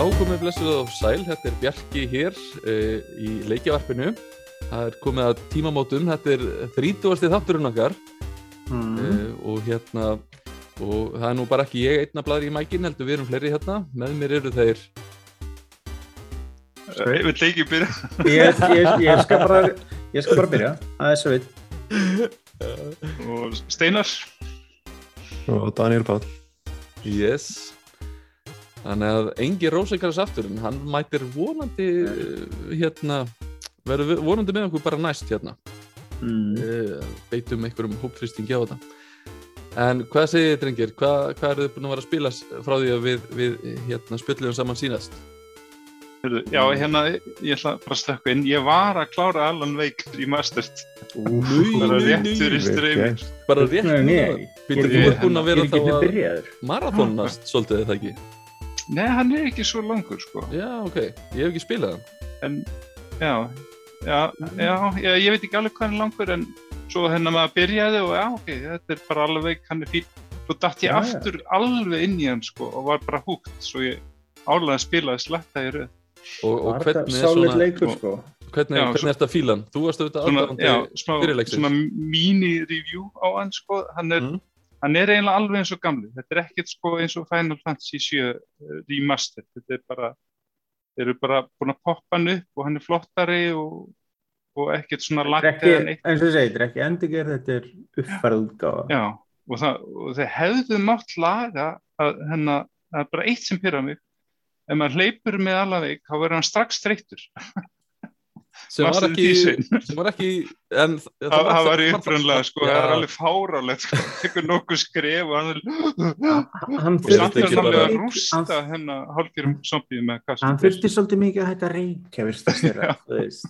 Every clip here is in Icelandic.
Já, komið blessuð og sæl, þetta er Bjarki hér uh, í leikjavarpinu. Það er komið að tímamótum, þetta er 30. þátturinn okkar Mm. uh, og hérna, og það er nú bara ekki ég einna blæður í mækin, heldur við erum fleiri hérna. Með mér eru þeir, Ég vil ekki byrja. Ég, ég, ég, skal bara, ég skal bara byrja, það er svo vitt. Og Steinar. og Daniel Páll yes. Þannig að Engi Rósekaras afturinn, hann mætir vonandi, hérna, verður vonandi með okkur bara næst hérna. Mm. uh, beitum einhverjum hópfristingi á þetta en hvað segir þið drengir hvað, hvað eru þið búin að vera að spila frá því að við, við hérna, spjöllum saman Heyrðu, Já, hérna, ég ætla bara að stökka inn. Ég var að klára Alan Wake í Masters. Bara rétt fyrir streymir. bara rétt Nei, núna nei, Býttu, Ég- þú ert búin að vera þá að marathónast svolítið eða ekki Nei, hann er ekki svo langur, sko. já ok, ég hef ekki spilað hann En, já, já, já, já, ég veit ekki alveg hvað hann er langur, en svo hérna maður byrjaði og já, ok, þetta er bara Wake, hann er fín. Svo datt ég Já, já. aftur alveg inn í hann, sko, og var bara húgt, svo ég álega að spila að sletta í röð. og, og hvernig er svona leikur, sko. hvernig, Já, hvernig svo- er þetta fílan? þú varst auðvitað aðdáðandi fyrirleiksins. svona mini-review á hann sko, hann er, Mm. Hann er eiginlega alveg eins og gamli, þetta er ekkert sko eins og Final Fantasy 7 uh, remaster, þetta er bara eru bara búin að poppa hann upp og hann er flottari og, og ekkert svona neitt, eins og segir, þetta er ekki endurgerð, þetta er já, og, það, þeir hefðu mátt laga að hennar, það er bara eitt sem pyrra mig. Ef maður hleypur með allaveg, þá verður hann strax þreyttur sem var ekki sem var ekki en, það, það var uppröndlega sko, það er alveg fárálegt sko, tekur nokkuð skref og hann þurfti er ekki bara- að rústa hennar hálfgerðum zombið með kastum Hann þurfti svolítið mikið að hætta reykja, það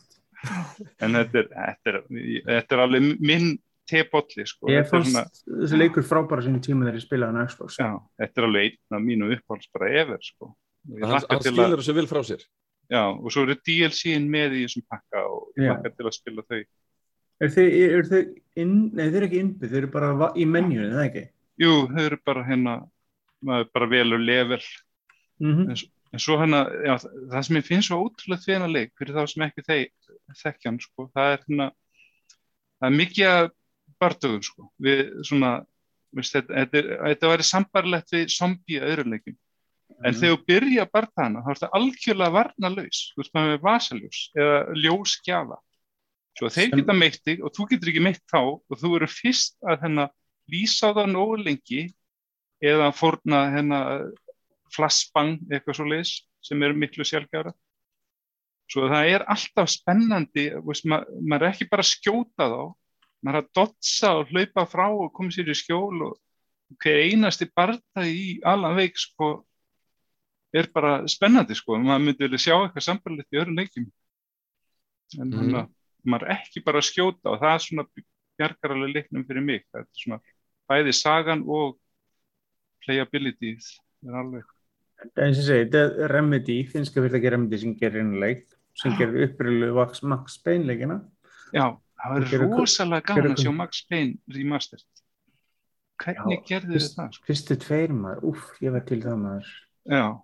en þetta er, þetta, er, þetta er alveg minn tebolli sko. Ég Þetta er fannst þessi leikur frábæra sínum tíma þegar ég spilaði á Xbox. já, þetta er alveg einn af mínu uppáhalds bara efer sko. Og ég hann, skilur þessu vil frá sér já, og svo eru DLC-in með í þessum pakka og ég Já. hlakka til að spila þau. Er þau, er þau inn, nei þau eru ekki innbyggð, þau eru bara í menjunni, það ekki? jú, þau eru bara hérna maður bara velur level. Mm en svo hérna, já, það sem ég finnst svo ótrúlega því hennar leik, fyrir þá sem ekki þeir þekkja hann, sko, það er hérna það er mikið að bardögum, sko, við svona veist, þetta, þetta, er- þetta væri sambarlegt við zombie leikum en þegar þú byrja að barða hana þá er þetta algjörlega varnalaus, þú veist maður með vasaljós eða ljósgjafa. Svo þeir geta meitt þig og þú getur ekki meitt þá og þú eru fyrst að hérna lýsa það nógu lengi eða fórna hérna flashbang eitthvað svo leis sem eru miklu sjálfgjara svo það er alltaf spennandi veist, ma maður er ekki bara að skjóta þá. Maður er að dotsa og hlaupa frá og koma sér í skjól og hver einasti barða í allan veik sko er bara spennandi sko maður myndi vilja sjá eitthvað sambarlegt í öðrum leikjum en Mhm. mm. maður er ekki bara að skjóta og það er svona bjargar alveg leiknum fyrir mig það er svona bæði sagan og playability er alveg eins og segi, þetta er Remedy, finnska fyrir ekki Remedy sem gerir einu leik, sem gerir upprölu Max Payne leikina. Já, það kun- rosalega gaman að sjá Max Payne remastered. Hvernig fyrst- það? Sko? Fyrstu tveir maður, úff, ég var til það maður. Já.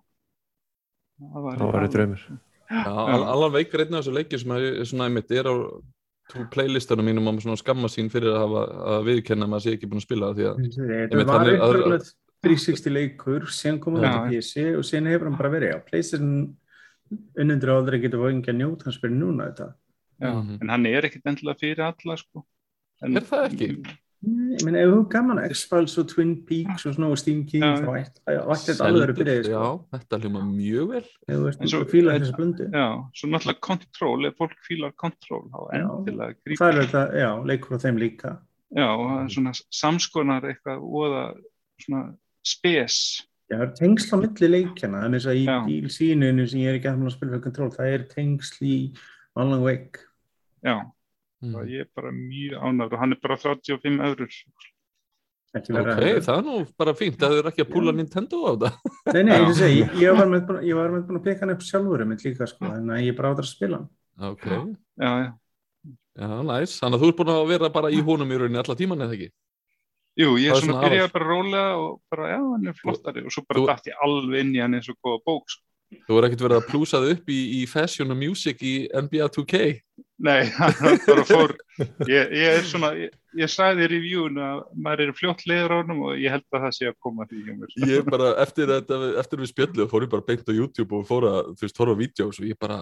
Það var, það var draumur Já, Al- Alan Wake er einn af þessu leikjum sem er svona einmitt er á playlistanum mínum á svona skamma sín fyrir að hafa að viðkenna að maður sé ekki búin að spila það því að Þetta Einmitt, var hann er- upprölu 360 leikur, síðan komum við Já. til PC og síðan hefur hann bara verið á PlayStation unnundur aldrei getur fóðið ekki að njóta hans fyrir núna þetta. já. Mhm. En hann er ekkit endilega fyrir alla, sko. En, Er það ekki? Ég meina, ef þú gaman að X-Files og Twin Peaks og svona og Steam King Já. þá ætti þetta alveg að vera byrjaði, Já, sko. þetta hljóma mjög vel Ef þú veist, En svo- þú fílar þessu blöndu. Já, svo náttúrulega Control, ef fólk fílar Control, þá endilega Það grípa. er þetta, já, leikur á þeim líka. Já, og það er svona samskonar eitthvað óða svona spes. Já, það er tengsl á milli leikjana, þannig að í Já. bíl sínunu sem ég er ekki að spila fyrir Control, það er tengsl í Alan Wake. Já, Mm. ég er bara mjög ánægður og hann er bara 35 eurur. Ekki Ok, að- það er nú bara fínt að þau eru ekki að púla Nintendo á það Nei, nei, ég segi, ég, ég var með búin- að peka hann upp sjálfur um líka, sko, en ég er bara áður að spila. Ok, Já, já. já, næs Þannig að þú ert búin að vera bara í honum í rauninni alla tíman eða ekki Jú, ég Það er svona byrjaði aðal. bara rólega og bara, já, hann er flottari og svo bara dætt ég alveg inn í hann eins og góða bók, sko. Þú voru ekkert verið að plúsa þig upp í, í fashion og music í NBA 2K Nei, hann bara fór. Ég, ég er svona, ég, ég sagði í reviewun að maður er fljótt leiður á honum og ég held að það sé að koma því Ég bara, eftir, þetta, eftir við spjöldum fór ég bara beint á YouTube og fór að, þú veist, horfa á vídeos og ég bara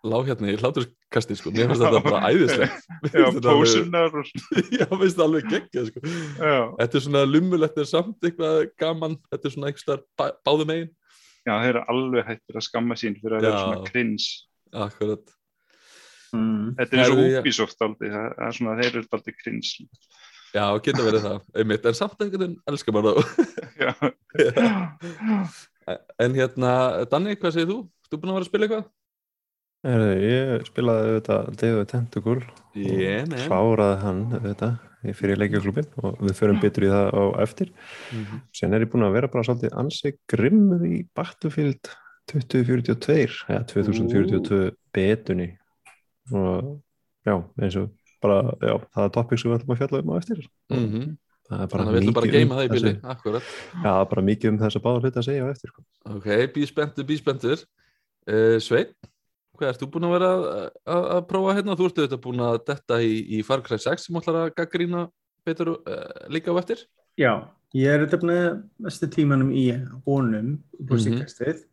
lá hérna í hláturskasti sko, mér finnst þetta bara æðislegt. Já, þetta pósunar Já, mér finnst það alveg geggja sko. já, Þetta er svona lummulegt en samt eitthvað gaman. Þetta er svona eitthvað bá, báðum megin. Já, þeir eru alveg hættir að skamma sín fyrir að vera svona krins Akkurat mm. Þetta er eins og. Ubisoft aldrei, það er svona, þeir eru aldrei krins Já, geta verið það, einmitt, en samt einhvern veginn elskar maður það En hérna, Danni, hvað segir þú? Þú búin að vera að spila eitthvað? Ég spilaði auðvitað David Tentacle Yeah, og kláraði hann auðvitað í fyrir leikjaklubin og við förum betur í það á eftir Mhm. sen er ég búin að vera bara svolítið ansi grimmur í Battlefield 2042 eða 2042 betunni og já, eins og bara, já, það er topic sem við ætlum að fjalla um á eftir Mhm. það er bara Þannig að við ætlum bara að mikið geima um það í bili, þessi- akkurat já, það er bara mikið um þess að báða hluti að segja á eftir sko. Ok, bíspendur, bíspendur uh, Sveinn, hvað ert þú búin að vera að, að, að prófa hérna? Þú ert auðvitað búin að detta í, í Far Cry 6 sem ætlar að gaggrína betur uh, líka á eftir Já, ég er þetta með mestu tímanum í honum upp á Mhm. síkastið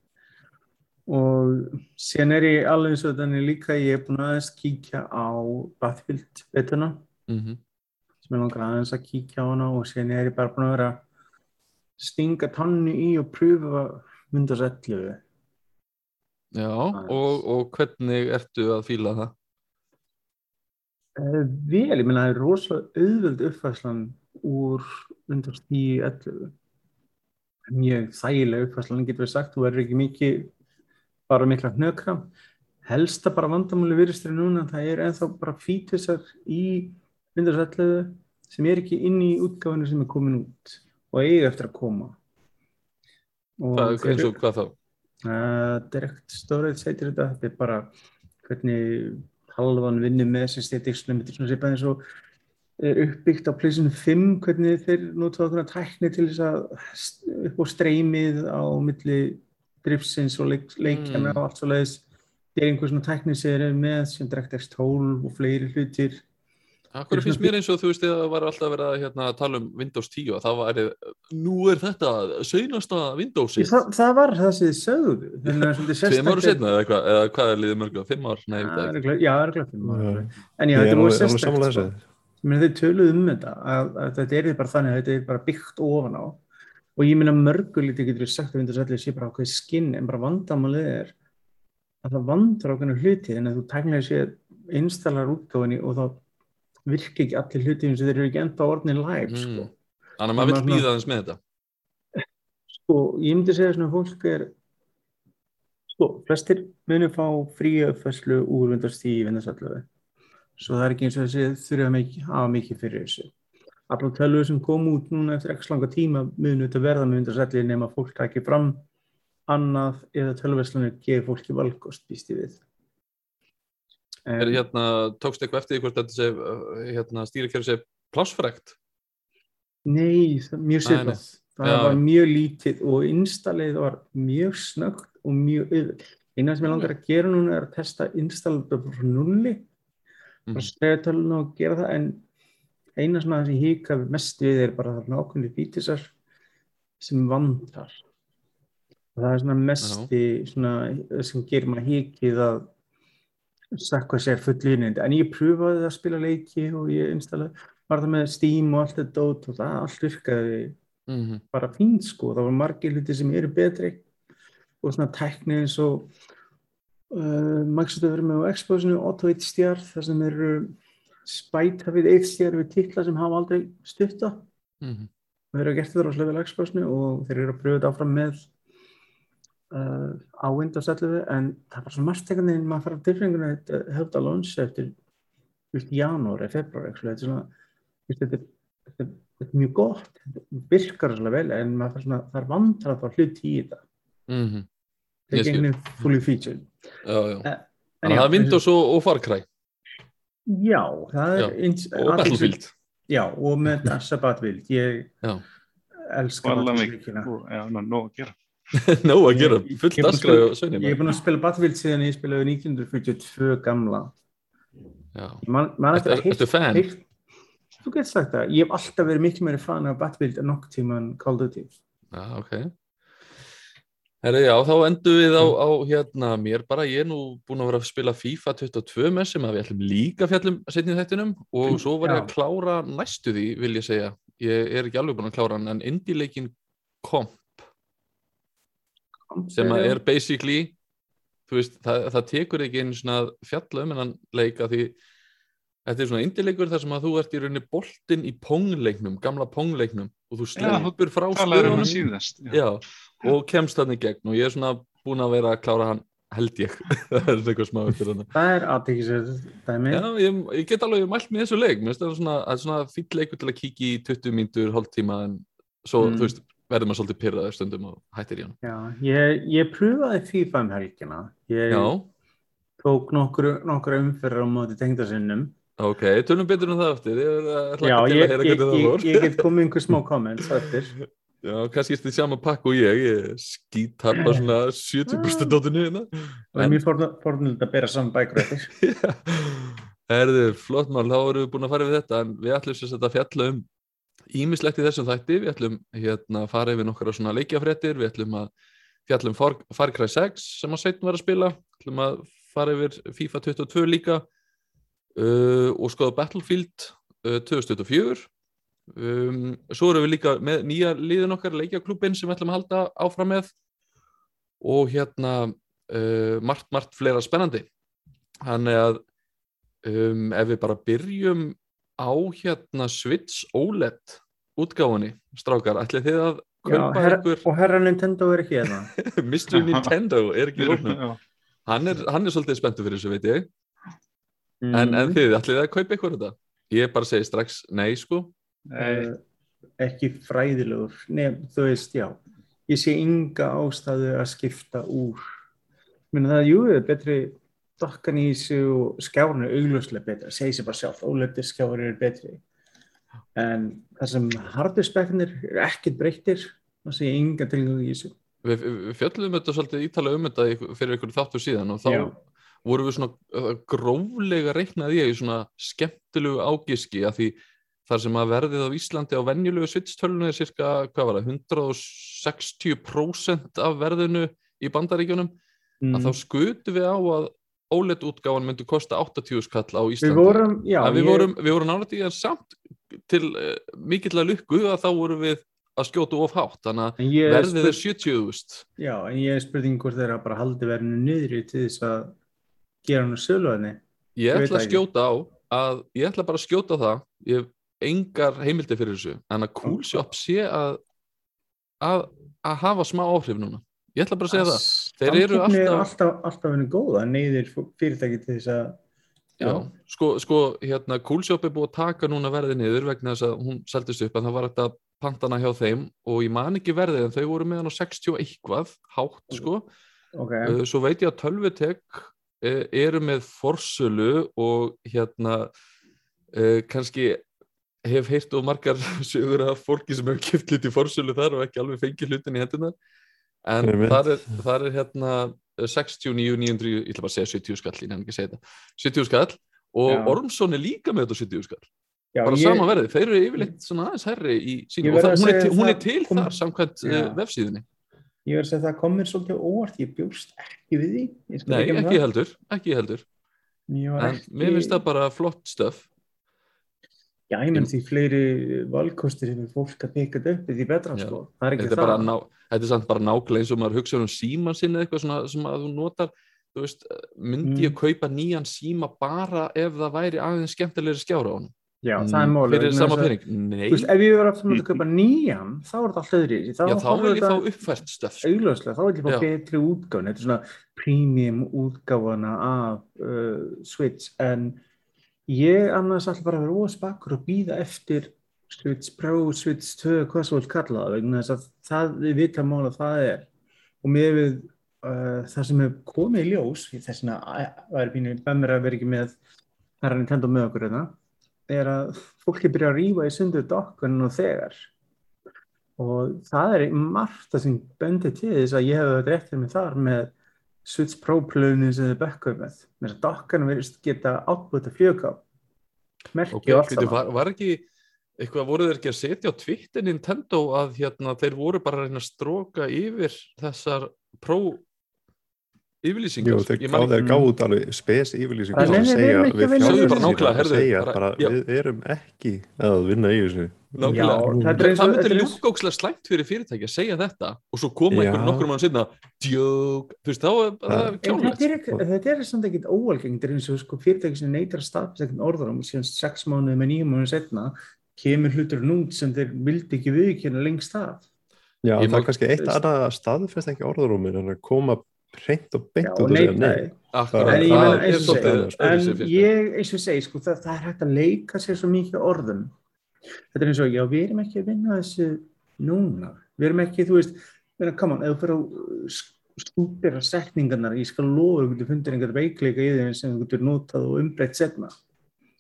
og síðan er ég alveg eins og þannig líka ég er búin að aðeins kíkja á Battlefield betuna mm -hmm. sem ég langar aðeins að kíkja á hana og síðan er ég bara búin að vera stinga tannu í og pröfa 11 Já, og, og hvernig ertu að fíla það? Eh, Vel, ég meina það er rosalega auðvöld uppfæslan úr Windows 10 11 mjög þægileg uppfæslan getur við sagt, þú verður ekki mikið bara mikla hnökra helsta bara vandamáli virðistri núna það er ennþá bara fítusar í 11 sem er ekki inn í útgáfinu sem er komin út og eiga eftir að koma. Og Hvað, þeir- eins og hvað þá? Uh, direct storage heitir þetta, þetta er bara hvernig halvan vinnur með þessi statisticsnum, þetta er svona sépað eins og er uppbyggt á pleysunum 5, hvernig þeir nota okkur tækni til þess að upp á streymið á milli drifsins og leik, leikjana Mm. og allt svo leiðis það er einhver svona tækni sem þeir eru með sem DirectX 12 og fleiri hlutir Akkur finnst mér eins og þú veist það var alltaf verið að hérna, tala um Windows 10 og það var, nú er þetta seinasta Windowsi það, það var það sem þið sögðu að ára sérstakt- setna eða eitthvað, eða hvað er liðið mörgum, fimm ár? Nei, ég Já, veit það Já, örugglega fimm. Já. En já, þetta er er Ég meina þau töluðu um þetta að, að þetta er bara þannig að þetta er bara byggt ofan á og ég meina mörgur lítið getur við sagt að 11 sé bara ákveð skinn en bara vandamálið er að það vandar ákveðna hluti en að þú tæknilega sé einstallar útgáfinni og þá virki ekki allir hluti sem þeir eru ekki enda orðin live Mm. sko. Þannig að maður Svona- býða aðeins með þetta. sko, ég myndi segja svona að fólk er sko, flestir munu fá fría uppfæslu úr 10 í 11 svo það er ekki eins og þessi þurfa mikið, hafa mikið fyrir þessu allar tölur sem kom út núna eftir ekki langa tíma munu þetta verða með 11 nema fólk takir fram annað eða tölverslunir gefur fólki valkost býst ég við Er en, hérna, tókst eitthvað eftir því hvort þetta sé, uh, hérna, stýrikjörðu sé plássfrækt? nei, er mjög sérfæð það Já. var mjög lítið og installið var mjög snögt og mjög auðvöld eina sem ég langar að gera núna er að testa installið bara frá nulli Mhm. bara segja tölun og gera það en eina sem að þessi híka mest við er bara þarna ákveðni fítisar sem vandrar og það er svona mesti svona, sem gerir maður híkið að sakka sér fullunindi en ég pröfaði að spila leiki og ég installaði var það með Steam og allt þetta og það allt virkaði Mhm. bara fínt sko, það var margir hluti sem eru betri og svona tækni eins og uh, Microsoft verið með á Xboxinu Auto HDR þar sem eru spæta við HDR við titla sem hafa aldrei stutta Mhm. og þeir eru gert þetta á Xboxinu og þeir eru að pröfa þetta áfram með uh, á Windows 11 en það var svo margt ekkert en maður fara tilfenguna að þetta að launcha eftir just, janúar eða februar þetta er svona þetta, þetta, þetta mjög gott þetta virkar svolítið vel en maður svona, það er vandrað þá hluti í þetta Mhm. þetta Ég er Já, já. En Þannig að það er Windows og, og Far Cry já, það er Já, og Battlefield. já, og með Assabat Vild ég Já. elska mikið, já, ná, nóg að gera Nó að gera, fullt ég búinn að aðskræði og sveini Ég er búin að spila Battlefield síðan ég spilaði 1942 gamla. Já. Man, man Ertu, eftir að ertu fan? heyrt- Þú getur sagt það. Ég hef alltaf verið miklu meiri fan af Battlefield en nokkuð tíma en Call of Duty. Já, ok. Herri, já, þá endum við á, á hérna mér bara, ég er nú búinn að vera að spila FIFA 22 með sem að við ætlum líka fjallum setnið þettinum og svo var ég að klára næstu því, vil ég segja. Ég er ekki alveg búinn að klára hann, en indie-leikin kom sem að er basically þú veist, það, það tekur ekki einu svona að fjalla um hennan leik að því þetta er svona indileikur þar sem að þú ert í rauninni boltinn í pongleiknum, gamla pongleiknum og þú sleppur frá Talaður um það og kemst hann í gegn og ég er svona búinn að vera að klára hann held ég, það er eitthvað smá eftir hann Það er aðtekisverð dæmi. Já, ég, ég get alveg mælt með þessu leik mér það svona, það er svona fýll leikur til að kíkja í 20 mínútur, hálftíma en svo, Mm. veist, verður maður svolítið pyrraður stundum og hættir í hann Já, ég, ég pröfaði FIFA um helgina. Ég Já, tók nokkru, nokkru umferðar á móti tengdasinnum. Ok, tölum betur um það eftir ég, er- ætla ekki til að heyra ég, hvernig það fór. ég get komið einhver smá comments eftir. Já, kannski er þetta sama pakk og ég, ég skítappa svona 70% dótinu hérna. Og En- mér fórnilegt að bera saman bækur eftir. Herðu, flott mál, þá erum við búin að fara við þetta en við ætlum sagt að fjalla um ímislegt í þessum þætti, við ætlum hérna að fara yfir nokkara svona leikjafréttir, við ætlum að fjalla um Far, Cry 6 sem að Sveitin var að spila, við ætlum að fara yfir FIFA 22 líka uh, og skoða Battlefield uh, 2024 um, svo erum við líka með nýja liðin okkar leikjaklúbin sem við ætlum að halda áfram með og hérna uh, margt, margt fleira spennandi þannig að um, ef við bara byrjum á hérna Switch OLED útgáfunni, strákar, ætlið þið að Já, kaupa herra, ykkur og herra Nintendo er ekki hérna. Mr. Nintendo er ekki Já. hann er, hann er svolítið spenntur fyrir þessu, veit ég Mm. en, en þið, ætlið þið að kaupa ykkur þetta? Ég bara segi strax nei, sko. Nei, uh, ekki fræðilegur Nei, þú veist, já. Ég sé ynga ástæðu að skipta úr. Meni það, jú, er betri dokkan í þessu og skjárun er augljóslega betra, segi sér bara sjálf óleiti skjárun er betri. En það sem hardurspeknir er ekkert breyttir. Það sé ynga tilgang í þessu. Við, við fjöllum þetta svolítið ítalega um þetta fyrir ykkur þáttu síðan og þá Já. Vorum við svona gróflega reiknaði ég í svona skemmtilegu ágiski að því þar sem að verðið á Íslandi á venjulegu svitstölunum er cirka, hvað var það, 160% af verðinu í bandaríkjunum að þá skutu við á að OLED útgáfan myndi kosta 80 skall á við Íslandi. vorum, já, að við, ég- vorum, við vorum nálægt í en samt til uh, mikill að lukku að þá vorum við að skjóta of hátt þannig að en ég verðið er 70.000 já, en ég er spurning hvort þeirra bara haldi verðinu niðri til þess að gera hann söluðinni Ég Ég veit ætla að skjóta á að ég ætla bara að skjóta það. Ég hef engar heimildi fyrir þessu en að Coolshop sé að að, að hafa smá áhrif núna. Ég ætla bara að segja það. Þeir eru er alltaf- alltaf, alltaf henni góða, neyðir fyrirtæki til þess að Já, sko, sko hérna Coolshop er búið að taka núna verðið niður vegna þess að hún seldist upp en það var þetta pantana hjá þeim og ég man ekki verðið en þau voru með hann á 60 og eitthvað hátt sko. Ok, Uh, svo veit ég að tölvutek eru með forsölu og hérna uh, kannski hef heyrt og margar sögur af fólki sem hefur kipt hluti í forsölu þar og ekki alveg fengið hlutin í hendunar en þar er, þar er hérna uh, 69, 900, ég ætla bara að segja 70 skall, ég nefn ekki að segja þetta. 70 skall og Já. Ormsson er líka með þetta á 70 skall. Já, bara ég, sama verði, þeir eru yfirleitt svona aðeins herri í Ég sínu og það, að hún, er hún er til kom- þar samkvæmt Já. vefsíðinni ég verð að segja að það kom mér svolítið óvart, ég bjóst ekki við því Nei, ekki það. heldur, ekki heldur en mér finnst það bara flott stöf Já, ég menn því fleiri valkostir hefur fólk að peka þetta upp því betra, Já. sko. Það er ekki þetta er, það. bara ná, þetta er samt bara nákvæmlega eins og maður hugsa um síman sinni eitthvað svona sem að þú notar þú veist, myndi ég Mm. kaupa nýjan síma bara ef það væri aðeins skemmtilegri skjára á hann Já, það er málið. fyrir sama pening, nei Þú veist, ef ég verið aftur að kaupa nýjan, þá er þetta allt öðri. já þá vil ég fá uppfært stöf sko. augljóslega, þá vil ég fá betri útgáfun þetta er svona premium útgáfana af uh, Switch en ég annars alltaf bara vera óspakkur og býða eftir Switch Pro, Switch 2 hvað svo vil kalla það vegna þess að það við vita mál að það er og með við uh, það sem hefur komið í ljós í þess að það er pínu bæmur að vera ekki með það er Nintendo með okkur hérna er að fólki byrja að rífa í sundu dokkun og þegar. Og það er margt það sem bendir til þess að ég hef þetta réttir mig þar með Switch Pro plöðinu sem þið bökkuð með. Með þess að dokkarnir verðist geta átbúið til fljöka merki Ok, og allt veitu, saman. Var, var ekki eitthvað voru þeir ekki að setja á Twitter Nintendo að hérna, þeir voru bara að reyna að stróka yfir þessar Pro yfirlýsingar ekki- þeir gáðu út alveg spes yfirlýsingu Nei, sem segja við já. við erum ekki að vinna í þessu er Það, eins það og- myndi þetta er eins- ljúka ókslega slæmt fyrir fyrirtæki að segja þetta og svo koma Já. einhverjum nokkrum mann sinna djók, þú veist þá er það Það- er þetta er, er samt ekkit óalgengt, þetta er eins og sko, fyrirtæki sem neytar að staðfesta ekkert orðurum síðan sex mánuði með nýjum mánuði setna kemur hlutur nút sem þeir vildi ekki viðkynna lengst af. Já, það er kannski eitt annað að staðfesta ekki orðarúmin en að koma hreint og Já, beint og út og segja nei En ég eins og segi, sko, það, það er hægt að leika sér svo mikið orðum. Þetta er eins og, já, við erum ekki að vinna þessu núna. Við erum ekki, þú veist, við erum, come on, ef þú fyrir að stúpira setningarnar, ég skal lofa, þú getur fundir einhvern veikleika í þeim sem þú getur notað og umbreytt setna.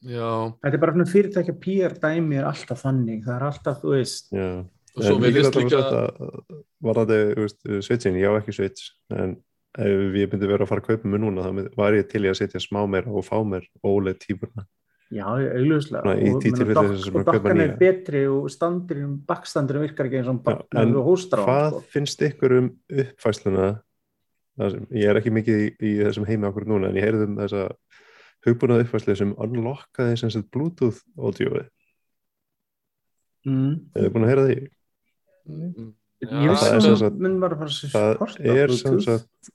Já, Þetta er bara svona fyrirtækja PR dæmi er alltaf þannig, það er alltaf, þú veist, Já. og svo við veist líka sagt að varðandi þú veist, switchin, ég á ekki switch en ef ég myndi vera að fara að kaupa mig núna þá var ég til í að setja smá meira og fá mér OLED típurna já, augljóslega. Og, kaupa dokkan er betri og standurinn, bakstandurinn virkar ekki eins og en og hann, hvað sko. finnst ykkur um uppfæsluna Það sem, ég er ekki mikið í, í þessum heimi okkur núna en ég heyrði um þessa hugbúnað uppfæslu sem unlockaði sem sagt bluetooth audio Mm. hefur búin að heyra því? Mm, Ég Já, vissi að það er sem sagt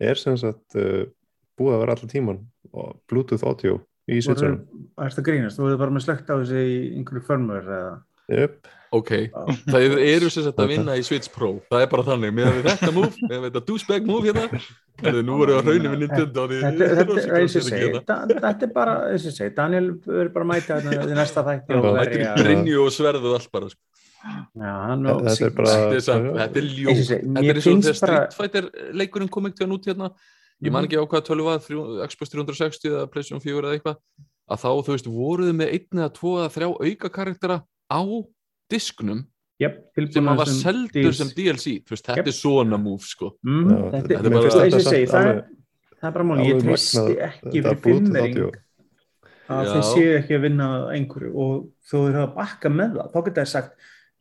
er sem sagt uh, búið að vera allan tíman og bluetooth audio í switchinum Það er þetta grínast, þú hefur bara með slögt á þessi í einhverju firmware eða? Yep. Ok, það eru sem sagt að vinna í Switch Pro. Það er bara þannig, með við þetta move með þetta douchebag move hérna Herðu, nú við að raunum við Nintendo Þetta þetta er bara, Daniel verður bara að mæta þetta í næsta þætti og verja. er Brynju og sverðu allt bara sko. Já, hann og Þetta er bara- Þetta er, er ljók Þetta er eins og þegar Street Fighter leikurinn kom ekkert út hérna. Ég Mhm. man ekki á hvað tölvu þrjú- Xbox 360 eða PlayStation 4 eða eitthvað að þá, þú veist, voruðu með einn eða tvo eða þrjá auka karaktera á disknum Jep, sem að var seldur sem DLC þú veist, þetta Jep. er svona move sko. Mm, Já, þetta þetta er bara- þetta segi, það er, það er bara máli, ég treysti ekki fyrir fimmering að þeir séu ekki að vinna að einhverju og þó þeir hafa bakka með það, þá geta þeir sagt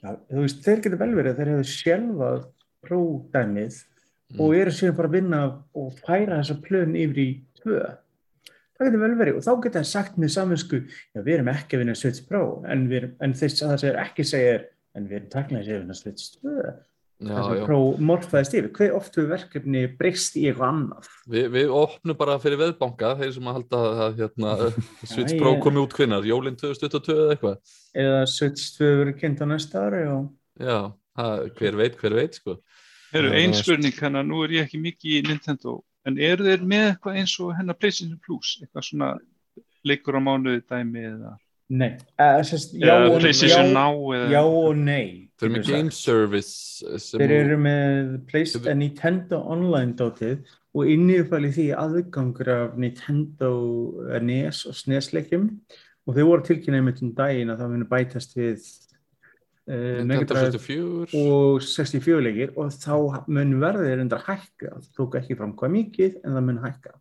já, þú veist, þeir geta vel verið að þeir hefur sjálfað pródæmið Mm. og eru síðan bara að vinna og færa þessa plön yfir í tvö það getur vel verið og þá geta þeir sagt með samvinsku, já við erum ekki að vinna Switch Pro en, en þess að það segir ekki segir en við erum taklega að vinna 2 já, þess að já. Pro morfaðist yfir, hver oft við verkefni breyst í eitthvað annað? Vi, við opnum bara fyrir veðbanka þeir sem að halda að hérna, Switch Pro komi út hvinnar jólinn 2022 eða eitthvað? Eða Switch 2 verið kynnt á næsta ári og já, það, hver veit, hver veit sko. Eru Já, ein það var- spurning, þannig að nú er ég ekki mikið í Nintendo, en eru þeir með eitthvað eins og hennar PlayStation Plus, eitthvað svona leikur á mánuði dæmi eða, nei, eða, sérst, já, eða og, PlayStation já, Now eða, já og nei þeir eru með Game. Service sem þeir eru með PlayStation Nintendo Online dótið og innifæli því aðgangur af Nintendo eh, NES og SNES leikjum. Og þau voru tilkynnaði með um daginn að það muni bætast við uh, Nintendo 64 og 64 leikir og þá mun verðið reyndar hækka. Það tók ekki fram hvað mikið en það mun hækka.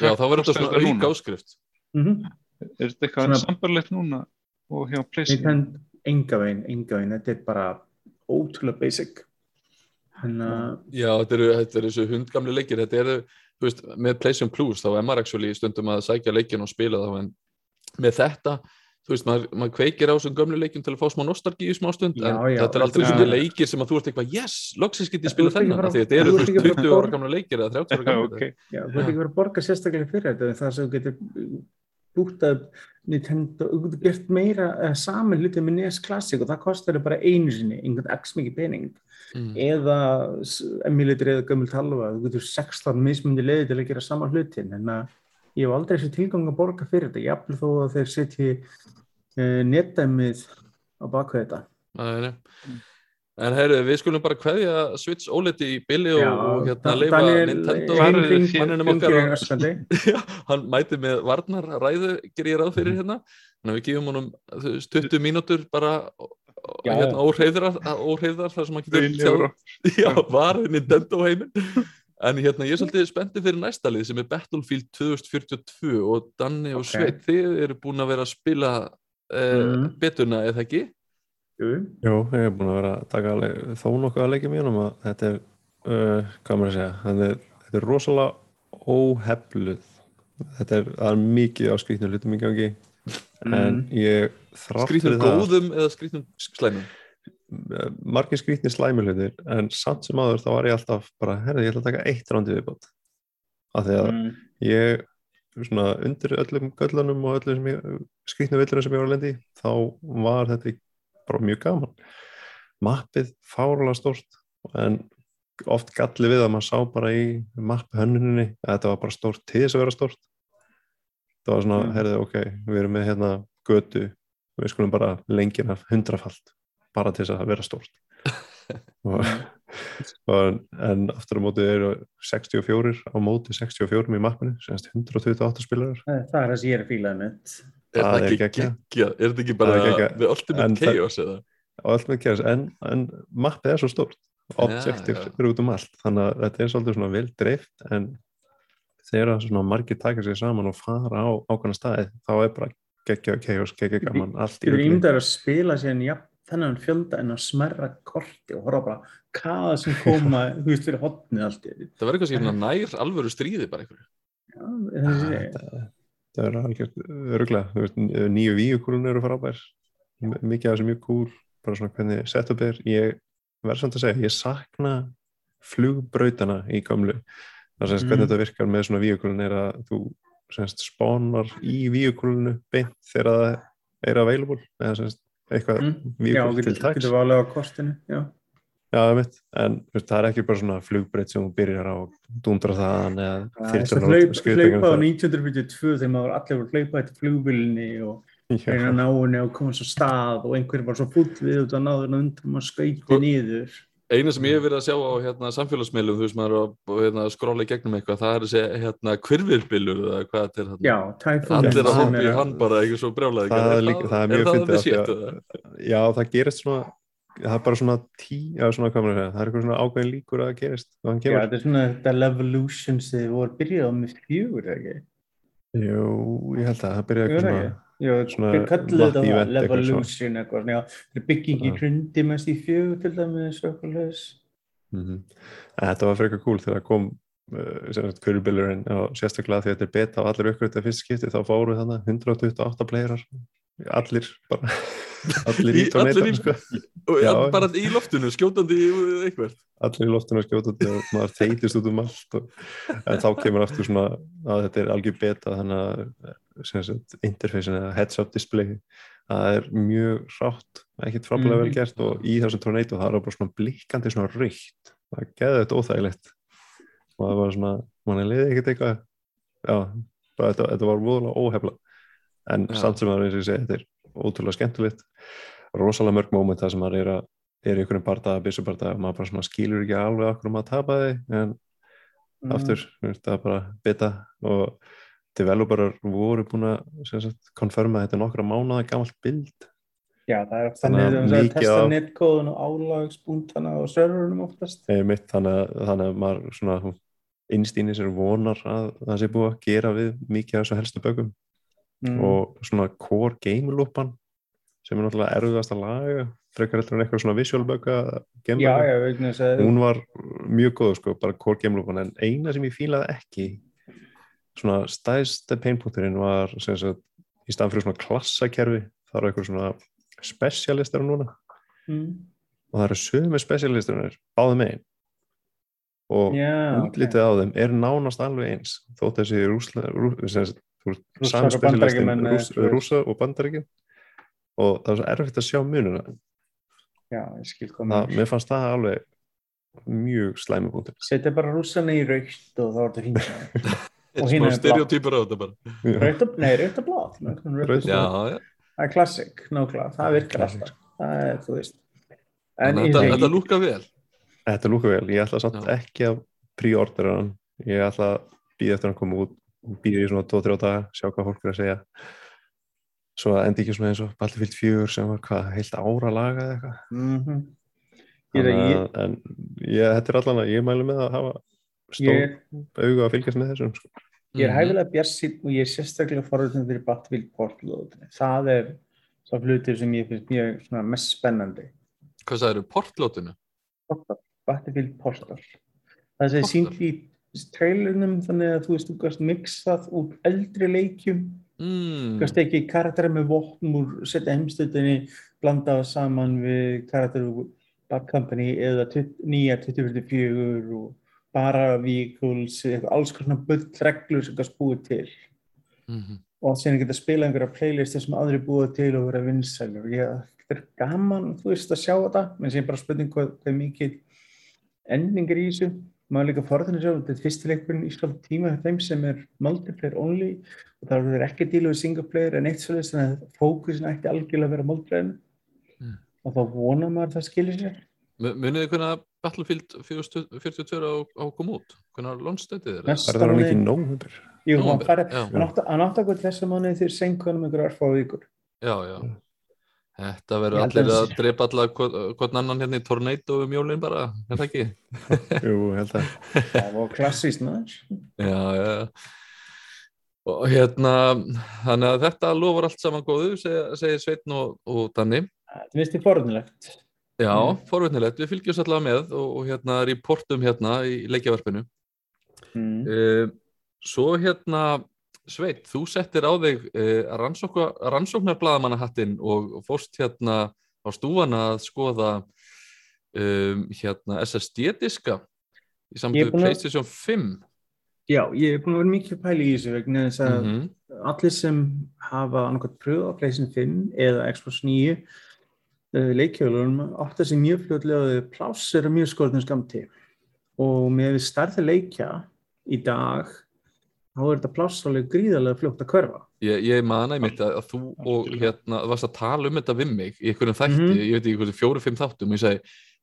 Já, þá verður þetta svona auka áskrift. Mm Er þetta eitthvað Svona- sambarlegt núna og hjá PlayStation? Enga veginn, enga veginn. Þetta er bara ótrúlega basic. En að Já, þetta eru, þetta eru þessu hundgamli leikir. Þetta eru, veist, með PlayStation Plus þá er maður actually stundum að sækja leikin og spila þá en með þetta þú veist, maður, maður kveikir á þessum gömlu leikin til að fá smá nostalgíu smá stund Já, en já, þetta er aldrei svona leikir sem að þú ert eitthvað, yes, loksins get ég spila þennan. því þetta eru þú veist ekki bara 20 ára gamla leikir eða 30 ára gamla leikir. Já, þú ert ekki verið að borga sérstaklega fyrir þetta en það sem þú getur bútað Nintendo, þú getur gert meira uh, saman hluti með NES Classic og það kostar þér bara einu sinni, einhvern x mikið pening Mm. eða emulator eða gömul talva, þú getur 16 mismundi leiði til að gera sama hlutin en að ég hef aldrei þessi tilgang að borga fyrir þetta, jafnvel þó að þeir setji uh, netdæmið á bakveð þetta Nei, nei. En heyrðu, við skulum bara kveðja Switch OLED í billi og, og hérna leifa Nintendo þið? manninum okkar hann mæti með varnar ræðu ger ég ráð fyrir hérna þannig að við gefum honum þú veist, 20 mínútur bara hérna, óhreyðrar þar sem maður getur Já, var Nintendo heiminn En hérna, ég er svolítið spenntið fyrir næsta lið sem er Battlefield 2042 og Danni og Ok. Sveit, þið eru búin að vera að spila uh, Mm. betuna, eða ekki? Jú, Jú, ég er búin að vera að taka þó nokkuð að leikja mjög um að þetta er, uh, hvað maður að segja, þetta er, þetta er rosalega óhefluð. Þetta er, er mikið á skrýtnum hlutum í gangi, en Mm. ég þrátt fyrir það, góðum eða skrýtnum slæmum? eh, margir skrýtnir slæmi hlutir, en samt sem áður þá var ég alltaf bara, herri, ég ætla að taka eitt rándi viðbót. Af því að mm. ég, svona undir öllum göllunum og öllum skrýtnum villurum sem ég var að lendi, í, þá var þetta bara mjög gaman. Mappið fárlega stórt, en oft galli við að maður sá bara í mapp hönnuninni að þetta var bara stórt til þess að vera stórt. Það var svona, Mm. herrið, ok, við erum með hérna götu, við skulum bara lengina hundrafalt, bara til þess að vera stórt. og, og, en aftur á móti eru 64 á móti 64 í mappinu, semst 128 spilarar. Það það er það sem ég er að fíla mitt. Er Það það er ekki geggjað. geggjað? Er þetta ekki bara Það er geggjað. við Ultimate það- Chaos eða? með kæðis, en, en mappið er svo stórt objektiv já. eru út um allt þannig að þetta er svolítið svona vel dreift en þegar svona margir taka sér saman og fara á ákvæmna staði þá er bara geggja kæjus, geggja gaman allt í Þú rugli. ímyndar að spila síðan ja, þennan fjölda en að smerra korti og horfa bara hvaða sem koma, þú veist, fyrir hotnið allt í því. Það verður eitthvað sem nær alvöru stríði bara einhverju. Já, þessi, þetta þetta er algjört rugla nýju víukulun eru frábær mikið af þessu mjög cool bara svona hvernig setup er ég verður samt að segja, ég sakna flugbrautana í gamlu það sem Mm. hvernig þetta virkar með svona víukulun er að þú semst spánar í víukulunu beint þegar það er available eða semst eitthvað Mm. já, víukul til taks getur valið á kortinu, já. Já, það mitt, en þú veist, það er ekki bara svona flugbreyt sem þú byrjar á og dundra þaðan eða Það er þyrlan svo á hlaup- skriðdrekanum hlaupa á þar. 1942 þegar maður allir voru hlaupa eftir flugvillinni og reyna að ná henni og koma svo stað og einhver var svo full við út að náður henni undan og skauti Sko- niður. Eina sem ég hef verið að sjá á hérna, samfélagsmeilum, þú veist maður er að hérna, skróla í gegnum eitthvað, það er þessi hérna, kvirvirbilur eða hvað þetta er hérna. Já, Typhoon Allir að hoppa í er- hann bara eitthvað svo brjálaði. Það er það er mjög fyndið Það er það Já, það gerist svona það er bara svona tí, já svona hvað maður að segja það er eitthvað svona ákveðin líkur að það gerist og hann Já, þetta er svona þetta Levolution sem þið voru byrjað á með eða ekki? jú, ég held að það byrja Jú, eitthvað svona Jú, svona við kallum þetta það, Levolution eitthvað, svona, já, þetta er bygging í Já. hrundi mest í fjögur til dæmis og eitthvað leis. en þetta var frekar cool þegar það kom uh, kvörubilurinn og sérstaklega því að þetta er beta og allir uppgötu að fyrst skipti þá fóru þannig 128 playerar allir bara allir í í- sko. Bara í loftinu, skjótandi eitthvað. allir í loftinu að skjóta þetta og maður þeitist út um allt og, en þá kemur aftur svona að þetta er algjör beta þannig að interfacing eða heads-up display það er mjög rátt ekkert frábælega vel Mhm. gert og í þessum tornado það er bara svona blikkandi svona raukt það geði þetta óþægilegt og það var svona, manni leiði ekkert eitthvað já, bara, þetta, þetta var voðalega óhefla en Já. samt sem er eins og ég segi, þetta er ótrúlega skemmtilegt rosalega mörg móment það sem maður er að er í einhverjum bardaða, byssubardaða og maður bara skilur ekki alveg okkur maður tapaði en Mm. aftur, það er bara bita og developerar voru búin að konfirma að þetta nokkra mánuða gamalt bild Já, það er Þannig að að að testa af- netkóðun og álagspunktana og serverunum oftast. mitt, þannig, að- þannig að maður svona innstýni sér vonar að það sé búið að gera við mikið af þessu helstu bögum Mm. og svona core game loopan sem er náttúrulega erfiðast að laga frekar en eitthvað svona visual bugga hún var mjög góð sko, bara core game loopan en eina sem ég fílaði ekki svona stæðst painpunkturinn var sem sagt, í staðan fyrir svona klassakerfi það eru eitthvað svona specialistar núna mm. og það eru sömu specialistar báðum megin og ok. útlitið á þeim er nánast alveg eins þótt þessi rúsla, rú, veist, Rússar sami og bandaríkjum og það er svo erfitt að sjá mununa Já, ég skil það, koma. mér fannst það alveg mjög slæmi punktur Setja bara rússana í raukt og þá er þetta fínt. Og Smá hinn er stereotypur á þetta bara. Raukt og, nei, raukt og Já, Það já. er klassik, nákvæmlega. Það virkar Klassik. alltaf. Það er, þú veist. Þetta, lúka vel. Þetta lúka vel, ég ætla samt ekki að pre-ordera hann ég ætla að býða eftir hann koma út býða í svona 2-3 daga, sjá hvað fólk er að segja svo að endi ekki svona eins og Battlefield 4 sem var hvað, heilt ára laga eða eitthvað Mhm. Ég, Þannig ég, en ég, þetta er allan að ég mælu með að hafa stór ég, auga að fylgjast með þessum sko. ég er Mhm. hæfilega bjarsinn og ég er sérstaklega forðun fyrir Battlefield Portal það er svo hlutir sem ég finnst mjög svona mest spennandi Hvað sagður, portlótinu? Portal, Battlefield Portal það sem sínt í trailernum þannig að þú veist þú gast mixað úr eldri leikjum Mm. þú gast ekki karakterar með vopn úr setja heimstöldinni blanda það saman við karakterar úr Bad Company eða 20, nýja 2044 og bara vehicles alls konar bull reglur sem gast búið til Mhm. og síðan geta spila einhverja playlisti sem aðri búið til og vera vinsælur ég, þetta er gaman, þú veist, að sjá þetta menn sem bara spurning hvað, hvað mikið endingar í þessu maður er líka forðinu sjá, þetta er fyrstileikurinn í skald tíma hjá þeim sem er multiplayer only og það er ekki að díla við single player en eitt svolítið þannig að fókusin ætti algjörlega að vera multiplayer Mm. og þá vonar maður að það skilir sér Mu- Munið þið hvernig Battlefield 42 á, á kom út? Hvernig lónstættið er? Næst- Það er það ekki nóvember Jú, hann, átti að gott þessa mánuði þegar senkunum einhverjar örfá vikur Já, já. Þetta verður allir að að drepa alla hvort hvort annan hérna í tornado um jólinn bara, er það ekki? Jú, held að það var klassískt maður Já, já. Og hérna, þannig að þetta lofar allt saman góðu, segir, segir Sveitn og, og Danni. Það finnst þið forðunlegt Já, Mm. forvitnilegt, við fylgjumst allavega með og, og hérna reportum hérna í leikjavarpinu. mm. Uh, svo hérna, Sveit, þú settir á þig rannsókna, rannsóknarbladamanahattinn og, fórst hérna á stúfana að skoða um, hérna SSD-diska í að- PlayStation 5. Já, ég er búin að vera mikið pæli í þessu vegna þess að Mm allir sem hafa annarkvæmt pröfu á PlayStation 5 eða Xbox 9 uh, leikjölunum átt að sé mjög fljóðlega að pláss er að mjög skorðin skamti og með við starði leikja í dag þá er þetta pláss alveg gríðarlega fljótt að hverfa. Ég, ég man einmitt að, að þú og hérna varst að tala um þetta við mig í einhverjum þætti, Mhm. ég veit ekki hversu fjóru-fimm þáttum og ég segi,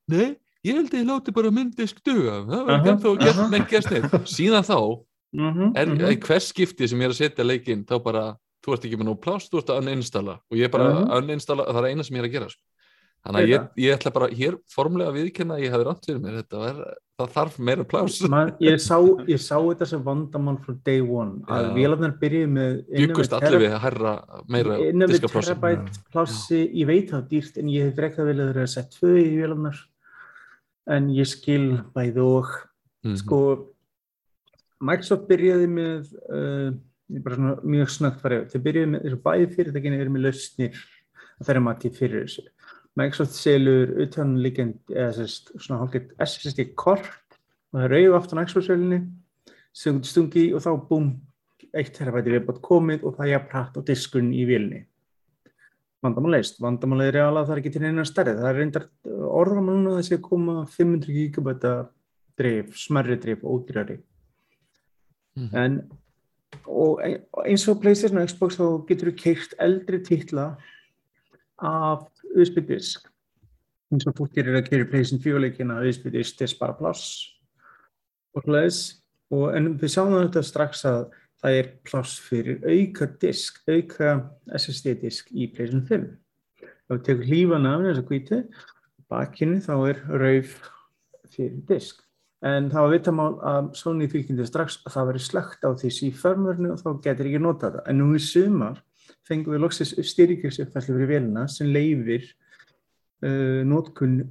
nei, ég held að ég láti bara mynddisk duga, það var ekki ennþá gert aha. neitt gerst neitt. Síðan þá Mm -hmm, er í hvers skipti sem ég er að setja leikinn þá bara, þú ert ekki með nóg plást þú ert að uninstalla og ég bara Mhm. uninstalla, það er eina sem ég er að gera sko. Þannig að Ég ég, ætla bara hér formlega að viðkenna að ég hefði rátt fyrir mér. Þetta var, það þarf meira pláss. Man, ég, sá, ég sá þetta sem vandamál frá day one að vélarnar byrjuði með byggust allir við að herra meira innan við diskaplássi terabæt plássi, ég veit það er dýrt en ég hef frekar vel að það er að setja tvö í vélarnar. En ég skil bæði og. Mhm. sko Microsoft byrjaði með uh, er bara svona mjög snögt farið þau byrjaði með, þessu bæði fyrirtækinu eru með lausnir að þeirra mati fyrir þessu Microsoft selur utanlíkend eða sérst svona hálfgett SSD kort og það auðv aftan á Xbox-velinni sem þú stungi og þá búm 1 terabæti viðbátt komið og það er jafn hratt á diskunn í vilni vandamál leist, vandamál er alveg að það er ekki til eina stærri, það er reyndar orðan núna að þessi að koma 500 gigabæta dreif, smerri dreif, ódýrari. Mhm. en og og eins og Playstation og Xbox þá getur þú keirt eldri titla af USB disk. Eins og fólk gerir að keira Playstation 4 leikina USB disk til spara pláss og hlæðis og en við sjáum þetta strax að það er pláss fyrir auka disk, auka SSD disk í Playstation 5 ef við tekum hlífana af þess að hvíti bakinu þá er rauf fyrir disk. En það var vitamál að Sony fylgjandi strax að það veri slögt á því í förmörnu og þá getur ekki nota þetta en nú í sumar fengum við loksins styrkjusuppfæslu fyrir velina sem leifir uh, nótkun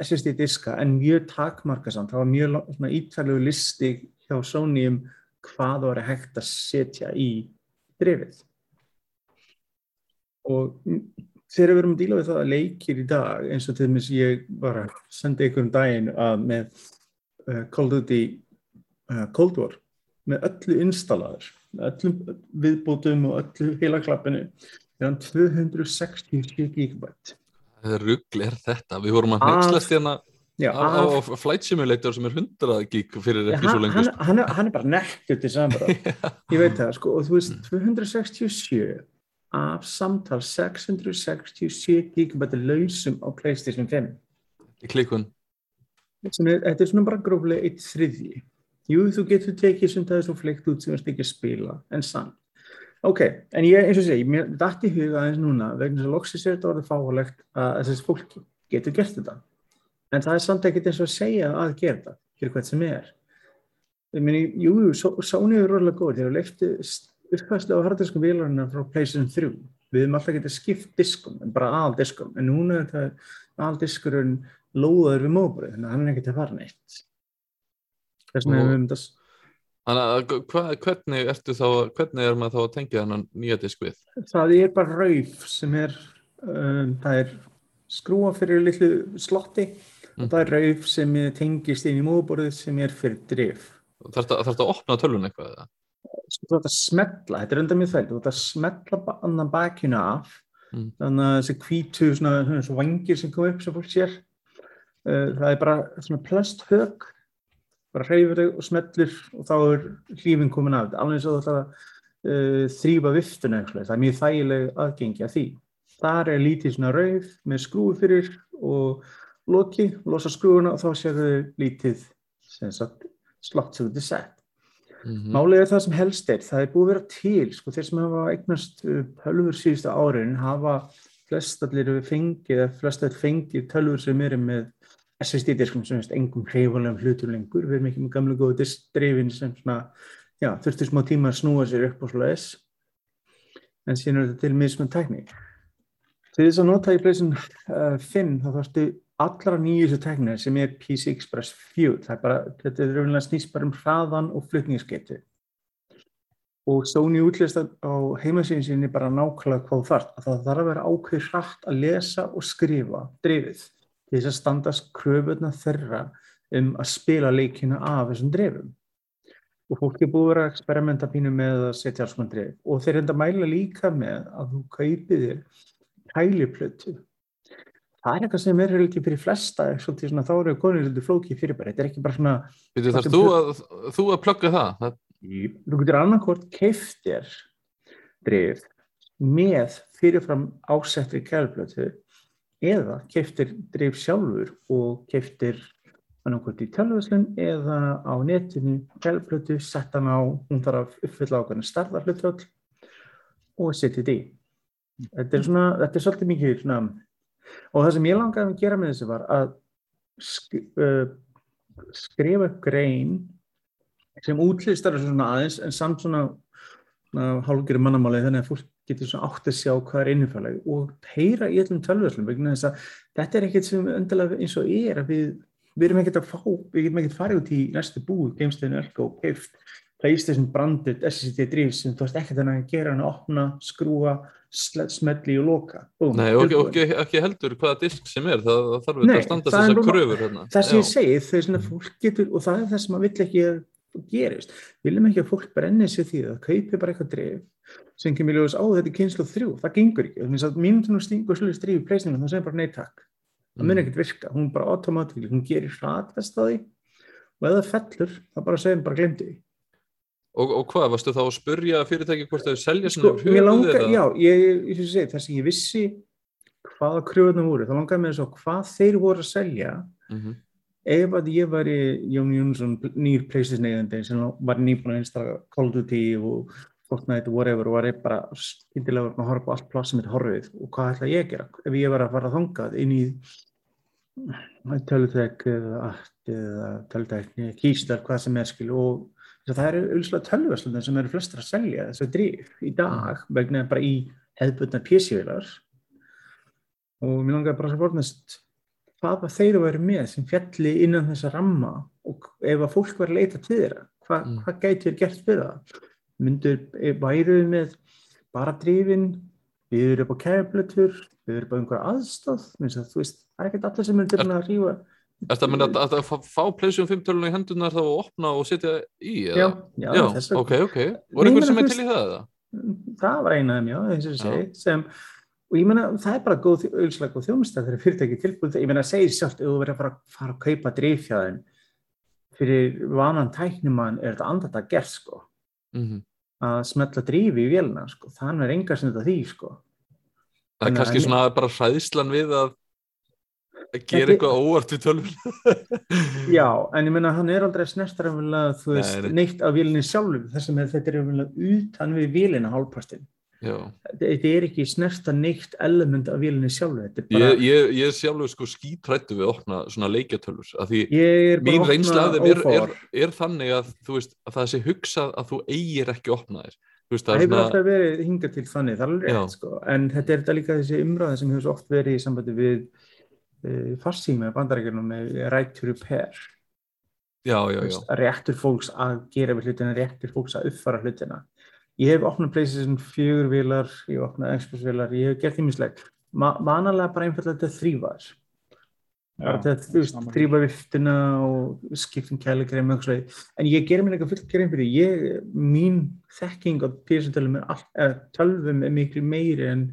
SSD diska en mjög takmarka samt, það var mjög ítalegu listi hjá Sony um hvað var hægt að setja í drefið og þegar við erum að díla við það að leikir í dag eins og til dæmis ég var að senda ykkur um daginn að með uh, Call of Duty uh, Cold War með öllu installaður öllum viðbótum og öllu heila klappinu er hann 260 gigabætt rugl er þetta, við vorum að hnegslast hérna á, Flight Simulator sem er 100 gig fyrir ekki svo hann, hann, sko. hann, er, hann er bara nekkur til saman ég veit það sko og þú veist 267 af samtal 667 gigabæti lausum á Playstation 5 í klikun. Þetta er svona bara gróflega eitt þriðji jú þú getur tekið sem það er svo fleikt út sem það er ekki að spila en samt Ok, en ég, eins og segi, mér dætti huga aðeins núna vegna að loksins er þetta orðið fáalegt að þessi fólk getur gert þetta. En það er samt ekkert eins og að segja að gera þetta, fyrir hvert sem er. Ég meni, jú, jú, Só- Sony er rosalega góð, þegar leifti uppfæslu á hardiskum vélarina frá PlayStation 3. Við höfum alltaf getað skipt diskum, en bara aðal diskum, en núna er þetta aðal diskurinn lóðaður við móbrið, þannig að hann er ekkert að fara neitt. Þess vegna Og- hefur við þetta Þannig að hvernig ertu þá, hvernig er maður þá að tengja þennan nýja disk við? Það er bara rauf sem er, um, það er skrúa fyrir litlu slotti og Mm. það er rauf sem tengist inn í móðborðið sem er fyrir drif. Þarf þetta að opna tölvun eitthvað eða? Þú ætti að smetla, þetta er enda mjög þvælt, þú ætti að smetla annan bakinu af, Mm. þannig að þessi hvítu svona, svona, svona vangir sem kom upp sem fólk sér, uh, það er bara svona plasthög, bara hreyfur þau og smetlir og þá er hlífin komin af þetta, alveg eins og þú ætlar að uh, þrýfa viftuna eitthvað, það er mjög þægileg aðgengi að því. Þar er lítið svona rauf með skrúi fyrir og loki, losa skrúuna og þá sér þau lítið slott sem þetta er sett. Mm Málið er það sem helst er, það er búið að vera til, sko, þeir sem hafa eignast uh, tölfur síðustu árin hafa flest allir fengið, eða flest allir fengið tölfur sem eru með SSD-diskum sem veist engum hreifanlegum hlutur lengur, við erum ekki með gamla góðu diskdrifin sem svona, já, þurfti smá tíma að snúa sér upp og svoleiðis, en síðan er þetta til mismund tækni. Til þess að nota í pleysin uh, 5 þá þarfstu allra nýjustu tæknir sem er PC Express 4. Það er bara, þetta er raunlega snýst bara um hraðan og flutningsgetu. Og Sony útlist á heimasíðin sinni bara nákvæmlega hvað þú þarft. Að það þarf að vera ákveð hratt að lesa og skrifa drifið til þess að standast kröfurna þeirra um að spila leikina af þessum drifum. Og fólk er búið að vera að experimenta pínu með að setja alls konar drif. Og þeir enda mæla líka með að þú kaupið þér kæliplötu. Það er eitthvað sem er ekki fyrir flesta, svolítið svona þá eru konur flókið fyrir bara. Þetta er ekki bara svona, þarf Þarftu þú að, þú að plugga það? það þú getur annarkort keiftir drif með fyrirfram ásettri kæliplötu eða keiftir drif sjálfur og keiftir annarkort í tölvöslun eða á netinu kæliplötu, sett hann á, hún þarf að uppfylla ákveðin starðarhlutvöld og setja þetta í. Þetta er svona, þetta er svolítið mikið svona og það sem ég langaði að gera með þessu var að sk uh, skrifa upp grein sem útlistar þessu svona aðeins en samt svona hálfgerið mannamáli þannig að fólk getur svona átt að sjá hvað er innifælega og heyra í öllum tölvöslum vegna þess að þetta er ekkert sem öndilega eins og er að við, við erum ekkert að fá við getum ekkert farið út í næstu búi geimstöðinu Elko og keift PlayStation branded SSD drif sem þú veist ekkert að gera hann að opna, skrúa smelli og loka. Búm, Nei, og ekki, ekki, ekki heldur hvaða disk sem er, það, það þarf Nei, að standa það er þessar kröfur hérna. það sem ég segi, þau svona fólk getur og það er það sem maður vill ekki að gerist. Viljum ekki að fólk brenni sér því að kaupi bara eitthvað drif sem kemur í ljós á þetta er kynslu þrjú, það gengur ekki. Þannig að mínútinu stingur svolítið drif í pleysningum það segir bara nei takk, það mun Mm. ekkert virka hún bara automátík, hún gerir hratast á því. Og ef það fellur, það bara segir bara glemdi því. Og, og hvað, varstu þá að spurja fyrirtæki hvort þau selja sko, sinni mér langar, já, ég, ég, ég segi, þess að ég vissi hvaða kröðuna voru, þá langar mér svo hvað þeir voru að selja Mhm. ef að ég var í Jón Jónsson nýr playstation eigandi sem var nýbúin að installa Call of Duty og Fortnite whatever var ég bara skyndilega að horfa á allt pláss sem er horfið og hvað ætla ég að gera? Ef ég var að fara þangað inn í eða allt eða tölutekni, kýstar, hvað sem er skil og það eru auðvitað tölvöslunum sem eru flestir að selja þessu drif í dag vegna bara í hefðbundna PC-vilar og mér langar bara að fornast hvað var þeir að vera með sem fjalli innan þessa ramma? Og ef að fólk var að leita til þeirra hva, Mm. hvað gæti þér gert fyrir það myndur, væru við með bara drifin við erum upp á kæflötur við erum upp á einhverja aðstáð þú veist, það er ekkert allir sem til að rífa Er það að, að, að, að fá- fá pleysjum 5 tölunum í hendunar þá að opna og setja í? já, eða? já, já þess að ok, ok. Voru meina, sem er til í það eða? það var eina af þeim, já, eins og ég segi sem, og ég meina, það er bara góð, auðvitað góð þjónustæð þegar fyrirtæki tilbúið, ég meina, segir sjálft ef þú verður að fara, fara að kaupa drifjaðin fyrir vanan tæknumann er þetta andað að gert, sko Mm að smetla drifi í vélina, sko þannig er engar sem þetta því, sko Það er kannski ég- svona bara hræðslan við að að gera Þetta- eitthvað óvart við tölvun Já, en ég meina hann er aldrei snertarafnilega, þú veist, Nei, nei. neitt af vélinni sjálfur, þess að þetta er utan við vélina hálfpartin. Þetta er ekki snerta neitt element af þetta er bara, ég, ég, ég sjálfur sko skítrættu við að opna svona bara mín að reynsla af opna þeim er, er, er þannig að veist að það sé hugsað að þú eigir ekki að opna þér. Þú veist Það hefur svona alltaf verið hingað til þannig, rétt sko, en þetta er þetta líka þessi umræða sem hefur oft verið í sambandi við uh, farsíma bandarækjunum með right to repair, já, já, já, veist, réttur fólks að gera við hlutina, réttur fólks að uppfara hlutina. Ég hef opnað PlayStation 4 vilar, ég hef opnað Xbox vilar, ég hef gert ímislegt. Ma vanalega bara einfallega þetta þetta, saman. þrýfa viftuna og skiptum kælegrið með eitthvað. En ég gerir mér eitthvað fullt grein fyrir, því. mín þekking á PS-tölvum er, tölvum er miklu meiri en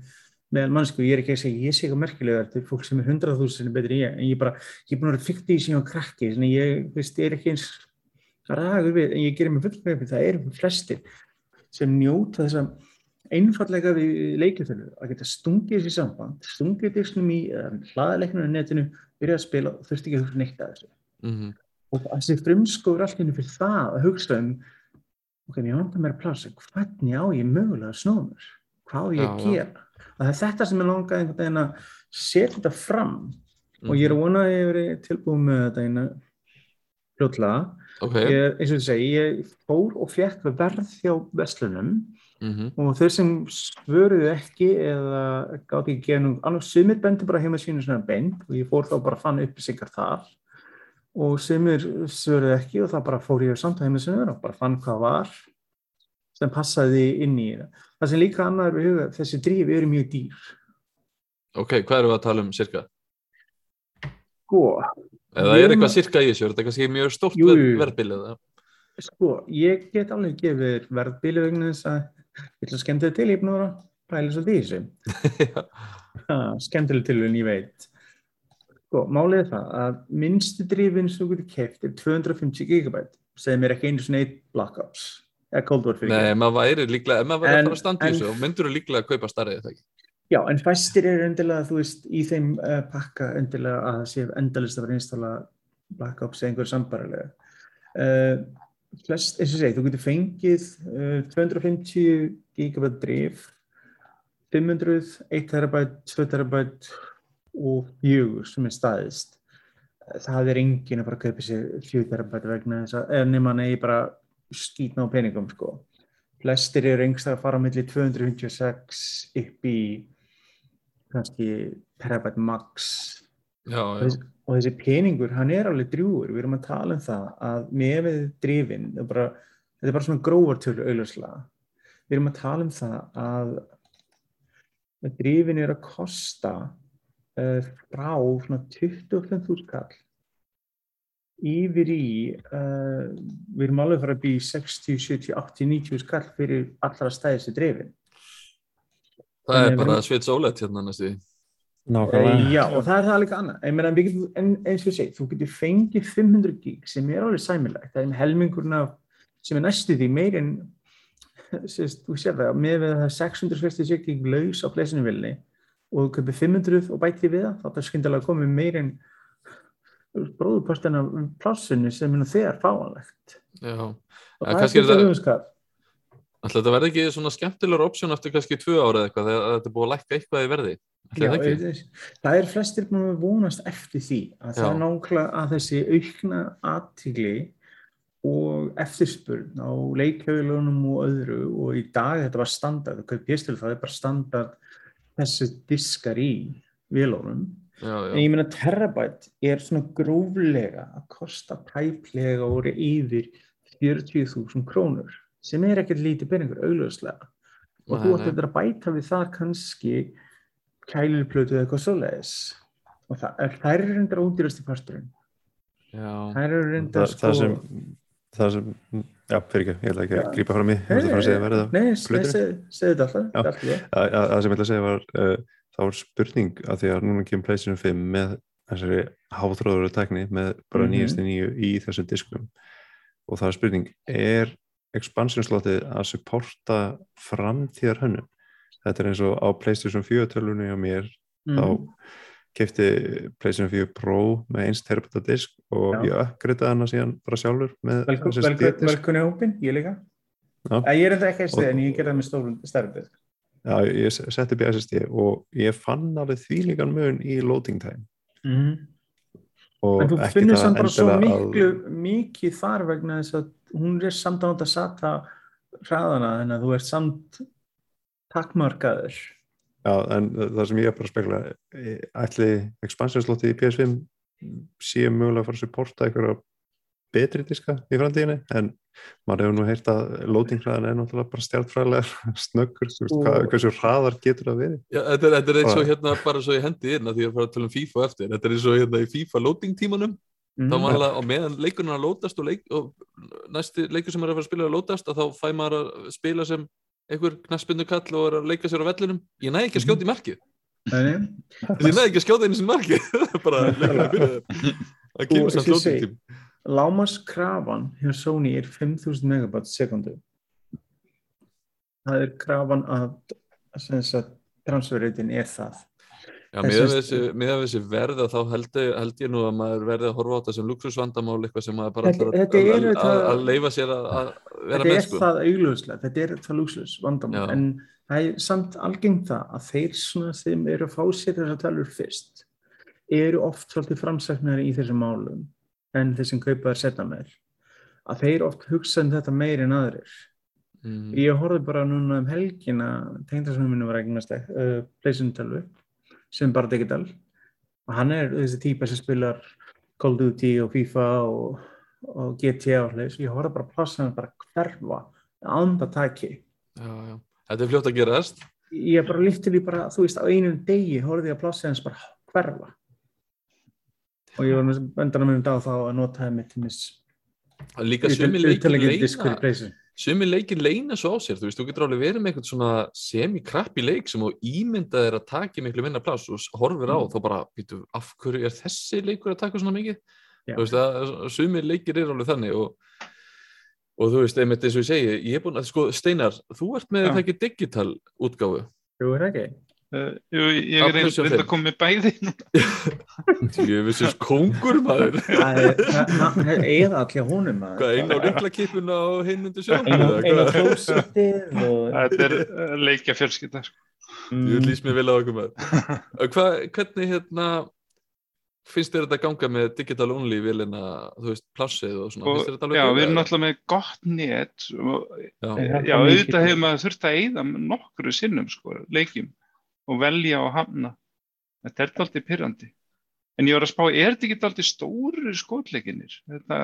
meðal mannsku, ég er ekki að segja, ég sé eitthvað merkilegar til fólk sem er hundrað þúsund betri en ég, en ég bara, ég er búin að vera fyrkt í síðan krakki, þannig ég, veist, ég er ekki eins ræður við, en ég gerir fullt grein fyrir, það eru flestir sem njóta þess að einfallega við leikjutölu að geta stungið sér samband, stungið disknum í hlaðaleiknum á netinu, byrja að spila og þurfti ekki að hugsa neitt að þessu. Mhm, og þessi frumskóður allt henni fyrir það að hugsa um ok, mér vantar mér að plasa, hvernig á ég mögulega að snóða mér, hvað á ég að gera? Og það er þetta sem er langað einhvern veginn að setja þetta fram og ég er mhm. að vona að ég hef verið tilbúið með þetta eina fljótlega ok, ég, eins og þú segi, ég fór og fekk verð hjá verslunum mhm, og þeir sem svöruðu ekki eða gátt ekki genum, annars sumir bendi bara heima sínu svona bend og ég fór þá bara að fann upplýsingar þar og sumir svöruðu ekki og þá bara fór ég samt heima sínu og bara fann hvað var sem passaði inn í það. Það sem líka annar við huga, þessi dríf eru mjög dýr. ok, hvað erum við að tala um cirka? Sko, eða Ég er er eitthvað cirka í þessu, er þetta kannski mjög stórt Jú, ver, jú. verðbilið eða? sko, ég get alveg gefið verðbíli vegna þess að ég ætla að skemmta þið til, ég er búin að að pæla svolítið í þessu. Já. Ha, skemmtileg tilvægn, ég veit. Sko, málið er það að minnstu drifin sem þú getur keft er 250 gigabæt, segir mér ekki einu svona eitt Black Ops, eða Cold War fyrir Nei, maður væri líklega, ef maður væri að fara að standa í þessu myndur þú líklega að kaupa starrið þetta ekki Já, en fæstir eru endilega, þú veist, í þeim uh, pakka endilega að það sé endalist að vera einstala Black Ops eða einhver sambarilega. Uh, flest, eins og segi, þú getur fengið uh, 250 gigabæt drif, 500, 1 terabæt, 2 terabæt og 4 sem er staðist. Það er enginn að fara að kaupa sér 4 terabæt vegna þess að, eða nema eigi bara skýtna á peningum, sko. Flestir eru engst að fara á milli 256 upp í kannski terabyte max. Já, já, og þessi peningur, hann er alveg drjúur við erum að tala um það að með við drifin, bara, þetta er bara svona grófartölu auðvitað við erum að tala um það að að drifin er að kosta uh, frá svona 25.000 kall. Yfir í uh, við erum alveg að fara að býja 60, 70, 80, 90 kall fyrir allra stæðistu drifin það er en- bara sveit sólett hérna næstu. Nákvæmlega. Já, og það er það líka annað. Ég meina, við getum, en eins og ég segi, þú getur fengið 500 gig sem er alveg sæmilegt. Það er helmingurinn af, sem er næstu því meir en, sérst, þú sér það, með við að það er 660 gig laus á flesinu vilni og þú kaupir 500 og bæti við það, þá er það skyndilega komið meir en bróðupostin af plássinu sem er nú þegar fáanlegt. Já, Og Ja, það kannski er er það- ætla þetta verði ekki svona skemmtilegur option eftir kannski tvö ára eða eitthvað þegar þetta er búið að lækka eitthvað í verði? Já, það það er flestir búin að vonast eftir því að það Já. er nákvæmlega að þessi aukna aðtigli og eftirspurn á leikjaulunum og öðru og í dag þetta var standard, það það er bara standard þessi diskar í vélunum. Já, en já, ég meina terabyte er svona gróflega að kosta tæplega og voru yfir 40.000 krónur sem er ekkert lítið peningur augljóslega og þú ætti nei. að bæta við það kannski kæluplötu eða eitthvað svoleiðis og það er, þær eru reyndar ódýrast í parturinn já. þær eru reyndar það, það sem það sem, já, fyrir ekki, ég ætla ekki að grípa fram í, ég ætla að fara að segja verða Nei, nei, plötunni. seg- segðu þetta alltaf, Já. þetta er alltaf það. að, að, að sem ég ætla að segja var uh, þá var spurning að því að núna kemur PlayStation 5 með þessari háþróður tækni með bara Mhm. nýjastu nýju í þessum diskum og það er spurning er expansion slotið að supporta framtíðar hönnun þetta er eins og á PlayStation 4 tölunni á mér þá Mhm. kefti PlayStation 4 Pro með 1 terabita disk og Já. ég uppgrittaði hana síðan bara sjálfur. Velkunni hópin, ég líka Já. Ég er þetta ekki að segja en ég gerði það með stórum stærri disk Já, ég setti upp í SSD og ég fann alveg þvílíkan mun í loading time og En þú það samt bara svo miklu mikið þar vegna þess að hún er samt á þetta sata hraðana þannig að þú ert samt takkmarkaður Já, en það sem ég er bara að spekla eh, ætli expansion slotið í PS5 sé mögulega að fara að supporta einhverja betri diska í framtíðinni en maður hefur nú heyrt að loading hraðan er náttúrulega bara stjartfræðilega snöggur, þú veist, Og- hvað, hversu hraðar getur það verið? Já, þetta er, þetta er eins og hérna bara svo ég hendi inn að því að fara að tala um FIFA eftir þetta er eins og hérna í FIFA loading tímanum mm. þá var alveg á meðan leikurinn er að lótast og, leik, og næsti leikur sem er að fara að spila er að lótast að þá fæ maður að spila sem einhver knaspindu kall og er að leika sér á vellinum. Ég næ ekki að skjóta í markið. Nei, ég næ ekki að skjóta einu Það er bara leikurinn að byrja Og kemur samt og segi, tím Lámas krafan hjá Sony er 5000 megabyte sekundu það er krafan að sem transferreitin er það Já, En miðað við þessi, miðað við þessi verð að þá held ég, held ég nú að maður verði að horfa á þetta sem luxusvandamál eitthvað sem maður bara Þetta- ætlar að, þetta er að, að, að leifa sér að, að vera þetta með er sko. það augljóslega, þetta er það luxus vandamál, Já. en það er samt algengt það að þeir svona sem eru að fá sér þessar tölur fyrst eru oft svolítið framsæknari í þessum málum en þeir sem kaupa þær setna meir að þeir oft hugsa um þetta meir en aðrir Mm. ég horfði bara núna um helgina tengdarsonum minni var eignast uh, pleysun tölvu sem bara digital. Og hann er þessi típa sem spilar Call of Duty og FIFA og, og GTA og hlust ég horfði bara að plassa hann bara hverfa já. Þetta er fljótt að gerast. Ég bara lífti því bara, þú veist, á einum degi horfði ég að plassa hans bara hverfa. Og ég var með vendanum um dag þá að nota það mitt til mis Líka sumi leikir disk fyrir leina pleysun sumi leikir leina svo á sér þú veist, þú getur alveg verið með eitthvað svona semi-krappi leik sem þú ímyndað er að taka miklu minna pláss og horfir á Mm. þá bara, býtu, af hverju er þessi leikur að taka svona mikið Já. þú veist, að sumi leikir er alveg þannig og, og þú veist, einmitt eins og ég segi ég er búin að, sko, Steinar, þú ert með Já. það ekki digital útgáfu Jú, er það ekki? Uh, jú, ég er reynd að koma með bæði ég vissi kongur maður. Er- eða allir honum maður. hvað, einn á líklakipuna og hinn undir sjónu Ein á- og Þetta er uh, leikja fjölskylda. sko. Ég vil lýst mér vel á okkur maður. Hva, hvernig hérna finnst þér þetta ganga með digital only vilina, þú veist, plássið og svona, Og, finnst þér þetta alveg já, við erum náttúrulega með gott net og, Já, já, auðvitað hefur maður þurft að eyða nokkru sinnum sko, leikjum og velja og hamna þetta er alltaf pyrrandi en ég var að spá, er þetta ekki alltaf stóru skotleikinir þetta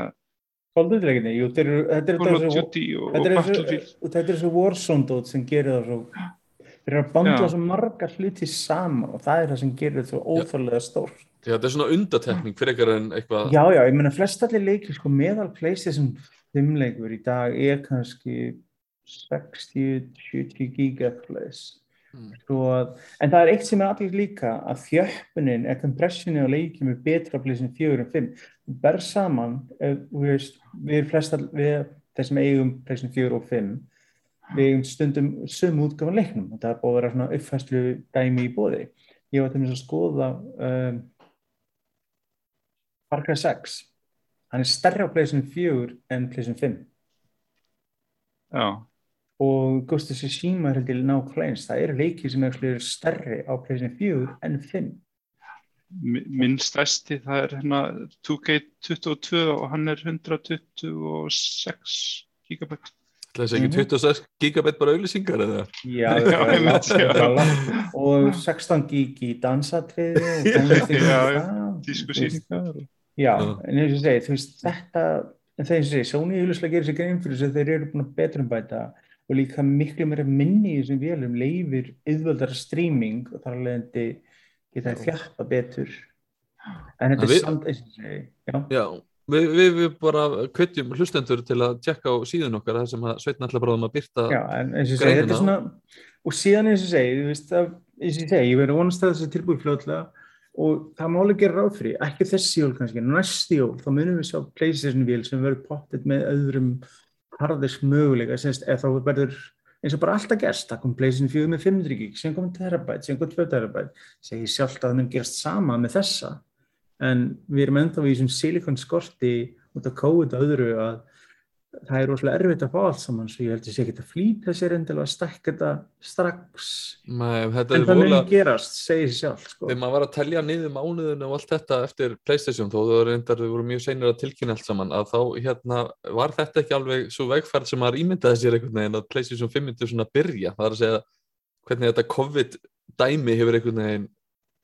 Koldutleikinni, jú, þetta er- þetta er Call of þessu- Duty og, þetta og Battlefield. þessu- þetta þessu Warzone-dót sem gerir það svo þeir eru að bandla Já. svo margar hluti saman og það er það sem gerir það svo óþálega stórt. Já, þetta er svona undatekning fyrir ekkar en eitthvað Já, já, ég meina flest allir leikir sko meðal PlayStation 5 leikur í dag er kannski 60-70 gigaplays Mm. Svo að, en það er eitt sem er allir líka að þjöppunin eða kompressjoni á leikjum er betra á PlayStation 4 en 5 þú ber saman eh, þú veist, við flest all, við þeir sem eigum PlayStation 4 og 5 við eigum stundum sömu útgáfan leiknum. Og það er búið að vera svona uppfæslu dæmi í bóði ég var til þess að skoða um, Cry 6 hann er stærri á PlayStation 4 en PlayStation 5 já, og Ghost of Tsushima er heldur nákvæmlega eins það eru leikir sem er stærri á PlayStation 4 en 5 mi- minn stærsti það er hérna 2K22 og hann er 126 gigabæt Það er ekki Mhm. 26 gigabit bara auðlýsingar eða? já, Já, er langt. og 16 gig í dansatriði og tónlist í Já, en eins og ég segi, þú veist þetta en þegar ég segi, Sony auðvitað gerir sér grein fyrir þess að þeir eru búin að betrum bæta og líka miklu meira minni í þessum vélum leifir auðvöldara streaming og þar alveg geta Já. þjappa betur. En þetta er samt já. Já, við, við, við bara hvetjum hlustendur til að tjekka á síðun okkar það sem að Sveitn ætla bara um að byrta Já, en eins og segi, þetta er svona og síðan eins og segi, þú veist að eins og segi, ég verður vonast að þessi tilbúið fljóðlega og það máli gera ráð fyrir ekki þessi jól kannski, næsti jól þá munum við sjá PlayStation vél sem verður pottet með öðrum harðis möguleika, semst, eða þá verður eins og bara alltaf gerst, það kom PlayStation 4 með 500 gig, sem kom terabyte, sem kom 2 terabyte, segir sjálft að það mun gerast sama með þessa, en við erum ennþá í þessum silikon skorti út af COVID og öðru að það er rosalega erfitt að fá allt saman svo ég held að ég sé ekki að flýta sér endilega að stakka þetta strax. Nei, þetta en það mun voðalega gerast, segir sér sjálf sko. þegar maður var að telja niður mánuðinu og allt þetta eftir Playstation þó þau voru mjög seinir að tilkynna allt saman að þá hérna var þetta ekki alveg svo vegferð sem maður ímyndaði sér einhvern veginn að Playstation 5 myndi svona byrja? Það er að segja hvernig þetta COVID dæmi hefur einhvern veginn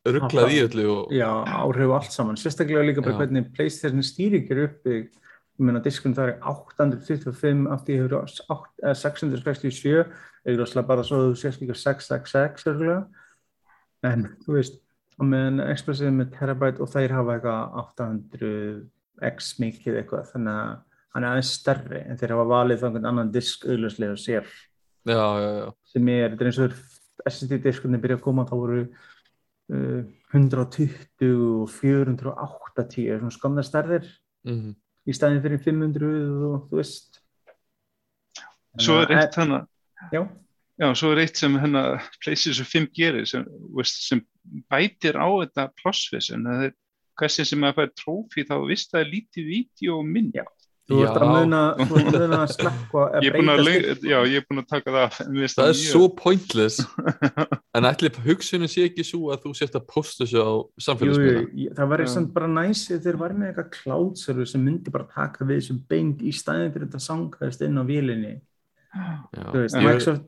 rugglað í öllu og Já, áhrif á allt saman, sérstaklega líka hvernig PlayStation stýring er uppi ég meina diskunum það er 825 af því hefur átt- eh, 667 er rosalega bara svo að þú sést líka 666 örgulega en þú veist, og meðan Expressið er með terabyte og þeir hafa eitthvað 800x mikið eitthvað þannig að hann er aðeins stærri en þeir hafa valið einhvern annan disk auðlöslega sér. Já, já, já, sem er, þetta er eins og SSD diskunni byrja að koma þá voru uh, 120 og 480 er svona skamna stærðir. Mhm, í staðin fyrir 500 og þú veist Svo er að- eitt þannig já, Já, svo er eitt sem hennar PlayStation 5 gerir sem, veist, sem bætir á þetta plossvissin. Það er hversi sem að fæði trófi þá vist það er lítið vídeo og mynd. Já. Þú ert að muna þú ert að muna að slakka Ég er búin að, leið, já, ég er búin að taka það það er mjög- svo pointless. En ætli hugsunin sé ekki svo að þú sért að posta þessu á samfélagsmiðla? Jú, það var Já. samt bara næs ef þeir var með eitthvað cloud server sem myndi bara taka við þessum beint í staðin fyrir þetta sangaðist inn á ég- Microsoft,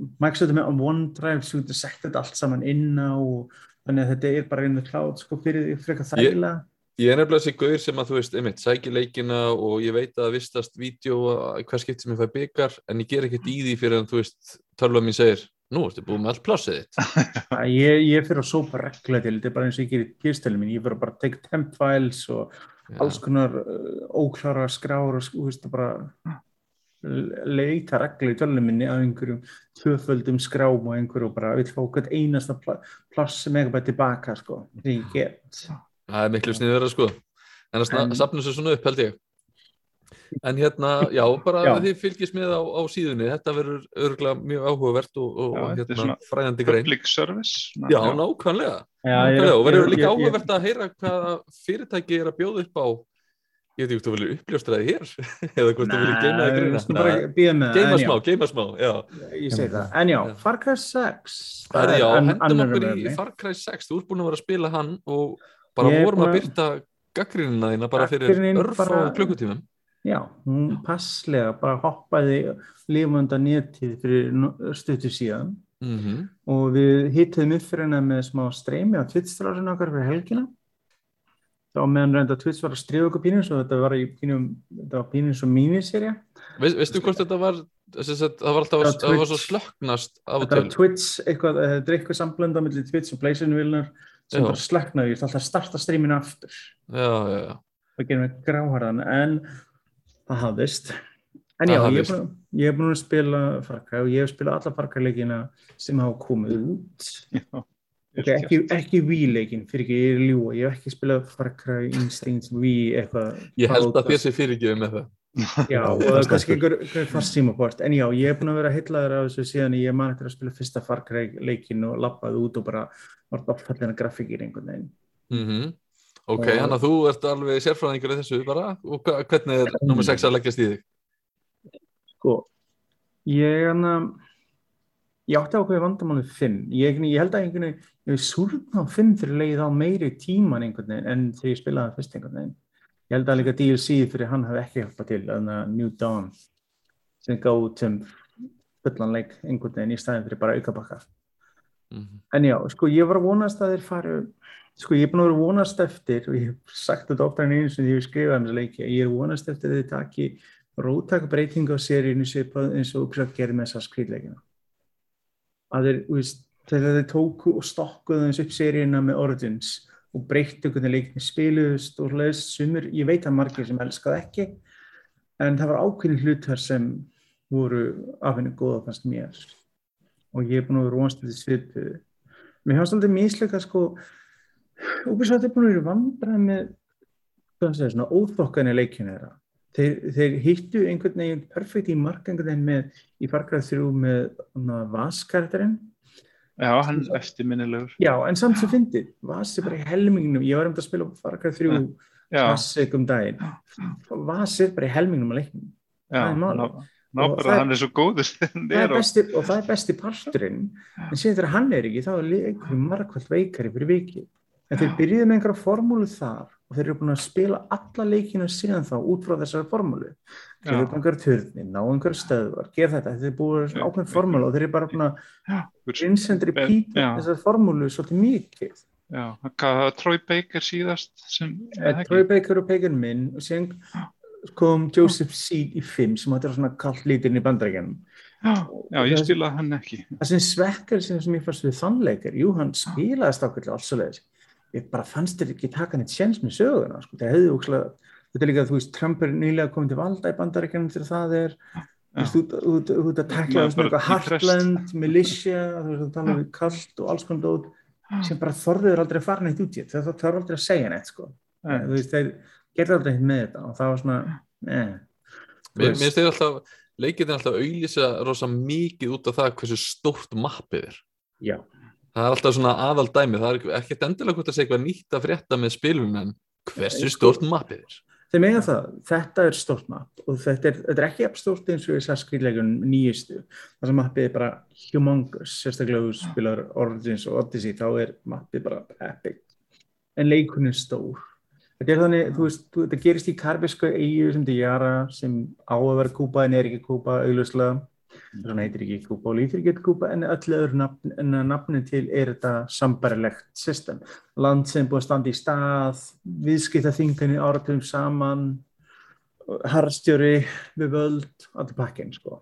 með OneDrive sem getur sett þetta allt saman inn á og þannig að þetta er bara the cloud sko fyrir því frekar Ég- þægilega. Ég er nefnilega þessi gaur sem að þú veist, einmitt, sækir leikina og ég veit að það vistast vídeo að hver skipt sem ég fæ byggar en ég ger ekkert í því fyrir en þú veist, tölva mín segir, nú ertu búið með allt plássið þitt. Ég, ég fyrir að sópa regla til, þetta er bara eins og ég gerir kyrstölu mín, ég fyrir bara að take temp files og Já. alls konar uh, óklara skrár og þú veist, bara le- leita regla í tölunum minni af einhverjum tvöföldum skrám og einhverju og bara vil fá hvert einasta pla Það er miklu sniður að sko. En að En- safna þessu svona upp held ég. En hérna, já, bara Já. þið fylgjast með á, á síðunni, þetta verður örgulega mjög áhugavert og, og, Já, hérna, fræðandi grein. Public service. svona, Já, nákvæmlega. Já, nákvæmlega. Og verður líka ég- ég- áhugavert að heyra hvaða fyrirtæki er að bjóða upp á, ég veit ekki hvort þú viljið uppljóstraði hér, eða hvort þú viljið geima það greina. það, Geima en smá, geima smá, já. Ég segi það, en já. Far Cry 6 Það er já, hendum okkur í. Far Cry 6, þú ert búin að vera að spila hann og bara Ég vorum að byrta gaggrínina þína bara fyrir örf bara- og klukkutímum. Já, hún passlega bara hoppaði að netið fyrir stuttu síðan. Mm og við hittum upp fyrir hennar með smá streymi á Twitch-strásin okkar fyrir helgina. Þá meðan reynda Twitch var að stríða okkur pínum svo þetta var í pínum þetta var pínum svo míniserja Veist, veistu hvort þetta var, það var alltaf, það var svo slöknast þetta var Twitch, eitthvað, þetta er eitthvað samblenda millir Twitch og Playstation-vilnar sem Já. bara slöknaði, ég ætla alltaf að starta streyminu aftur Já, já, já. það gerir mig gráharðan en það hafðist en já, ég er búin, er að spila Far Cry og ég hef spilað alla Far Cry leikina sem hafa komið út Já, okay, ekki, ekki Wii leikin, fyrir ekki, ég er ljúa ég hef ekki spilað Far Cry Instinct eitthvað Ég held að Far- þér sé fyrirgefið með það. Já, og það er kannski einhver, einhver fast símaport en já, ég er búin að vera heitlaður af þessu síðan ég man eftir að spila fyrsta Far Cry leikin og lappaði út og bara var uppfallina grafíkir einhvern veginn. Mm Ok, Og- þannig að þú ert alveg sérfræðingur í þessu bara. Og hva- hvernig er nummer 6 að leggjast í þig? sko ég hann að ég átti á hverju vandamáli 5 ég, ég held að einhvern veginn ég hef súrna á 5 fyrir leið á meiri tíman einhvern veginn en þegar ég spilaði fyrst einhvern veginn ég held að líka DLC fyrir hann hafi ekki hjálpað til þannig að New Dawn sem gáð til fullan leik einhvern veginn í staðin fyrir bara aukabakka. Mm en já, sko ég var vonast að þeir faru sko ég er búin að vera vonast eftir og ég hef sagt þetta ofta en einu sem ég hef skrifað um þessu leiki, ég er vonast eftir að þeir taki rótaka breytingu á seríinu eins og Ubisoft gerði með þessar skrýtleikina að þeir, þegar þeir tóku og stokkuðu eins upp seríuna með Origins og breyttu hvernig leikinni spiluðust og hlæðist sumur, ég veit að margir sem elskaði ekki en það var ákveðin hlutar sem voru af henni góða fannst mér. Og ég er búin að vera vonast eftir svipuðu mér hefast aldrei misleika sko Ubisoft er búin að vera vandræð með segja, svona óþokkan í leikinu þeirra. Þeir, þeir hittu einhvern veginn perfekt í mark einhvern veginn með í fargrað þrjú með Vaskarættarinn Já, hann er eftirminnilegur. Já, en samt sem fyndið, Vas er bara í helmingnum, ég var um að spila þrjú Já, klassik um daginn, Vas er bara í helmingnum að leiknum, já, ná, bara hann er svo góður sem það er er og, það er besti parturinn, en síðan þegar hann er ekki, þá er leikurinn margvælt veikari fyrir viki, en þeir byrjuðu með einhverja formúlu þar og þeir eru búin að spila alla leikina síðan þá út frá þessari formúlu, já, einhverja turni, ná einhverja stöðvar, gera þetta, þeir eru búin að ákveðin formúlu og þeir eru bara búin að repeat Já. þessari formúlu svolítið mikið. já, hvað var Troy Baker síðast sem, Eh, Troy Baker og Pagan Minn og síðan kom Joseph Seed í 5 sem þetta er svona kallt lítirinn í bandarækjanum já, já, ég spilaði hann ekki. það sem svekkar sem, ég fannst við þannleikar jú, hann spilaði stákvæmlega alls og leiðis ég bara fannst þér ekki taka neitt séns með söguna, sko, það hefði ókslega þetta er líka, þú veist, Trump er nýlega komið til valda í bandarækjanum þegar það er. Þú veist, þú- ert að tekla Maður svona eitthvað. Heartland, Militia þú veist, þú tala við kallt og alls konar dót sem bara þorðuður aldrei að fara neitt út í þetta. Það þarf aldrei að segja neitt, sko. Þú veist, þeir gerði aldrei neitt með þetta og það var svona, eh. Mér finnst þeir alltaf, leikið er alltaf auðlýsa rosa mikið út af það hversu stórt mappið er. já, Það er alltaf svona aðal dæmi, það er ekkert endilega hvort að segja eitthvað nýtt að frétta með spilun en hversu Sko- stórt mappið er. þeir meina það, þetta er stórt mapp og þetta er, þetta er ekki stórt eins og þess að skrýleikun nýjustu. Það sem mappið er bara humongous sérstaklega þú spilar Origins og Odyssey þá er mappið bara epic. En leikunni er stór. Þetta er þannig, þú veist, þetta gerist í karbisku eigu sem Diara sem á að vera kúpa en er ekki kúpa augljóslega svona heitir ekki kúpa og lítur ekki kúpa en öll öðru nafn, en að nafnin til er þetta sambarilegt system land sem er búið að standa í stað viðskipta þinginni áratum saman harstjóri við völd allur pakkin sko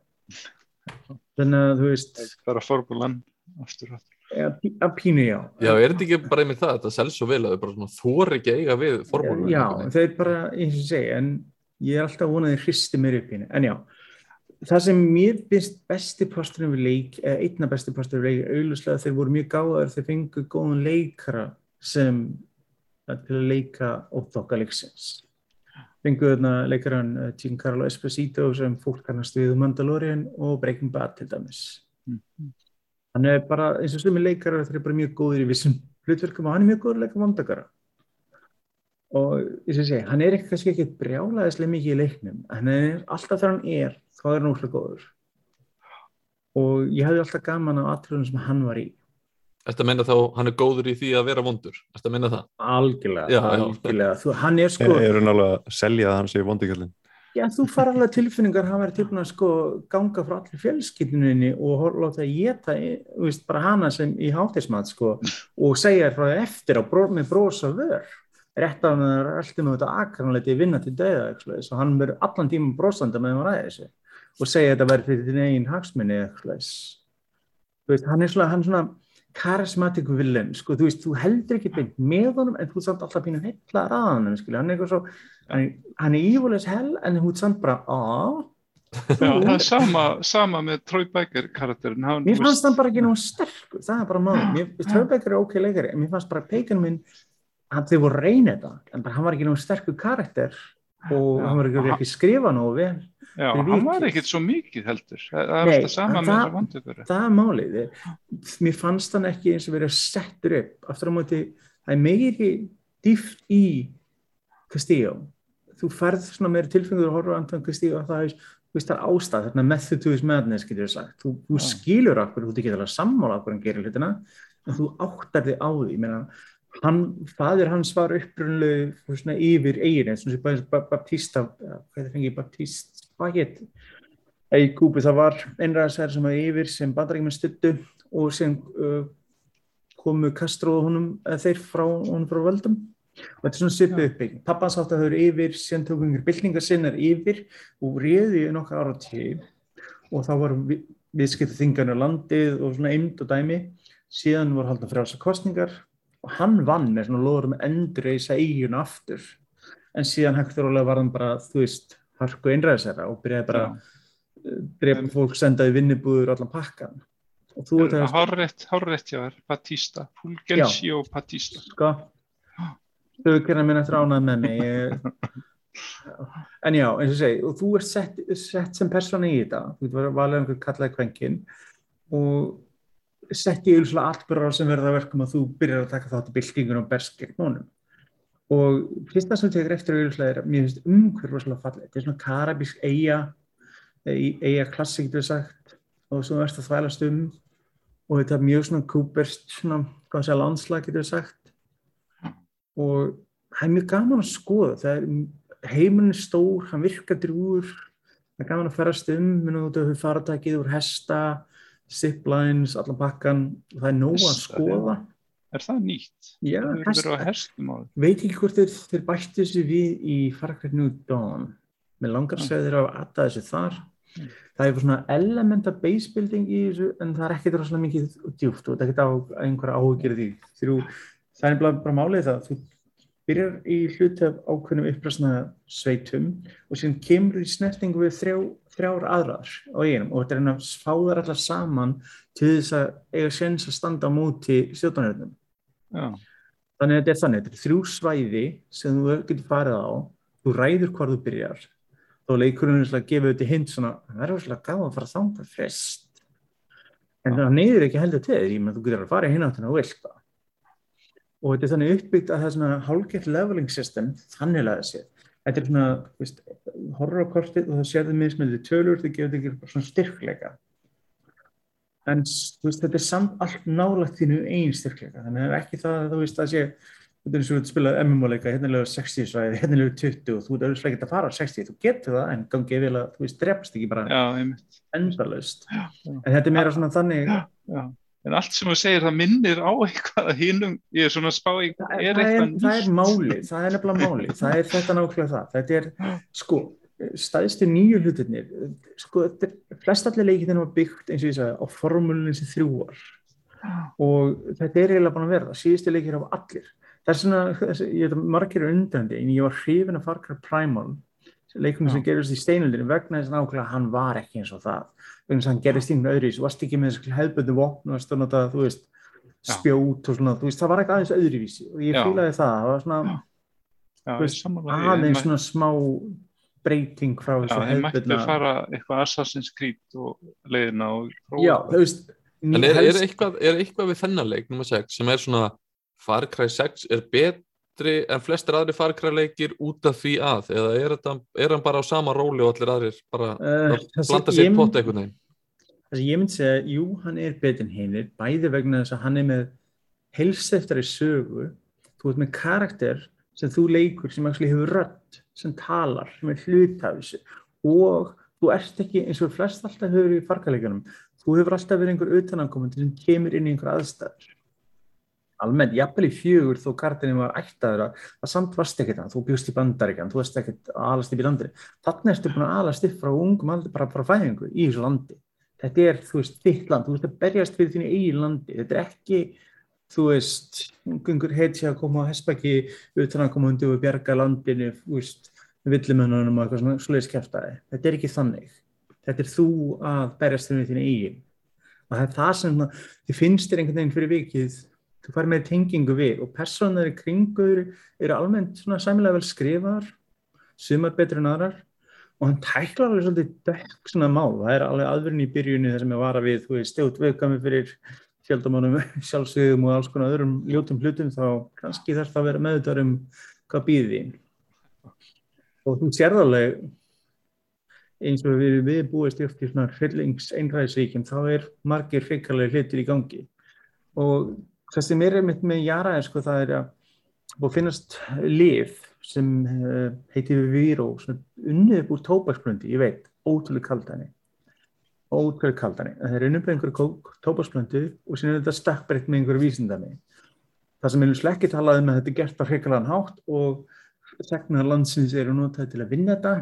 þannig að þú veist bara formúlan aftur aftur. ja, pí- að pínu já Já, er þetta ekki bara einmitt það, þetta selst svo vel að þau bara svona þóri ekki að eiga við formúlunum. já, þeir bara, eins og ég segi en ég er alltaf vonað að hristi mér upp í henni en já, það sem mér finnst besti posturinn við leik eða einna besti posturinn við leik, auðvitað þeir voru mjög gáðar, þeir fengu góðan leikara sem til að leika óþokka leiksins. Fengu þarna leikaran uh, Giancarlo Esposito sem fólk kannast við um Mandalorian og Breaking Bad til dæmis. Mhm. hann er bara, eins og sumi leikarar þeir eru bara mjög góðir í vissum hlutverkum og hann er mjög góður leika vandakara og ég segi, hann er ekki kannski ekki brjálaðislega mikið í leiknum en hann er alltaf þegar hann er þá er hann úrslega góður og ég hefði alltaf gaman á atriðunum sem hann var í Þetta meina þá, hann er góður í því að vera vondur. Þetta meina það. algjörlega, Já, já. algjörlega. Þú, hann er sko, Er, hann alveg að selja það hann sé vondikallin? já þú fara alveg tilfinningar hann verið tilbúin að sko ganga frá allir fjölskyldunni og láta að geta þú veist, bara hana sem í hátismat sko og segja frá þér eftir á bró, með bros og vör rétt af með það alltaf með þetta akranleiti vinna til döða og hann verður allan tíma brosanda með hann þessu og segja þetta verður fyrir þinn eigin þú veist, hann er svona, svona charismatic villain, sko, þú þú heldur ekki beint með honum en þú er samt alltaf pínu heilla að honum, skilja, hann er svo hann hann er evil as hell en þú er samt bara, aaa Já, það er sama, sama með Troy Baker karakterin. Hann, mér fannst hann bara ekki náttúrulega sterkur það er bara máli, finnst Hörbecker er ok leikari en mér fannst bara Pekan minn hann þau voru að reyna þetta, en bara hann var ekki náttúrulega sterkur karakter og Já, hann var ekki, og ekki skrifa nógu vel Já, fyrir hann var ekkert svo mikið heldur. Það er alltaf sama en með það- þessu vandökur. það er málið. Mér fannst hann ekki eins og verið settur upp. Aftur á móti, það er meiri dýft í Castillo. Þú færð svona meiri tilfengur að horfa á Anton Castillo að það er, það er ástæð þarna method to his madness getur við sagt. Þú, þú skilur okkur, þú ekki alveg sammála okkur hann gerir hlutina, en þú áttar þig á því, ég meina hann, fadir hans var upprunlega svona yfir eigin, eins og þessi Baptista, hvað er fengið Baptist, hvað hétt í Kúbu, það var einræðsæri sem var yfir sem bandarækjum stuttu og sem uh, komu Castro og honum, þeir frá honum frá völdum. Og þetta er svona svipu uppbygging. Pappans átti að þau eru yfir, síðan tók einhver byltingar sinnar yfir og réði í nokkar ára til og þá var vi, viðskipt þingarnu landið og svona eimd og dæmi. Síðan voru haldið frjálsa kostningar og hann vann með svona loður með endur reysa eiginu aftur. En síðan hægt og rólega var hann bara, þú veist harku einræðisæra og byrjaði bara að drepa fólk, sendaði vinnibúður allan pakkan og þú veit að hárrétt hjá þér, Batista. Fulgencio Batista. sko þau kynna minn eftir ánað með mig En já, eins og segi, og þú ert sett, sett sem persóna í þetta, þú getur valið einhver kallaði kvenkin og sett í auðvitað atbyrðar sem verða að verkum að þú byrjar að taka þátt í byltingun og berst gegn honum. Og fyrsta sem tekur eftir auðvitað er, mér finnst umhverf svolítið fallið, þetta er svona karabísk eiga, eiga klassik, getur við sagt, og svo verðst að þvælast um. Og þetta er mjög svona kúperst, svona, hvað sé, landslag, getur við sagt. Og það er mjög gaman að skoða, það er heimurinn er stór, hann virkar drúur það er gaman að ferast um minna út af faratækið úr hesta ziplines, allan pakkan það er nóg að skoða. Er það nýtt? Já, það hest, verið á hestum á því. veit ekki hvort þeir, þeir bættu þessu við í Far Cry New Dawn. Með langar segðir á að aða þessu þar. Mm. það er eitthvað svona element of base building í þessu en það er ekkert rosalega mikið djúft og þetta er ekkert á einhverja áhugjur því. Þrjú, það er bara, bara málið það. Þú byrjar í hluti af ákveðnum uppröðsna sveitum og síðan kemur í snertingu við þrjá, þrjár aðrar á einum og þetta er að fá þar allar saman til þess að eiga séns að standa á móti stjórnaröðnum þannig að þetta er þannig, þetta er þrjú svæði sem þú getur farið á þú ræður hvar þú byrjar þá leikurinn er að gefa þetta hint svona það er svolítið gaman að fara að þanga fyrst. En það neyður ekki heldur til því að þú getur að fara í hináttina og vilt það. Og þetta er þannig uppbyggt að það er svona hálfgett leveling system þannig að það sé þetta er svona, þú veist, horrorkortið og það þið mismöldið tölur þau gefur þig svona styrkleika en þú veist, þetta er samt allt nálægt þínu einn styrkleika þannig að það er ekki það að þú veist að sé er eins og þú spilað MMO-leika, hérna lögur 60 svæði, hérna lögur 20 og þú ert auðvitað ekki að fara á 60, þú getur það en gangið vel að þú veist, drefst ekki bara já. en þetta er meira svona þannig Já, já. En allt sem þú segir, það minnir á eitthvað að hinum, ég er svona spá í, það er það er, það er máli, það er nefnilega máli það er þetta nákvæmlega það. Þetta er, sko, staðistu nýju hlutirnir sko, þetta flest allir leikið þegar var byggt eins og ég sagði á formúlunum sem þrjúar og þetta er eiginlega búin að vera það. Síðustu leikir af allir. Það er svona, ég veit að margir er undrandi en ég var hrifin að Far Cry Primal leikunum sem gerist í steinöldinu vegna þess að nákvæmlega hann var ekki eins og það. Vegna þess að hann gerist ínum öðru þú varst ekki með þessu hefbundu vopn að nota, þú veist, spjót og svona, þú veist, það var ekki aðeins öðruvísi og ég Já. fílaði það, það var svona Já, veist, aðeins svona smá breyting frá þessu þeir mættu fara eitthvað Assassin's Creed og leiðina og prófa Já, það. veist En er, er, eitthvað, er eitthvað við þennanleik nummer 6 sem er svona Far Cry 6 er betri en flestir aðri Far Cry leikir út af því að eða er, þetta, er hann bara á sama róli og allir aðrir bara Eh, að blanda sér pott Það sem ég myndi segja, jú, hann er betur en hinnir, bæði vegna þess að hann er með heilseftari sögu, þú ert með karakter sem þú leikur sem actually hefur rödd, sem talar, sem er hlut af þessu. Og þú ert ekki eins og flest alltaf hefur í farkaleikjunum, þú hefur alltaf verið einhver utanankomandi sem kemur inn í einhver aðstæður. Almennt, jafnvel í fjögur þó karakterin var ættaður að það samt varst ekkert það, þú bjóst í bandaríkjan, þú varst ekkert að alast upp í landri. Þannig ertu búin að alast upp frá ungum aldrei bara frá fæðingu í þessu landi. Þetta er, þú veist, þitt land, þú veist að berjast fyrir þínu eigin landi, þetta er ekki þú veist, einhver heitja að koma á hespaki utan að koma undir og bjarga landinu, þú veist villumennunum og eitthvað svona sluðis kæftæði þetta er ekki þannig, þetta er þú að berjast þínu eigin. Og það er það sem þið finnst þér einhvern veginn fyrir vikið, þú fær með tengingu við og personar í kringur eru almennt svona sæmilega vel skrifar sumar betur en aðrar. Og hann tæklar alveg svolítið dökk svona mál, það er alveg aðverðin í byrjunni þar sem ég var að við, þú veist, stjótt viðkami fyrir fjöldamannum, sjálfsögum og alls konar öðrum ljótum hlutum þá kannski þarf það að vera meðutar um hvað býði þín og þú sérð alveg eins og við, við búist til svona hryllings einræðisvíkjum þá er margir hrikalega hlutir í gangi. Og það sem er einmitt með Jara er sko það er að og finnast lif sem uh, heitir Víró unnið upp úr tóbaksblöndi, ég veit ótrúlega kaldæni ótrúlega kaldæni, en það er unnið upp einhverju tóbaksblöndu og síðan er þetta stakkbreytt með einhverju vísindami. Það sem er ekki talað um að þetta er gert á hreikalan hátt og segnar landsins eru notaði til að vinna þetta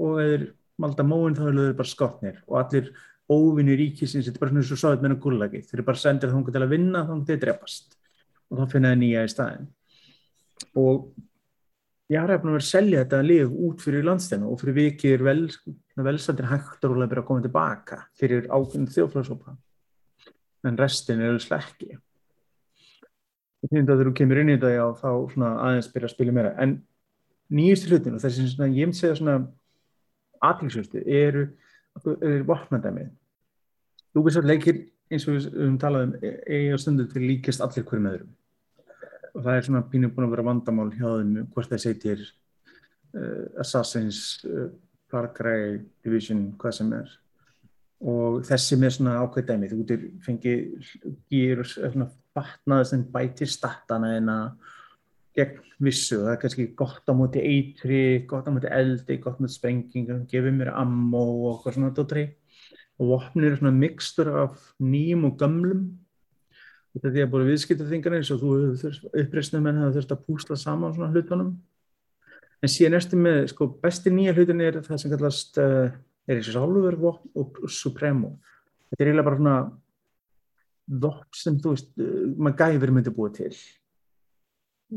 og eða malda móin þá eru þau bara skotnir og allir óvinni ríkisins, þetta er bara svona svo sáðið með gullagi, þeir eru bara sendið þá til að vinna þá til að drepast. Og þá finna það nýja í staðin og ég har hefði að vera að selja þetta lif út fyrir landstæna og fyrir vikið er vel, velstændir hægt að byrja að koma tilbaka fyrir ákveðin þjóflagsópa en restin er alveg og því að þú kemur inn í þetta já, þá aðeins byrja að spila meira. En nýjustu hlutin og þessi sem ég segja svona aðtilsvöstu eru, eru vopnadæmið? Ubisoft leikir eins og við höfum talað um eigi á stundu til líkast allir hverjum öðrum. Og það er svona pínum búin að vera vandamál hjá þeim hvort það segir uh, Assassins, uh, Far Cry Division, hvað sem er. Og þessi með svona ákveð dæmi þú getur fengið gýr svona fatnaði sem bætir statana en að gegn vissu. Það er kannski gott á móti eitri gott á móti eldi, gott á móti sprengingum gefið mér ammo og eitthvað svona dótri. og vopnir eru svona mixtur af nýjum og gamlum þetta er því að búið viðskiptaþingar eins og þú uppreysnum en það þurft að púsla saman svona hlutunum. En síðan erstu með, sko, besti nýja hlutin er það sem kallast uh, er þessi Solver vopn og Supremo. Þetta er eiginlega bara svona vopn sem þú veist uh, maður gæfir myndi búið til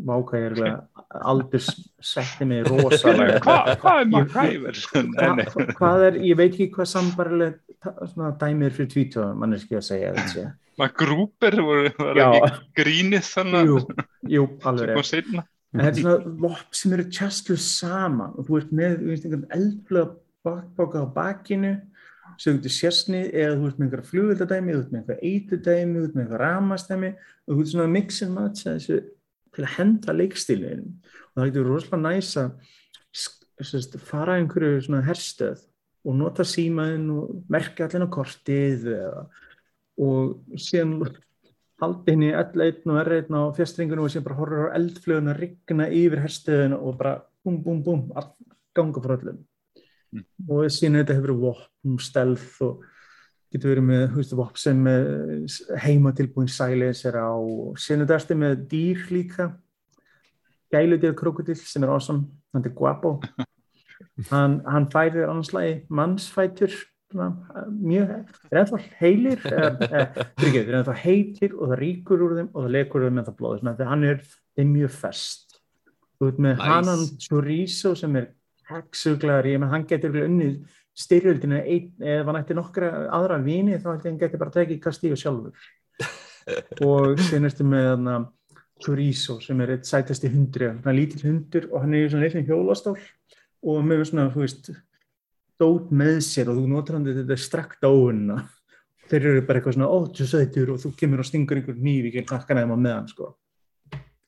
vákvæði aldrei setti mig rosalega. Hvað hva er gæfir? Hva, hvað er, ég veit ekki hvað sambarlega dæmir fyrir tvítu manneski að segja þetta maður grúper voru ekki grínið þannig jú, jú, alveg en þetta er svona vopn sem eru tjastluð saman og þú ert með eldflöða bakbáka á bakinu sem þú ert sérsnið eða þú ert með einhverja flugvöldadæmi þú ert með einhverja eitudæmi, þú ert með einhverja ramastæmi og þú ert svona mix and match þessu til að henda leikstílin og það getur rosalega næs að fara einhverju svona herstöð og nota símaðin og merka allir á kortið eða, og síðan haldi henni L1 og R1 á fjastringunum og síðan bara horfður á eldflögun að rigna yfir herstöðun og bara búm búm búm ganga frá öllum mm. og síðan þetta hefur verið vopn, stelð og getur verið með vopn sem heimatilbúin sæleisir á og síðan þetta erstu með dýr líka. Gæludýr krokodill sem er awesome, hann er guapo. Hann, hann færir annarslægi mannsfætur mjög, er ennþá heilir þeir er ennþá heilir og það ríkur úr þeim og það lekur úr þeim ennþá blóð. Þannig að hann er, er mjög fest. Þú veit með nice. Hanan Chorizo sem er hexuglar, ég menn hann getur unnið styrjöldinu eða hann ætti nokkra aðra vini þá ætti hann getur bara tekið kastíu sjálfur. Og senast með Chorizo sem er eitt sætasti hundri hann er lítill hundur og hann er svona eitthvað hjólastál og með svona, þú veist dót með sér og þú notur hann þetta strakt á henn þeir eru bara eitthvað svona, ó, þú sætur og þú kemur og stingur einhver nýv í kemur nakkan eða með hann sko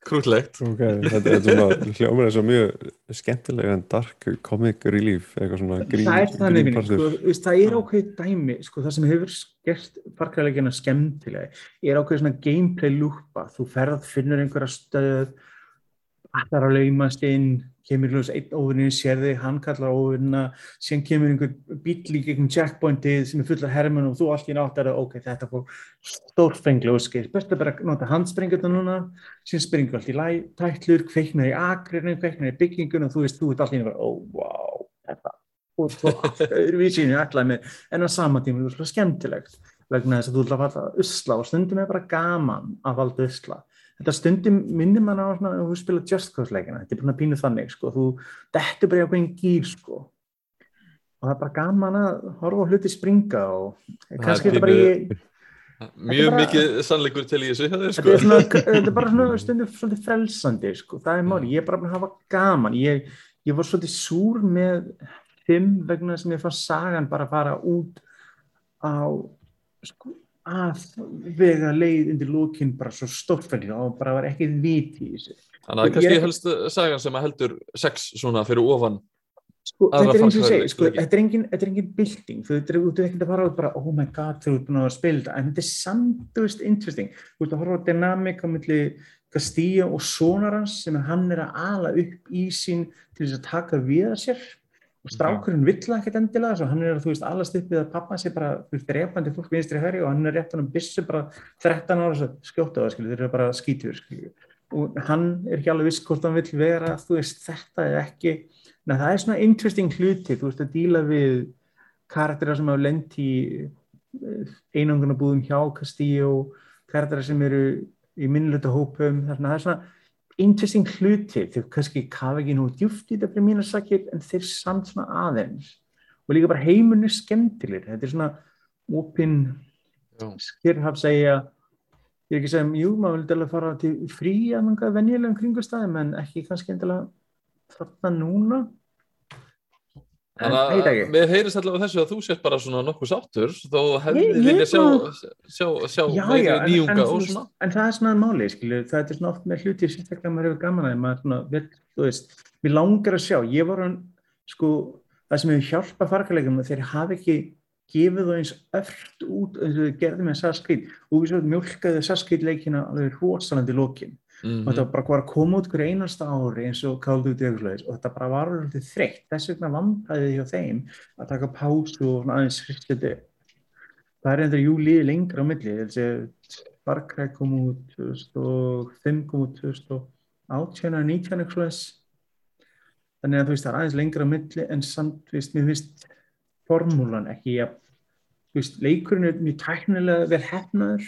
Krútlegt. Okay, Þetta er svona hljómar eins og mjög skemmtilega en dark comic relief eitthvað svona grín Það er þannig minni, sko, það er ákveð dæmi sko, það sem hefur gert farklæðilegina skemmtilega er ákveð svona gameplay lúpa, þú ferð finnur einhverja stöð allar að laumast inn kemur hljóðs einn óvinni, sér þig, hann kallar óvinna, síðan kemur einhver bíl í gegnum checkpointið sem er fullar hermun og þú allt í nátt að ok, þetta fór stórfenglu og skeið, best að bara nota handspringurna núna, síðan springur allt í læ, tætlur, kveiknar í agrinu, kveiknar í byggingun og þú veist, þú ert allt í nátt oh, wow, þetta og svo öðruvísinu allar með, en á sama tíma þú er svona skemmtilegt vegna þess að þú ætla að falla usla og stundum er bara gaman að valda usla þetta stundum minnir mann á svona að þú spila Just Cause leikina, þetta er bara pínuð þannig sko, þú dettur bara í ákveðin gýr sko. Og það er bara gaman að horfa hluti springa og kannski þetta bara ég Mjög bara, mikið sannleikur til í þessu sko. þetta, er svona, þetta er bara svona stundum svolítið frelsandi sko, það er máli, ég er bara að hafa gaman. Ég, ég var svolítið súr með fimm vegna sem ég fann sagan bara að fara út á sko að vega leið undir lókinn bara svo stórfælið og bara var ekki viti í þessu. Þannig að kannski ég... helst sagan sem að heldur sex svona fyrir ofan sko, þetta er eins og segi, sko, þetta er engin, engin bilding, þú ert ekki að fara út bara oh my god þú ert búin að spila þetta. En þetta er samtust interesting, þú ert að horfa á dynamík á milli Castillo og sonarans sem hann er að ala upp í sín til þess að taka við að sér og strákurinn vill það ekkert endilega svo hann er að þú veist allast uppið að pappa sé bara þú veist repandi fólk vinstri höri og hann er rétt hann um bissu bara 13 ára skjóta það skilju þeir eru bara skítur skilju og hann er ekki alveg viss hvort hann vill vera þú veist þetta er ekki. Nei, það er svona interesting hluti þú veist að díla við karakterar sem hafa lent í eh, einangunabúðum hjá Castillo karakterar sem eru í minnlötu hópum það er svona interesting hluti, þeir kannski kafa ekki nú djúft í þetta fyrir mín að sakja en þeir samt svona aðeins. Og líka bara heimun er skemmtileg þetta er svona opinn skirrhaf segja. Ég er ekki að segja, jú, maður vildi alveg fara til frí að venjulegum kringustæðum en ekki kannski endilega þarna núna Þannig að mér heyrist allavega þessu að þú sért bara svona nokkuð sáttur þó hefði Ég- ég vilja sjá, sjá, sjá Já, meiri já, en, en, nýjunga þú og svona. en það er svona máli, skilju, það er svona oft með hluti sérstaklega maður hefur gaman að maður svona, vill, þú veist, mér langar að sjá, ég var hann, sko, það sem hefur hjálpað farkarleikum, þeir hafi ekki gefið þú eins öft út þau gerði með Saskrit og við svo mjölkaði Saskrit leikina alveg rosalandi lókin Mhm. og þetta var bara að koma út hverju einasta ári eins og Call of Duty Eagles og þetta bara var alveg þreytt, þess vegna vandræði hjá þeim að taka pásu og aðeins upp. það er endur júli lengra á milli þessi Far Cry kom út 2005 kom út 2018 eða 19 eitthvað svoleiðis. þannig að þú veist það er aðeins lengra á milli en samt, þú veist, mér finnst formúlan ekki ja, veist, leikurinn er mjög tæknilega vel hefnaður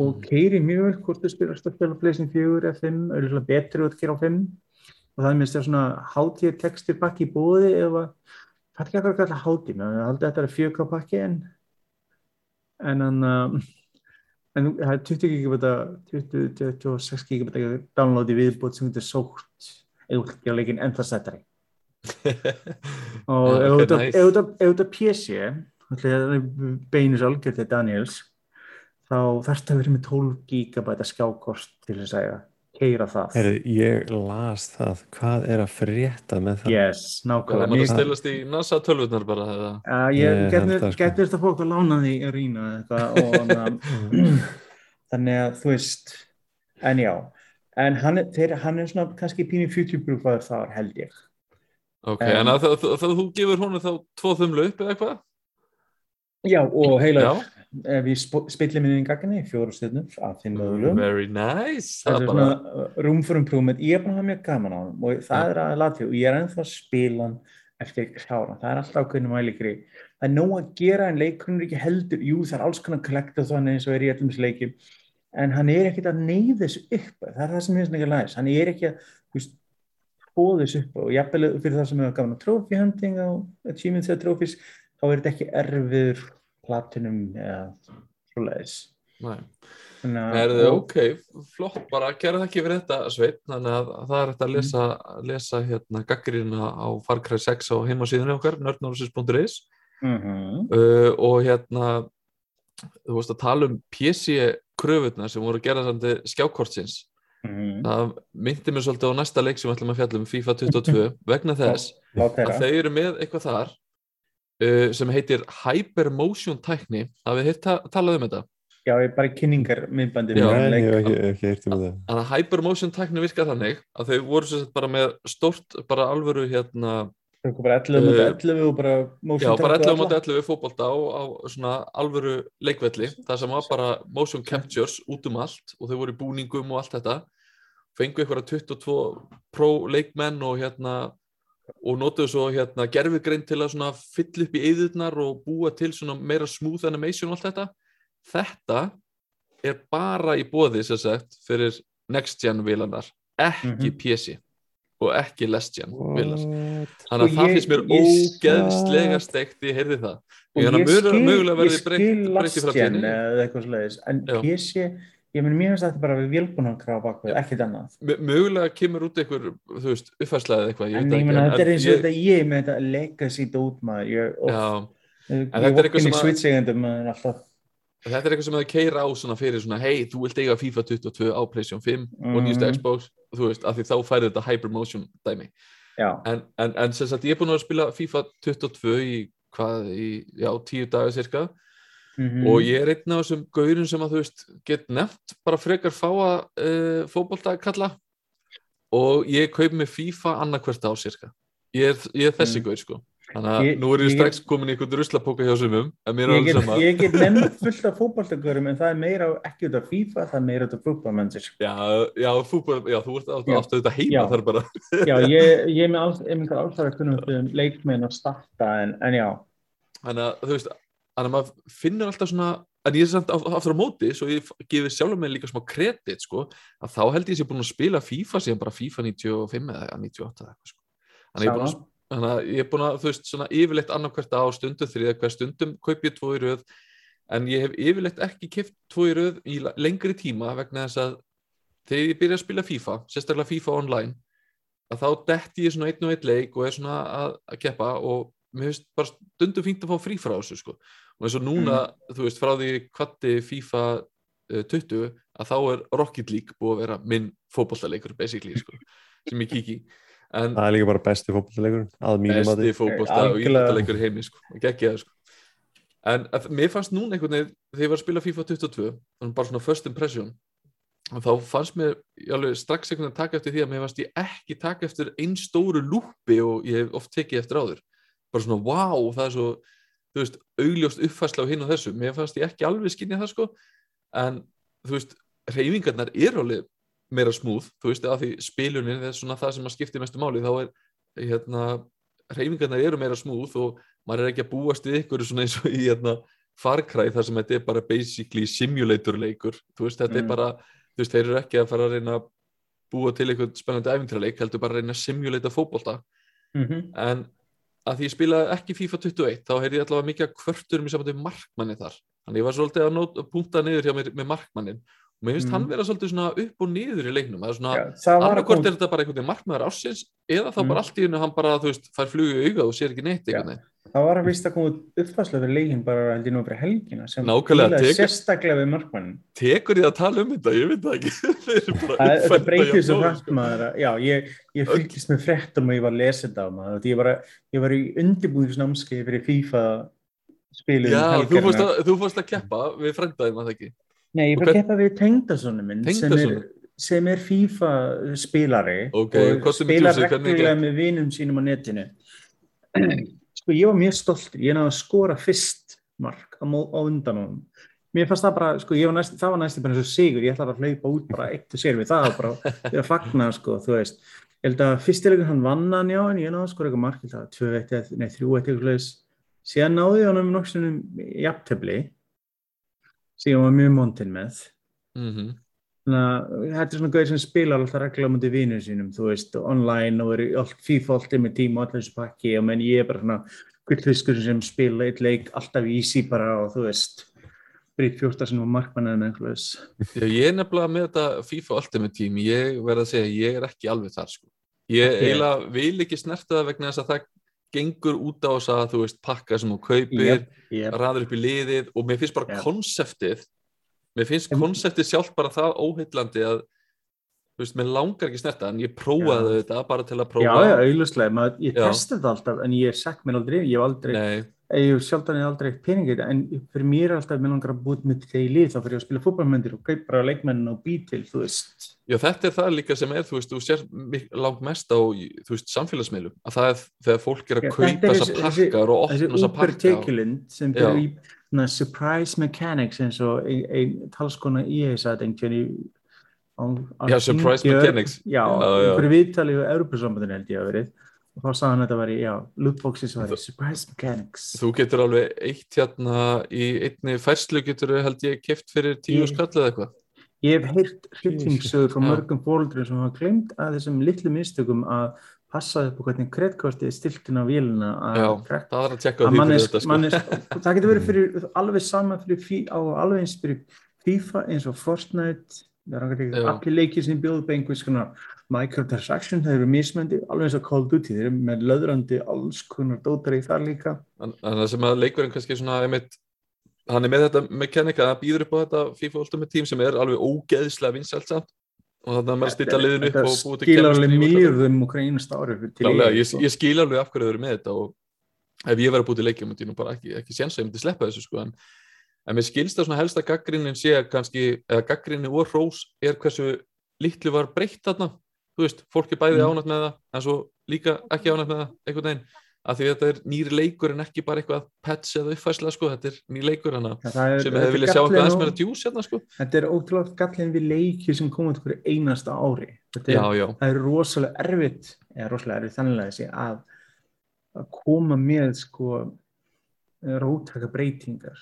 og keiri mjög vel hvort þú spilast að spila pleysin 4 eða 5, auðvitað betri að gera á 5 og það er mér svona hátíð textir pakki í bóði eða það er ekki að kalla hátíð menn það er þetta er 4K pakki en en hann uh, en það er 20 gigabæta 20-26 gigabæta downloadi viðbútt sem þetta er sótt. Eða á leikin ennþá settari og ef þetta PC beinir algjör til Daniels þá þarf þetta að vera með 12 gigabæta skjákost til þess að keira það Heyrðu, ég las það, hvað er að frétta með það? yes, Já, það nákvæmlega maður að stilast í NASA tölvurnar bara eða. Uh, ég getur sko. þetta fólk að lána því að rýna þetta og na, þannig að þú veist en já en hann er, þeir, hann er svona kannski pínu future-proofaður þar held ég Ok, En- en að þú gefur honum þá tvo þumlu upp eða eitthvað? já og heila Já, ef ég sp spilli minni í gaginni fjóru stundum af þeim mögulegum very nice. það er svona room for improvement ég er bara að hafa mjög gaman á hann og það er að lati og ég er ennþá að spila hann eftir klára, það er alltaf ákveðinu mælikri. Það er nóg að gera en leikurinn er ekki heldur jú það er alls konar kollekta þannig eins og er í öllum þessu leikjum en hann er ekkert að neyða þessu upp. Það er það sem ég finnst ekki að læs. Hann er ekki að hóða þessu upp og jafnvel fyrir það sem hefur gaman að trophy hunting á achievements eða trophies þá er þetta ekki erfiður platinum eða svoleiðis að- Erðu, og- ok, flott, bara gera það ekki fyrir þetta, Sveit, þannig að það er þetta að lesa, lesa hérna gaggrina á Far Cry 6 á heimasíðunni okkar, nerdnorsis.is Mhm. uh, og hérna, þú veist að tala um PC-kröfurna sem voru gerðandi skjákortsins. Mhm. Það myndi mér svolítið á næsta leik sem við ætlum að fjalla um FIFA 22 vegna þess að þau eru með eitthvað þar uh, sem heitir Hypermotion tækni. Hafið þið ta talað um þetta? Já, ég er bara í kynningar myndbandi Já. með Nei, ég leik. hef ekki, ekki heyrt um það. Þannig að Hypermotion tækni virkar þannig að þau voru sem sagt bara með stórt, bara alvöru hérna, bara 11 mútið Uh, 11 og bara motion já, bara track 11 og mot alla. 11 fótbolta á, á svona alvöru leikvelli, það sem var bara motion captures út um allt og þau voru í búningum og allt þetta fengu einhverja 22 pro leikmenn og hérna og notuðu svo hérna gerfugrein til að svona fylla upp í eyðurnar og búa til svona meira smooth animation og allt þetta þetta er bara í bóði sem sagt fyrir next gen vilanar ekki Mhm. PC og ekki last gen vilar What? Þannig að það finnst mér ógeðslega steikt, ég heyrði það. Og Ég ég skil, skil last gen eða eitthvað slegis, en Já. PC, ég meni mér finnst þetta bara við vélbúnan krafa bakvið, ekkert annað. Mögulega kemur út einhver, þú veist, uppfærslega eða eitthvað, ég En ég ekki. þetta er eins og þetta ég með þetta legacy dót maður, ég, er vokkin í maður alltaf. þetta er eitthvað sem þau keira á svona fyrir svona, hei, þú vilt eiga FIFA 22 á PlayStation 5 og nýjustu Mhm. Xbox, þú veist, af því þá færi þetta Hypermotion dæmi. En, en, en sem sagt, ég er búin að spila FIFA 22 í, hvað, í, já, tíu daga cirka mhm. og ég er einn af þessum gaurin sem að þú veist get nefnt bara frekar fáa uh, fótbolta að kalla. Og ég kaup með FIFA annarkvært á cirka ég ég er þessi Mm. gaur sko. Þannig að Ég- nú er ég ég- strax komin í einhvern ruslapóka hjá sumum Ég get, sama. ég get nefnt fullt af fótballtakörum en það er meira ekki út af FIFA, það er meira út af fútballmennir. já, já, já, þú ert aftur þetta heima þar bara. Já, ég, ég er með alls að kunna um leikmenn að starta en, en já, þannig að þú veist að maður finnur alltaf svona en ég er samt af- aftur á móti svo ég gefið sjálfur mig líka smá kredit sko, að þá held ég sé búin að spila FIFA síðan bara FIFA 95 eða 98 eða eitthvað sko. þannig að ég er búin að að ég er að, þú veist, svona yfirleitt annarkvært á stundum þriða hver stundum kaup ég tvo í röð en ég hef yfirleitt ekki kipt tvo í röð í lengri tíma vegna þess að þegar ég byrja að spila FIFA, sérstaklega FIFA online að þá detti ég svona einn og einn leik og er svona að, að keppa og mér finnst bara stundum fínt að fá frí frá þessu sko. Og eins og núna, þú veist, frá því kvatti FIFA uh, 20 að þá er Rocket League búið að vera minn fótbollaleikur basically sko, sem ég kíki en Það er líka bara besti fótballleikur að mínum að besti í heimi sko, og geggjaði sko. En að, mér fannst núna einhvern veginn þegar ég var að spila FIFA 22 þannig bara svona first impression þá fannst mér alveg strax einhvern veginn að taka eftir því að mér fannst ég ekki taka eftir einn stóru lúpi og ég hef oft tekið eftir áður bara svona wow, það er svo þú veist, augljóst uppfærsla á hinn og þessu. Mér fannst ég ekki alveg skynja það sko. En þú veist, reyfingarnar er alveg meira smúð þú veist, af því spilunin er svona það sem að skipti mestu máli, þá er hérna, reyfingarnar eru meira smúð og maður er ekki að búast við ykkur svona eins og í hérna, farkræð þar sem þetta er bara basically simulator leikur. Þú veist, þetta er Mm. bara, þú veist, þeir eru ekki að fara að reyna að búa til eitthvað spennandi æfintraleik, heldur bara að reyna að simulata fótbolta. Mhm. en að því ég spilaði ekki FIFA 21 þá heyrði ég allavega mikið að kvörturum í sambandi við markmanni þar. Þannig ég var svolítið að nót, punta niður hjá mér með markmannin og mér finnst Mm. hann vera svolítið svona upp og niður í leiknum. Það er svona, koma er þetta bara einhvern veginn markmaður ásins eða þá Mm. bara allt í hennu hann bara, þú veist, fær flugu í auga og sér ekki neitt einhvern veginn það var að vist að koma uppfærslega fyrir leikin bara held ég nú fyrir helgina sem Nákvæmlega, tekur- sérstaklega við markmann tekur ég að tala um þetta, ég veit það ekki. Það, breytir svo hrætt sko. maður að- Já, ég, ég fylgist með fréttum og ég var að lesa þetta á maður. Ég var, að, ég var í undirbúðisnámskeið fyrir FIFA spilum Já, þú fórst, að, þú fórst að keppa við frændaðum að það ekki? Nei, ég hvern- að keppa við tengdasonu minn er, sem er FIFA spilari Ok, og spilar reglulega með vinum sínum á netinu Sko, ég var mjög stoltur ég náði að skora fyrst mark á, á undan honum. Mér fannst það bara, sko, ég var næst, það var næstu bara eins og sigur, ég ætlaði að hlaupa út bara eitt og sér við það bara, ég er að fagna, sko, þú veist. Ég held að fyrstilegur hann vann hann já, en ég náði að skora eitthvað mark, ég held að 2-1 eða- nei, 3-1 eitthvað síðan náði ég honum nokkuð jafntefli síðan var mjög montinn með. Mm að þetta er svona gauðir sem spilar alltaf regla á mútið vinnu sínum, þú veist, online og er í allt alltaf með tíma og allir þessu pakki og menn ég er bara svona gullfiskur sem spila eitt leik alltaf easy bara og þú veist, breyt fjórta sem var markmannið með einhverjus. Já, ég er nefnilega með þetta FIFA Ultimate Team, ég verð að segja, ég er ekki alveg þar sko. Ég Ekki. eiginlega vil ekki snerta það vegna þess að það gengur út á þess að þú veist pakka sem þú kaupir, Yep, yep. raður upp í liðið og mér finnst bara Yep. konseptið, mér finnst konseptið sjálf bara það óheillandi að þú veist, mér langar ekki snerta en ég prófaði Já. þetta bara til að Já, prófa. já, auðvuslega, maður, ég Já. testa þetta alltaf en ég sett mér aldrei, ég hef aldrei, Nei, ég hef sjálfdan ég aldrei eitt pening í þetta en fyrir mér er alltaf, mér langar að búið með þetta í lið þá fyrir ég að spila fútballmyndir og kaup bara leikmennin og bý til, þú veist. já þetta er það líka sem er, þú veist, þú sér langt mest á, þú veist, samfélagsmiðlum, að það er þegar fólk er að Já, kaupa þetta þessa þessi- þessi- pakkar og þessi opna þessa Uber pakka. og- tekjulind sem byrjar í na, surprise mechanics eins og ein, ein talskona í þess að einhvern í á- á Já, surprise mechanics. já, Já, já. einhverju viðtali við Europasambandinu held ég að verið og þá sagði hann að þetta væri, já, lootboxes væri surprise mechanics Þú getur alveg eitt hérna í einni færslu getur held ég keft fyrir tíu skall eða eitthvað. ég hef heyrt hryllingsögur frá Já. mörgum fólundrum sem hafa glemt að þessum litlu mistökum að passa upp á hvernig kreddkortið er stilt inn á vélina að Já, það er að tjekka því fyrir þetta sko. mannesk, það getur verið fyrir alveg sama fyrir fí, á alveg eins fyrir FIFA eins og Fortnite allir leikir sem bjóðu konar microtransaction, það eru mismöndi alveg eins og Call of Duty, þeir eru með löðrandi alls konar dótar í þar líka. En það sem að leikurinn kannski svona einmitt, hann er með þetta mekanika að býður upp á þetta FIFA Ultimate Team sem er alveg ógeðslega vinsælt samt. Og þannig að maður stilla liðin upp og búið til skilar alveg mýrðum og hverju einasta ári EA, ég, ég skil alveg af hverju þau eru með þetta og ef ég verið að búið til leikjum myndi ég nú bara ekki, ekki séns að ég myndi sleppa þessu sko en, en mér skilst það svona helsta gaggrinnin sé að kannski, eða gaggrinni og rós er hversu litlu var breytt þarna, þú veist, fólk er bæði Mm. ánætt með það, en svo líka ekki ánætt með það, einhvern veginn. Af því þetta er nýri leikur en ekki bara eitthvað pets eða uppfæsla sko, þetta er nýr leikur hana, er- sem þetta hefur viljað sjá eitthvað aðeins og- meira djús hérna sko. þetta er ótrúlega gallin við leiki sem koma til hverju einasta ári. Þetta er, Já, já, það er rosalega erfitt eða rosalega erfitt þannig að þessi að að koma með sko rótaka breytingar.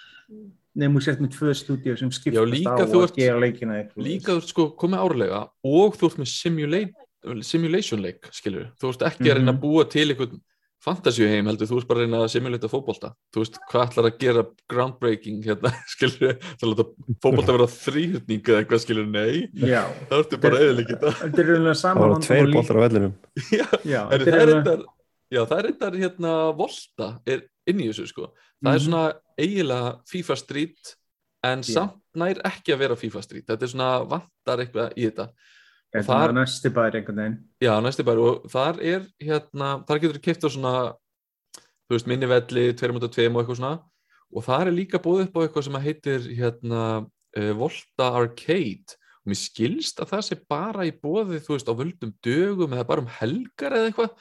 Nefnum sért með tvö stúdíu sem skiptast Já, á að ert- gera leikina eitthvað. líka þú ert sko komið árlega og þú ert með simulate, simulation leik skilur, þú ert ekki að reyna að Mhm. búa til einhvern fantasíu heim heldur, þú ert bara að reyna að simulita fótbolta. Þú veist, hvað ætlar að gera groundbreaking hérna, skilur það er að fótbolta vera þrýhutning eða eitthvað skilur, nei, Já, það ertu bara eðileg þetta þetta er rauninlega Það vandamál tveir boltar á vellinum. Já, Er, þetta það er er reyndar, já, það er reyndar hérna Volta er inn í þessu sko. Það er Mhm. svona eiginlega FIFA Street en Já. samt nær ekki að vera FIFA Street. Þetta er svona vantar eitthvað í þetta Þetta þar- er næsti bæri einhvern veginn. Já, næstu bara og þar er hérna, þar getur þú keift á svona þú veist, minni velli, 2.2 og eitthvað svona. Og þar er líka búið upp á eitthvað sem að heitir hérna uh, Volta Arcade. Og mér skilst að það sé bara í bóði þú veist, á völdum dögum eða bara um helgar eða eitthvað.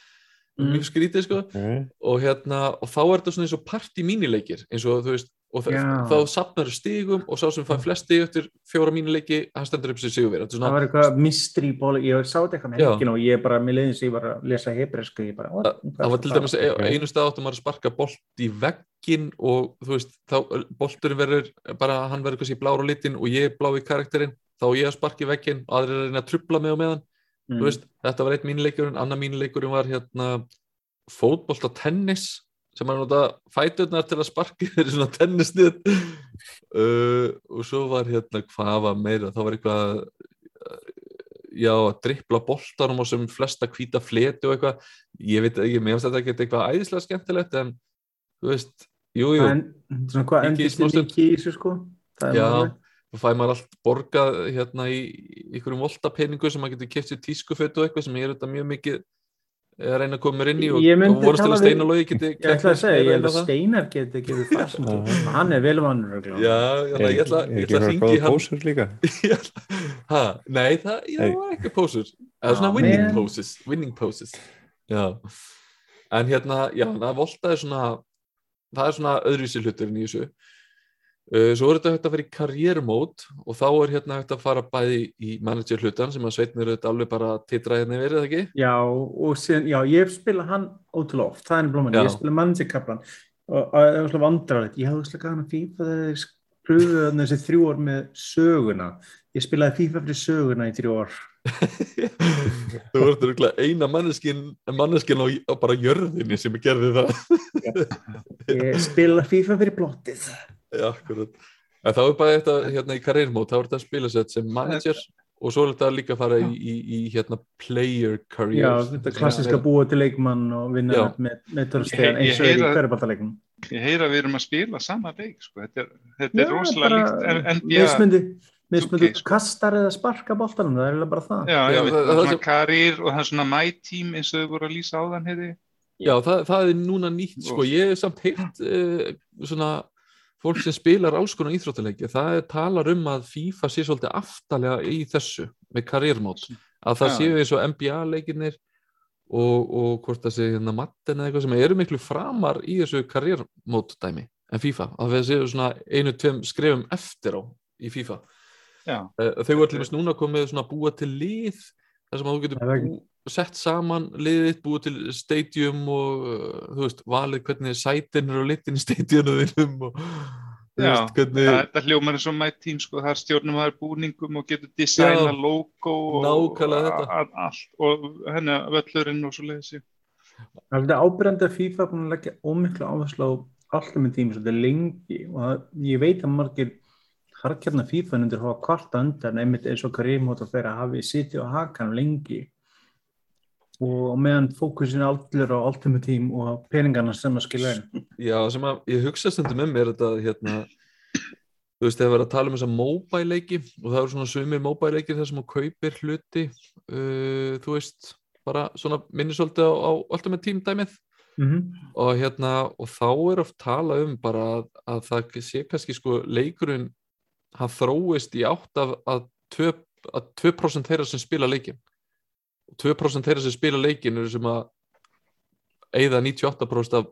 Mm. mjög skrítið sko. Okay. og hérna og þá er þetta svona eins og partí mínileikir eins og þú veist og þa Já. þá sapnar stigum og sá sem fær flest stig eftir fjóra mínileiki hann stendur upp sér sigurverð þetta er Það var eitthvað mystery ból ég sá þetta eitthvað með Já. helgin og ég bara, mér leiðins ég var að lesa what? það, það var til dæmis e- einu stað áttum maður að sparka bolt í veggin og þú veist þá bolturinn verður bara hann verður kannski blár á litin og ég er blá í karakterinn þá ég að sparka í veggin og aðrir er að reyna að trubla mig á meðan mm. veist, þetta var einn mínileikurinn, annar mínileikurinn var hérna fótbolt á tennis sem maður nota fæturnar til að sparki þeir svona tennisnið uh, og svo var hérna hvað var meira, þá var eitthvað uh, já, að drippla boltanum og sem flesta hvíta fleti og eitthvað, ég veit ekki, mér finnst þetta ekki eitthvað æðislega skemmtilegt en þú veist, jú, jú svona hvað endist smástund. mikið í þessu sko Það Já, málið. og fæ maður allt borgað hérna í einhverjum voltapeningu sem maður getur keft sér tískufötu og eitthvað sem ég er þetta mjög mikið að reyna að koma mér inn í og, og vonast til að Logi geti Ég ætla að segja, ég held að. Steinar geti gefið fast hann er velvannur. Já, ég ætla, ég ætla að ringi pósur líka? Ég ætla- ha, Nei, það, var ekki poses. Eða svona Já, winning poses winning poses. En hérna, já, það volta er svona það er svona öðruvísi hluturinn í þessu svo er þetta hægt að fara í karriérmót og þá er hérna hægt að fara bæði í manager hlutan sem að sveitnir þetta alveg bara titra hérna verið það ekki? Já, og síðan, já, ég spila hann ótrúlega oft, það er blóman, ég spila managerkaplan. Og og það var svona vandrarlegt, ég hafði svona gana FIFA þegar ég pröfuði þarna þessi þrjú ár með söguna, ég spilaði FIFA fyrir söguna í þrjú ár. þú ert örugglega eina manneskin manneskin á, á bara jörðinni sem gerði það. Ég spilaði FIFA fyrir blottið. Já, akkurat. En þá er bara þetta hérna í karriérmót, þá er þetta að spila sér sem manager og svo er þetta líka að fara í, í, í hérna player career. Já, þetta klassiska búa til leikmann og vinna Já. með, með ég eins og er í hverjaballaleiknum. Ég heyra að við erum að spila sama leik sko. þetta er, þetta er rosalega líkt en, en mismundi, mismundi Ok, sko. kastar eða sparka boltanum, það er bara það. Já, Já, það- það er það- svona karir og það er svona my team eins og þau voru að lýsa áðan heiði. Já, það, það er núna nýtt, sko, ég hef samt heyrt uh, svona fólk sem spilar alls konar íþróttaleiki, það er, talar um að FIFA sé svolítið aftalega í þessu með karriérmót, að það Já. séu eins og NBA-leikinir og, og hvort það sé hérna matten eða eitthvað sem eru miklu framar í þessu karriérmót dæmi en FIFA, að það séu svona einu, tveim skrefum eftir á í FIFA. Já, Eh, Þau var til dæmis núna komið svona að búa til lið þar sem að þú getur Það er ekki- bú, sett saman liðið, búið til stadium og uh, þú veist, valið hvernig sætin eru á litin í stadionu þínum og þú Já, veist, hvernig það, það hljómar eins og my team sko, það er stjórnum að búningum og getur designa Já, logo og þetta. allt og henni völlurinn og svo leiðis. Það er þetta ábyrjandi að FIFA er búin að leggja ómiklu áherslu á alltaf með tíma svolítið lengi og það, ég veit að margir harkjarnar FIFA undir hafa kvarta undan einmitt eins og Karim og fyrir að hafi sitið á hakanum lengi og á meðan fókusin er allur á Ultimate Team og peningarna sem að skilja inn. Já, sem að ég hugsa stundum um er þetta hérna þú veist, þegar við erum að tala um þessa mobile leiki og það eru svona sumir mobile leikir þar sem þú kaupir hluti uh, þú veist, bara svona minnir svolítið á, á alltaf með tímdæmið Mm -hmm. og hérna og þá er oft tala um bara að, að það sé kannski sko leikurinn hann þróist í átt af að 2%, að 2 þeirra sem spila leikin 2% þeirra sem spila leikin eru sem að eigða 98% af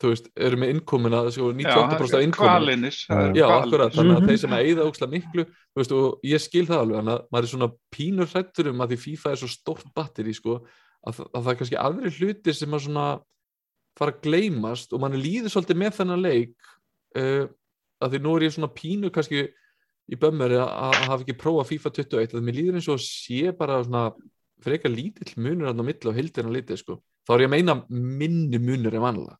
þú veist, eru með innkomuna sko, 98% af innkomuna Kvalinis. Já, akkurat, þannig að Mhm. þeir sem eigða ókslega miklu þú veist, og ég skil það alveg þannig að maður er svona pínur hrættur um að því FIFA er svo stórt batteri sko, að, að það er kannski aðri hlutir sem að svona fara að gleymast og mann líður svolítið með þennan leik uh, að því nú er ég svona pínu kannski í bömmeri að, að hafa ekki prófað FIFA 21 að mér líður eins og sé bara svona frekar lítill munur á milli og hildina litið sko. þá er ég að meina minni munur en vanlega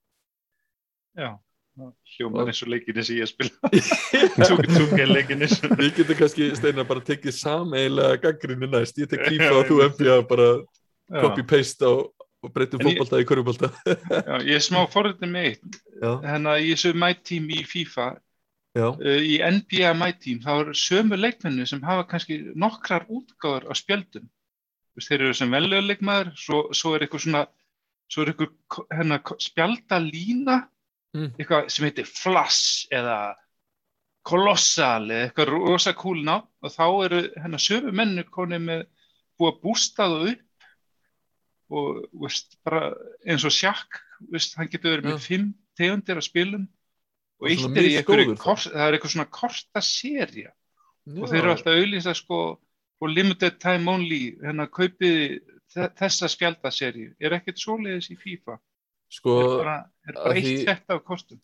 Já, það hljómar eins og leikinni sem ég spila Túk leikinni sem Við getum kannski steinar bara tekið sameiginlega gaggrinni næst, ég tek FIFA og þú NBA bara copy-paste á og breytum fótbolta í körfubólta Já, ég er smá forritin með eitt. Að ég þessu My Team í FIFA já, uh, í NBA My Team þá eru sömu leikmennu sem hafa kannski nokkrar útgáður á spjöldum veist, þeir eru sem veljöðu leikmaður svo, svo er eitthvað svona svo er eitthvað hérna, spjaldalína Mm. eitthvað sem heitir Flash eða Colossal eða eitthvað rosa ná og þá eru hérna sömu mennu konið með búið að bústa það upp. Og veist, eins og sjakk veist, hann getur verið með Já. fimm tegundir af spilum. Og eitt er í kort, það er eitthvað svona korta serja og þeir eru alltaf auðlýsa sko og limited time only hérna kaupið þe- þessa spjaldaserju er ekkert svoleiðis í FIFA? Sko, er bara, er bara að eitt því- sett af kostum?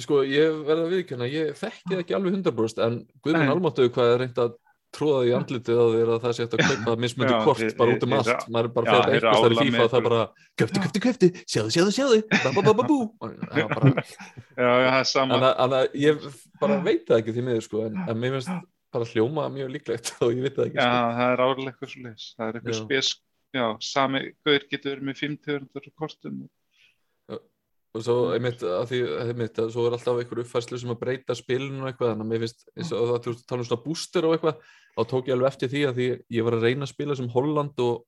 Sko, ég verða að viðkjöna, ég þekki það ekki alveg 100% en Guðmund Nei. Almáttu hvað er reynd að tróða í andlitið á þér að það sé hægt að kaupa mismundi Já, kort þeir- bara út um allt, maður er bara fyrir eitthvað stær í FIFA það er bara köfti, köfti, köfti, sjáðu, sjáðu, sjáðu. Bara, það er sama. En, að- að ég bara veit það ekki því miður sko, en, en mér finnst bara hljóma mjög líklegt og ég veit það ekki já, sko. það er árlega eitthvað svoleiðis. Það er eitthvað Já. spes já, sami gauður getur verið með fimm tegundir af kostum og svo einmitt að því einmitt, að svo er alltaf einhver uppfærslu sem að breyta spilinu og eitthvað, þannig að mér finnst eins og það tala um svona booster og eitthvað þá tók ég alveg eftir því að því ég var að reyna að spila sem Holland og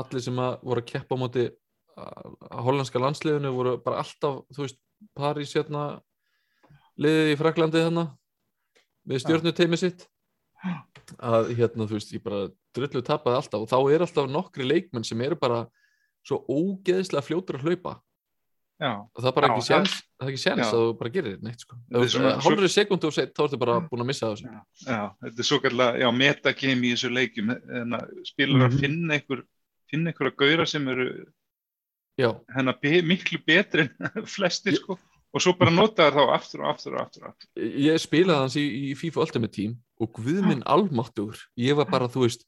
allir sem að voru að keppa á móti að hollandska landsliðinu voru bara alltaf, þú veist, París hérna liðið í Fraklandi hérna við stjórnu teimi sitt að hérna, þú veist, ég bara drullu tapaði alltaf og þá er alltaf nokkri leikmenn sem eru bara svo ógeðslega fljótur að hlaupa. Já, og það er bara Já, ekki það- séns það er ekki séns að þú bara gerir neitt sko. Þú- hálfri sekundu og seitt þá ertu bara búin að missa þessu. Já, já, þetta er svo kallar já, metagame í þessu leikjum. En að spilur að Mhm. finna einhver finna einhverja gauðra sem eru hennar be, miklu betri en flestir sko. Og svo bara nota þær þá aftur og aftur og aftur, aftur. ég spilaði hans í, í FIFA Ultimate Team og guð minn almáttugur ég var bara, þú veist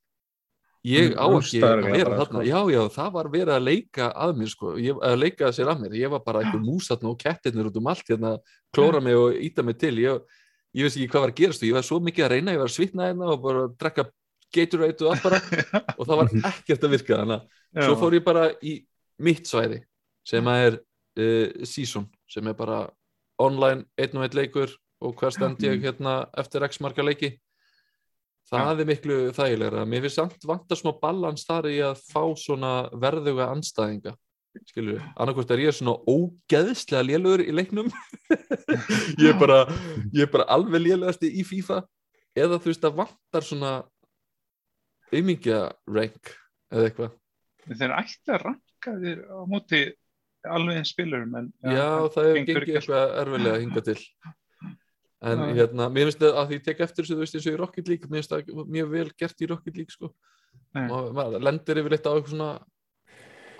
ég á ekki að vera þarna. sko. já, já, það var verið að leika að mér sko, ég, að leika sér að mér. Ég var bara eitthvað músatn og kettirnir út um allt hérna, klóra mig og íta mig til. Ég, ég veist ekki hvað var að gerast og ég var svo mikið að reyna, ég var að svitna hérna og bara að drekka Gatorade og allt bara. Og það var ekkert að virka þannig að svo fór ég bara í mitt svæði sem að er uh, season sem er bara online einn og einn leikur og hver stend ég hérna eftir x marga leiki? Það er miklu þægilegra. Mér finnst samt vanta smá balans þar í að fá svona verðuga anstæðinga skilur við, annarkvort er ég svona ógeðslega lélugur í leiknum. Ég er bara ég er bara alveg lélegasti í FIFA. Eða þú veist að vantar svona aumingja rank eða eitthvað. Þeir ætti að ranka þér á móti alveg eins spilurum en Já, það gengið ekki. eitthvað erfilega að hinga til en Já. hérna, mér finnst það að því tek eftir þessu, þú veist, eins og í Rocket League mér finnst það mjög vel gert í Rocket League sko. Nei. og maður lendir yfirleitt á eitthvað svona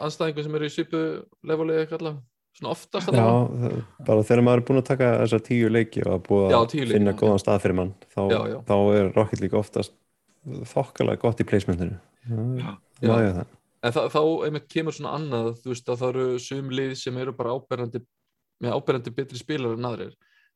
anstæðingu sem eru í svipu lefulega eitthvað allavega, svona oftast Já, það- bara þegar maður er búin að taka þessar tíu leiki og að búið Já, að finna já. góðan stað fyrir mann þá, Já, já. þá er Rocket League oftast þokkalega gott í placementinu Já. Já, já, já, það en það, þá einmitt kemur svona annað þú veist að það eru sum lið sem eru bara áberandi með áberandi betri spilar en aðrir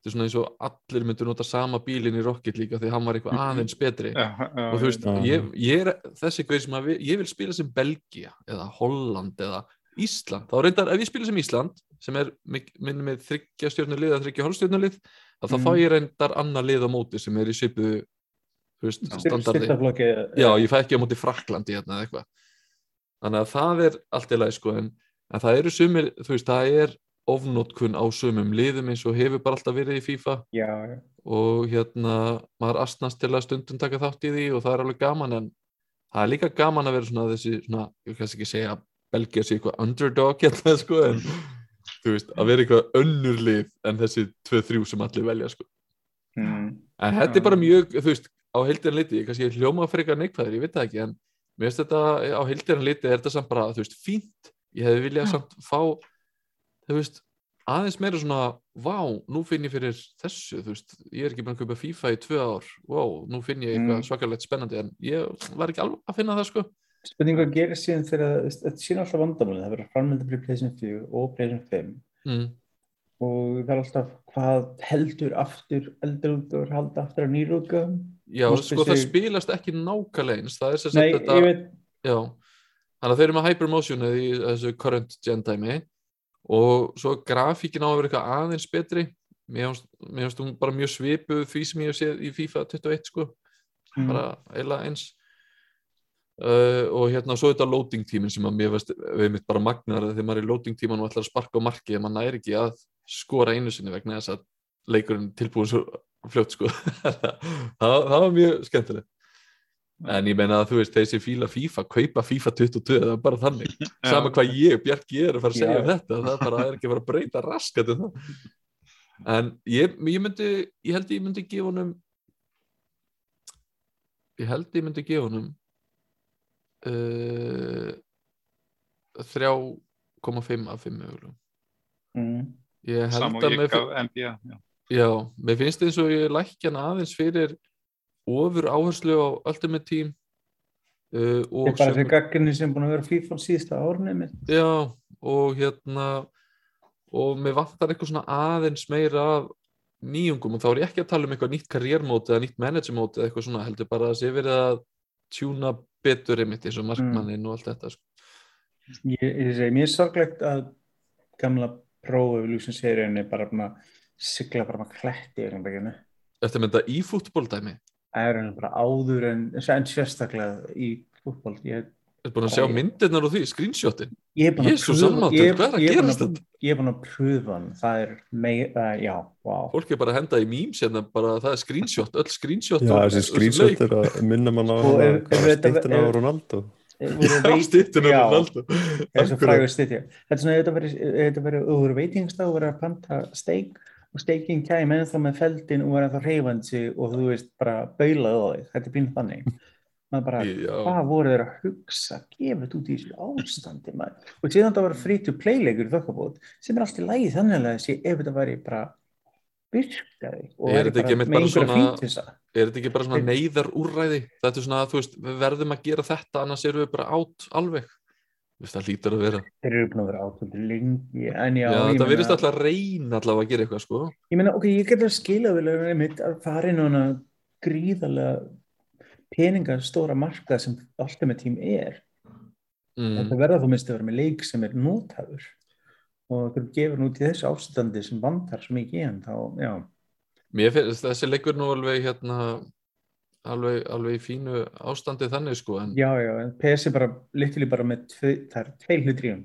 þetta er svona eins og allir myndu nota sama bílinn í Rocket af því hann var eitthvað aðeins betri. Já, já, og þú veist, Já. ég, ég er þessi gauð sem að vi- ég vil spila sem Belgia eða Holland eða Ísland. Þá reyndar, ef ég spila sem Ísland sem er minni með þryggja stjórnulið eða þryggja hálfstjórnulið, þá þá Mhm. fá ég reyndar annað lið á móti sem er í svipuðu þú veist, standardi. Styrtaflokki já, ég fæ ekki á móti Fraklandi hérna eða eitthvað. Þannig að það er allt í lagi sko en, en það eru sumir, þú veist, það er ofnótkun á sumum liðum eins og hefur bara alltaf verið í FIFA. Já, já. og hérna maður astnast til að stundum taka þátt í því og það er alveg gaman en það er líka gaman að vera svona þessi svona, ég kannski ekki segja að Belgia sé eitthvað underdog hérna sko en þú veist, að vera eitthvað önnur lið en þessi 2-3 sem allir velja sko. Mm. en þetta er bara mjög, þú veist, á heildirinn liti ég kannski hljóma fyrir eitthvað neikvæður, ég veit það ekki en mér finnst þetta, á heildirinn liti er þetta samt bara, þú veist, fínt. Ég hefði viljað samt fá þú veist, aðeins meira svona vá, nú finn ég fyrir þessu þú veist, ég er ekki búin að kaupa FIFA í tvö ár. Wow, nú finn ég eitthvað Mm. svakalegt spennandi en ég var ekki alveg að finna það sko. Spurning hvað gerir síðan þegar þetta síðan alltaf vandamálið, það verður framönda fyrir PlayStation 4 og PlayStation 5 mm. og það er alltaf hvað heldur aftur eldur út og halda aftur á nýrútgöðum Já, Þú sko það spilast ekki nákvæmlega eins. Það er Nei, þetta veit, Já, þannig að þeir eru með hypermotionið í þessu current gen dæmi og svo grafíkin á að vera eitthvað aðeins betri. Mér finnst- finnst hún bara mjög svipuð því sem ég hef séð í FIFA 21 sko, mm, bara eiginlega eins. Uh, og hérna svo þetta loading tímin sem að mér veist við mitt bara magnar þegar maður er í loading tíman og ætlar að sparka á markið, maður næri ekki að skora einu sinni vegna þess að leikurinn tilbúin svo fljótt sko. Það, það var mjög skemmtilegt en ég meina að þú veist, þeir sem fíla FIFA kaupa FIFA 22, það er bara þannig. Sama hvað ég, Bjarki, ég er að fara að segja um þetta það er bara er ekki að fara að breyta raskat um það. En ég, ég myndi ég held ég myndi gefa honum ég held ég myndi gefa honum uh, 3,5 af 5 mögulegum mm, ég held Sam og að ég gaf NBA já. já, mér finnst eins og ég lækja hann aðeins fyrir ofur áherslu á Ultimate Team uh, og bara þessi gagginni sem búin að vera FIFA síðasta árni mitt. Já, og hérna og mér vantar eitthvað svona aðeins meira af nýjungum og þá er ég ekki að tala um eitthvað nýtt karriérmóti eða nýtt managermóti eða eitthvað svona, heldur bara að sé verið að tjúna betur einmitt eins og markmannin og allt þetta sko. Ég, ég segi, mér er sorglegt að gamla Pro Evolution seríunni bara sigla bara í einhverjum Þetta þetta í fútboldæmi Það er eiginlega bara áður en, en sérstaklega í fútboll ég, Er búin að sjá myndirnar og því, screenshotin ég er búin að pröfa- er er það er meira, já, wow Fólk er bara að henda í memes hérna, bara það er screenshot, öll screenshot Já, þessi screenshot er að minna mann á Sko, stýttina á Ronaldo Já, stýttinu Já. Ronaldo þessu frægur stytja þetta er svona, þetta úr veitingstað og verið að panta steik og steikin kæmi ennþá með feldin og verið ennþá reyfandi og þú veist bara baulaði á þig, þetta er pínu þannig. Maður bara, Já. hvað voru þeir að hugsa þetta út í þessu ástandi maður. og síðan það var free to play leikur þokkabót sem er allt í lagi þannig að þessi ef þetta væri bara virkaði og Er væri bara með einhverja svona- fítisa. er þetta ekki bara svona neyðar úrræði þetta er svona að þú veist, við verðum að gera þetta annars erum við bara átt alveg það lítur að vera þeir eru búin að vera átöndi lengi en já, já, virðist meina- alltaf að reyna allavega að gera eitthvað sko Ég meina, ok, ég get að skila að fara inn á hana gríðarlega peningastóra markað sem Ultimate Team er. mm. Þetta verða þú minnst að vera með leik sem er nótafur og það er gefur út í þessu ástandi sem vandar svo mikið í hann, þá, já. mér finnst þessi leikur nú alveg hérna alveg, alveg í fínu ástandi þannig sko en Já, já, en PS er bara, literally bara með, er tveil hann,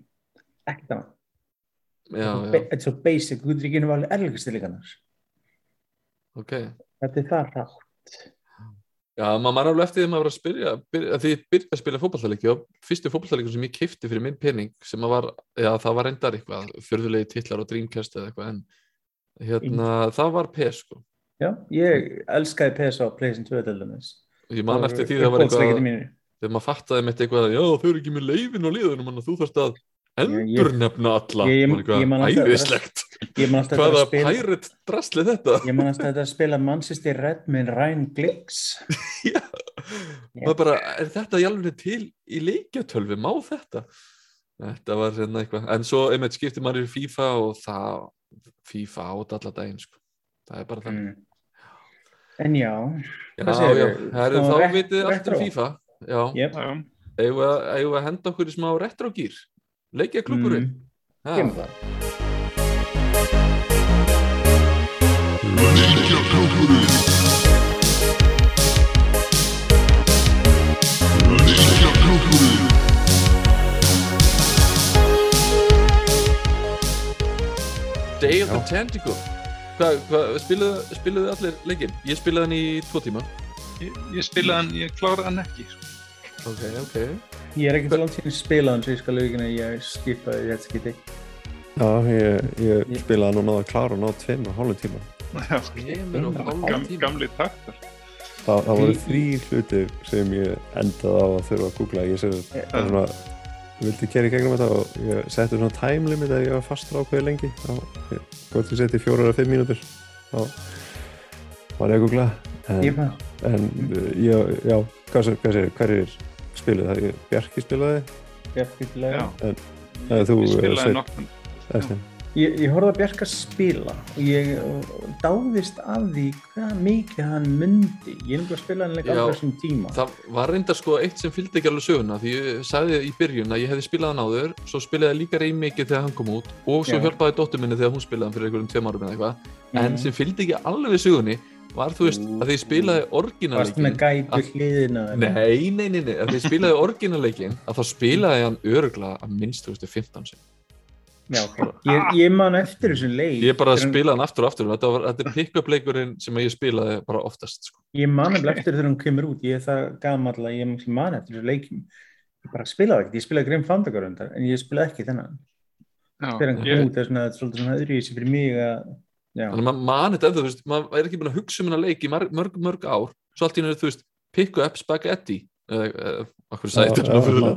ekkert annað. Þetta er svo basic, hluturíkinu var alveg erlegasti líkanar. ok Þetta er það rátt. já, maður mann alveg eftir því maður var að spyrja byrja, að því ég byrja að spila fótballtaleiki og fyrstu fótballtaleiki sem ég kifti fyrir minn pening sem að var, já það var reyndar eitthvað förðulegi titlar og Dreamcast eða eitthvað en hérna, það var PS sko Já, ég elskaði PS á PlayStation 2 til dæmis. ég man eftir því það var eitthvað þegar maður fattaði með eitthvað að já þau eru ekki með leifin og liðunum að þú þarfst að endurnefna alla æðislegt Ég man alltaf eftir hvaða pærit drasli þetta Ég man að þetta að spila Manchester Red með Ryan Giggs. já. maður bara, er þetta alveg til í leikjatölvi, má þetta þetta var hérna eitthvað en svo einmitt skipti maður í FIFA og það FIFA át alla daginn sko. það er bara þannig Mm. En já, já, Hvað já, segirðu? Heru, Svona þá vitið allt um retro? FIFA já, yep. Já, eigum við að- að henda okkur í smá retrogýr leikja klúburinn mm, kemur það. Day of the Já. Tentacle hvað, hvað, spiluðu, spiluðu allir leikinn? Ég spilaði hann í tvo tíma ég, ég spilaði hann, ég kláraði hann ekki. ok, ok Ég er ekki til langt síðan spilaðan svo ég skal auðvitað að ég skipaði þetta skiti. Já, ég, ég Ég- spilaði nú náða að klára og náða tveim og tíma Já, Kemur og Gam- tíma gamli taktar. Þa, það voru þrý hlutir sem ég endaði á að þurfa að googla ég sem það er svona vildi kera í gegnum þetta og ég setti svona time limit að ég var fastur ákveði lengi. Þá hvort ég seti fjórar eða fimm mínútur þá var ég að googla. En, en uh, ég, já, hvað, se- hvað segir, hver er spiluð það, Ég- Bjarki spilaði. Bjarkilega. Já, eða þú ég eða spilaði. Estin. Ég, ég horfði að Bjarka spila og ég dáðist af því hvað mikið hann myndi. Ég er náttúrulega að spila hann leik alveg sem tíma. Það var reyndar sko eitt sem fylgdi ekki alveg söguna því ég sagði í byrjun að ég hefði spilað hann áður svo spilaði ég líka rey mikið þegar hann kom út og svo Já. hjálpaði dóttur minni þegar hún spilaði hann fyrir einhverjum tveim árum eða eitthvað en Mhm. sem fylgdi ekki alveg sögunni var þú veist að því ég spilaði gætu að- hliðina? eða? Nei, nei, nei, nei, að því ég spilaði orginalleikin að þá spilaði hann öruglega að minnst 2015 sem Já, ok. Ég, ég man eftir þessum leik. Ég bara hann- spilaði hann aftur og aftur þetta, var, þetta er pick-up leikurinn sem ég spilaði bara oftast sko. Ég man eftir eftir þegar hún kemur út. Ég er það gamall að ég man eftir þessum leikim. Ég bara spilaði ekkert. Ég spilaði Grim Fandagar undar en ég spilaði ekki þennan. Já, Þegar hann ég, kom út, það er svona, svona öðru í sig fyrir mig að. Þannig að maður man þetta ennþá, þú veist, maður er ekki búin að hugsa um hennar leik í mörg, mörg, mörg ár svo allt í hennar, þú veist, pick up spaghetti eða, eða, okkur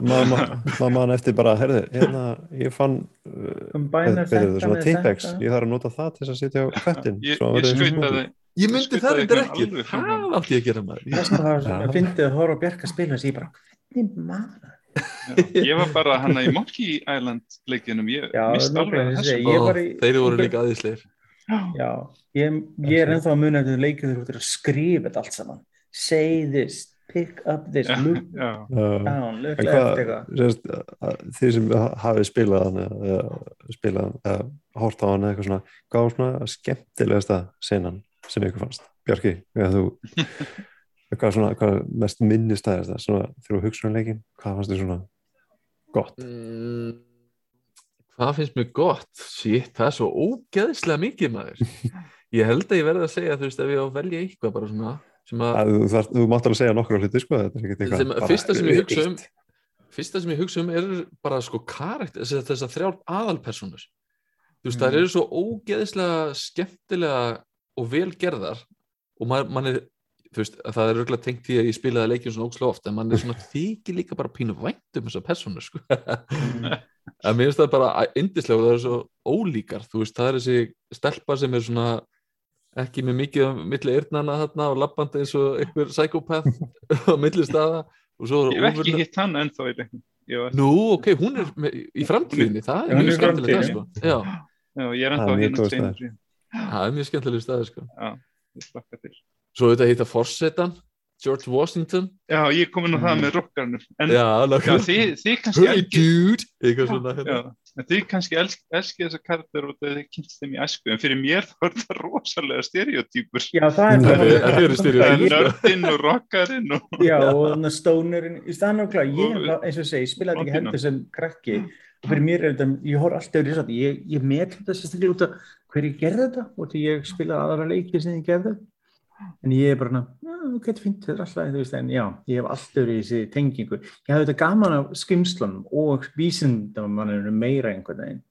ma- maður man eftir bara, herði, hérna, ég fann uh, hvað er þetta svona þetta. ég þarf að nota það til þess að sitja á köttin ég, svo hann ég. Ég myndi það einhvern ekki, á. átti ég að gera maður Þess vegna var Já. það fyndið að horfa á Bjarka spila þess að ég bara, hvernig maður? Já, ég var bara hann í Monkey Island leikinum, ég Já, mist alveg þessu. þessi- Ég Þeir voru ég- líka aðeinsleir Já, ég, ég er ennþá að muna eftir leikið þegar þú ert að skrifa þetta allt saman. Say this, pick up this. Já. down, look left hvað, eitthvað. þið sem hafið spilað eða spilað hann eða hort á hann eða eitthvað svona hvað var svona skemmtilegasta senan sem ykkur fannst, Bjarki eða þú hvað, svona, hvað mest minnistæðist það svona, þegar þú hugsa um leikin, hvað fannst þið svona gott mm, Hvað finnst mér gott? Shit, það er svo ógeðslega mikið maður Ég held að ég verði að segja, þú veist, ef ég á að velja eitthvað bara svona að, að, þú, mátt alveg segja nokkur á hluti sko, þetta er ekkert Sem- eitthvað fyrsta sem ég hugsa um- eitt. fyrsta sem ég hugsa um er bara sko karakter, þess að þrjár aðalpersonur þú veist, Mm. það eru svo ógeðislega skemmtilega og vel gerðar og maður, mann er þú veist, að það er auðvitað tengt því að ég spilaði leikjum svona ógslega oft, en mann er svona þykir líka bara pínu vænt um þessar personur sko. en mér finnst það bara indislega og það er svo ólíkar þú veist, það er þessi stelpa sem er svona ekki með mikið á milli eyrnana þarna og labbandi eins og einhver psychopath á milli staða og svo Ég hef ekki hitt hann ennþá í leiknum. Nú, ok, hún er með, í framtíðinni, það er mjög í skemmtileg það, sko. Já, Já, ég er ennþá hérna það er mjög skemmtileg staði, sko. Já, ég slakka til. Svo þetta heita Forsetan, George Washington. Já, ég kom inn á það Mm. með rockarnir. En Já, já, þið, þið kannski Hey, elskið, dude! Eitthvað svona, já, hérna. en þið kannski elsk, elskið þessa karakter út af þið kynst þeim í æsku. En fyrir mér þá er það rosalega stereotýpur. Já, það er Þetta það. er- þetta eru Það er stereotypur, nördinn og rockarinn og... Já, og þannig að stónurinn, í staðan ákveða, ég, Og- eins og ég segi, ég spilaði ekki hendur sem krakki og fyrir mér er þetta, ég horf alltaf yfir þess að ég, ég met þetta sérstaklega út af hver ég gerði þetta og því ég spilaði aðra leiki sem ég gerði en ég er bara, ok, þetta fint, þetta er alltaf, þú veist, en já, ég hef alltaf yfir þessi tengingu. Ég hafði þetta gaman af skrimslunum og vísindamanninu meira einhvern veginn,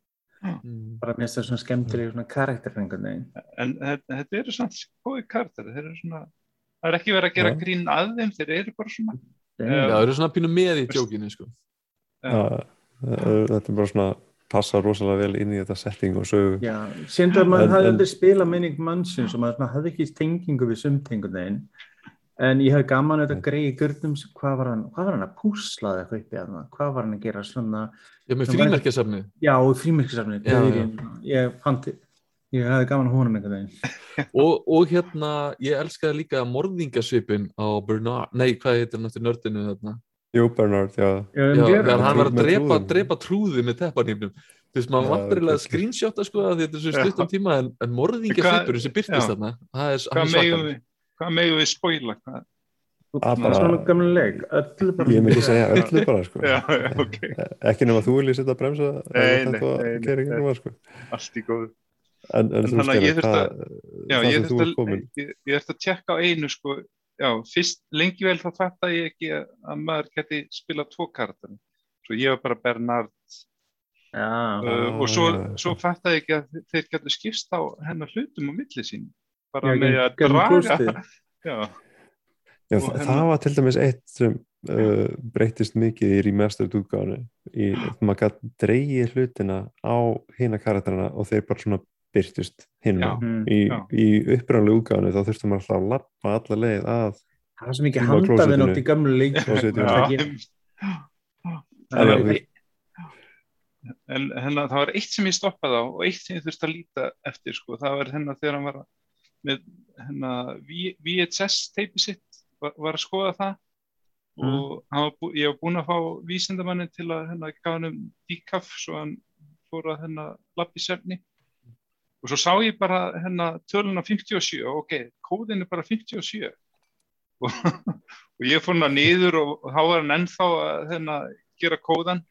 Mm. bara mér finnst það svona skemmtilega svona karakter einhvern veginn. En þetta eru svona góði karakter. Þeir eru svona... Það er ekki verið að gera Já. grín að þeim, þeir eru bara svona... Já, það eru svona pínu með í tjókinu, sko. Já, þetta er bara svona passa rosalega vel inn í þetta setting og sögu Já, sínd að maður hafði aldrei spilað minning mannsins og maður hafði ekki tengingu við sumtengun þeim en ég hafði gaman að þetta greið í gurnum hvað var hann, hvað var hann að púslaði eitthvað upp í hann hvað var hann að gera svona Já, með frímerkjasafnið. já, frímerkisafnið, Já, ég fann til ég hafði gaman að honum einhvern veginn Og, og hérna, ég elskaði líka morðingasvipin á Bernard, nei, hvað heitir hann eftir nördinu þarna? Jú Bernard, já, Já, Já, gera þegar hann var að drepa, drepa trúði með teppanýfnum þú veist, maður Já, vantar eiginlega að ok. screenshota sko að þetta er svo Já. stuttan tíma en, en morðingja Hvað- svipurinn sem byrtist já. þarna er, Hvað svakar við, hvað megum við spoila? Hvað? að það er bara, svona gamla leik öllu bara ég myndi segja öllu bara sko. Já, já, ok. ekki nema þú viljið setja að bremsa nei, nei, kæri nei. ekki sko. Allt í góðu. en, en En þú þannig að ég skilur það ég sem þú ert komin að, ég, þurfti að tjekka á einu sko, já, fyrst lengi vel þá fattaði ég ekki að, að maður geti spilað tvo karakterin. Svo ég var bara Bernard já, uh, og svo, svo fattaði ég ekki að þeir getur skipst á hennar hlutum á milli sín. Bara Já, með að draga. Já, Já, og þa- hennar- það var til dæmis eitt sem uh, breytist mikið í remastered útgáðinu í, maður gæti dreigið hlutina á hina karakterina og þeir bara svona byrtust hinn. Mm. í, í upprænlega útgáðinu þá þurftum maður alltaf að lappa alla leið að það var svo mikið Inn á handafinn klósettinu. átt í já, Ekki- Það er En- alveg- en hérna, það var eitt sem ég stoppaði á og eitt sem ég þurfti að líta eftir sko. það var hérna þegar hann var með hérna, V- VHS teipi sitt var, var að skoða það. Og hann var bú, ég var búinn að fá vísindamannin til að hérna, gaf hann um díkaf svo hann fór að hérna, lappi sefni og svo sá ég bara hérna, töluna 57 og ok, kóðin er bara 57 og, og ég fór hann niður og, og þá var hann ennþá að hérna, gera kóðan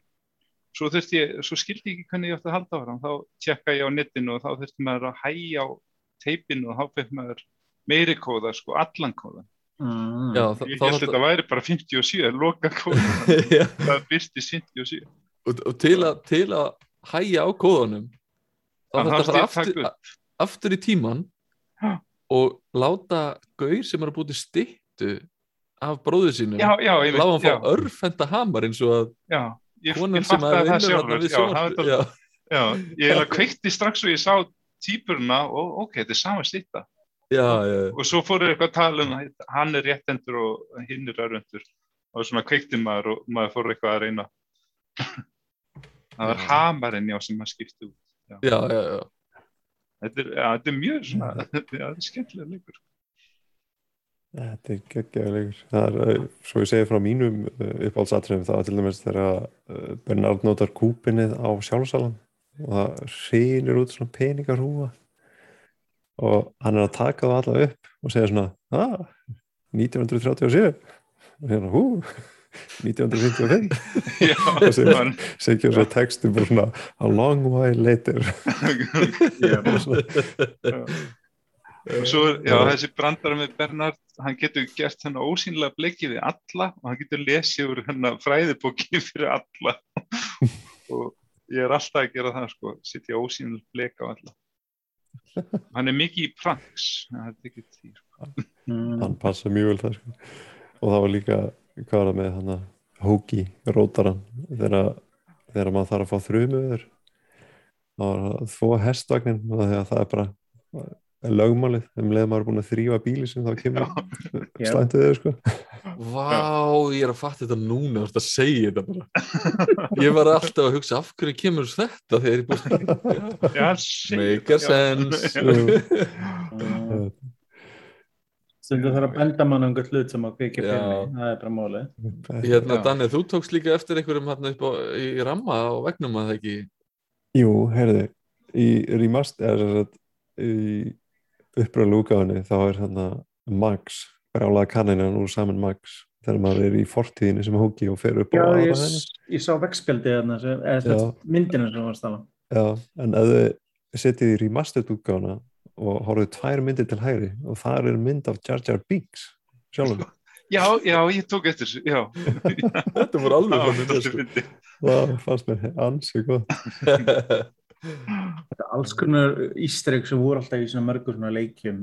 svo ég, svo skildi ég ekki hvernig ég átti að halda á hann, þá tjekka ég á netinu og þá þurfti maður að hægja á teipinu og þá fekk maður meiri kóða, sko, allan kóða. Mm. Já, Ég held þarf- þetta væri bara 57, loka kóða, það byrstist 57. og, og til, að, til að hæja á kóðunum þá þarf þetta að fara að aftur, aftur í tíman Já. og láta gaur sem er að búti styttu af bróðu sínum láta hann fá örfenda hamar eins og að já, ég, ég sem að það sjálfur, já, það já, ég heila kveikti strax og ég sá típurna og ok, þetta er sama já, og svo fóru eitthvað að tala um að hann er réttendur og hinn er örvendur og svona kveikti maður og maður fór eitthvað að reyna. Það var hamarinn já sem maður skipti út já, já, já. þetta er, já, þetta er mjög svona já, þetta er skemmtilega leikur. Þetta er geggjaðilegur. Það er, eh, svo ég segi frá mínum uppáhaldsatriðum, það var til dæmis þegar eh, Bernard notar kúpinnið á sjálfsalan og það hrýnir út svona peningarhúfa og hann er að taka það alla upp og segja svona, ah, 1937 og hérna, hú 1955 já, Og man, segja svo textum bara svona a long while later. Já, og svo já, þessi brandara með Bernard hann getur gert hennar ósýnilega bleikið við alla og hann getur lesið úr hennar fræðibóki fyrir alla. Og ég er alltaf að gera það sko, sitja ósýnilega bleik á alla hann er mikið í pranks er því sko. Mm. hann passa mjög vel það sko. og það var líka hvað var það með hann að hóki rótaran þegar, þegar maður þarf að fá þrjumu við þér þá var það að þvó hestvagnin og þegar það er bara er lögmálið, um leið maður er búin að þrýfa bíli sem þá kemur þau sko. Vá, ég er að fatta þetta núna þú ert að segja þetta bara. Ég var alltaf að hugsa af hverju kemur þetta þegar ég búið já, segir- make a sense. Stundum þarf að benda mann um einhvern hlut sem að Já. fyrir það er bara málið. Hérna Já. Danni, þú tókst líka eftir einhverjum hérna upp á, í ramma á vegnum að það ekki? Jú, heyrðu, í remaster eða sem sagt, í uppröðu úgáðinni þá er hann Max, brálaða kanninan úr saman Max þegar maður er í fortíðinni sem hóki og fer upp á Já, aðra ég, ég sá þarna sagt myndina sem var stala Já, en ef þau setið í remastered útgáfuna og horfðu tvær myndir til hægri og þar er mynd af Jar Jar Binks sjálfum, já, já, ég tók eftir þessu já, þetta voru alveg fann dálítið sko. það fannst mér ansi gott Þetta er alls konar ístreik sem voru alltaf í svona mörgur svona leikjum.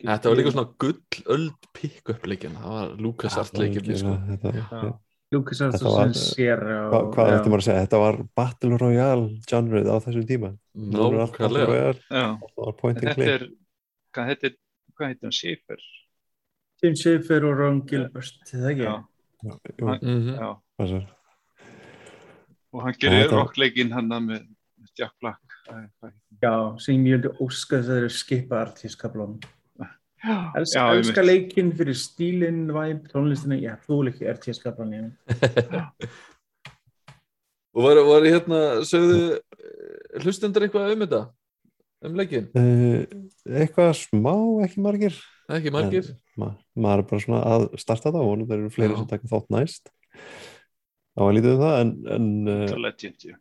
Þetta var líka svona gullöld pick-up leikin það var Lucas Art leikin sko. Þetta- Já. Lucas Arts Þetta og sem sér Hva, hvað ætti maður að segja, þetta var Battle Royale genrið á þessum tíma. Er nákvæmlega. Royale, já, þetta click. er hvað heitir, hvað heitir hann, Schaefer Tim Schafer og Ron Gilbert það ekki? já, Jú, Mhm. já. Passar. Og hann gerir rockleikin hann með Jack Black. Já, sem ég vildi óska þess að þeir eru skipa artískaflunum hann? Els, Já, ég elska leikinn fyrir stílinn, væp, tónlistina, ég þú ekki artískaflunum og var, var hérna sögðu hlustendur eitthvað um þetta? Um leikin, Uh, eitthvað smá, ekki margir. Ekki margir? En ma maður er bara svona að starta það og það eru fleiri Já. sem taka þátt næst það var lítið um það en, en The uh, Legend, já.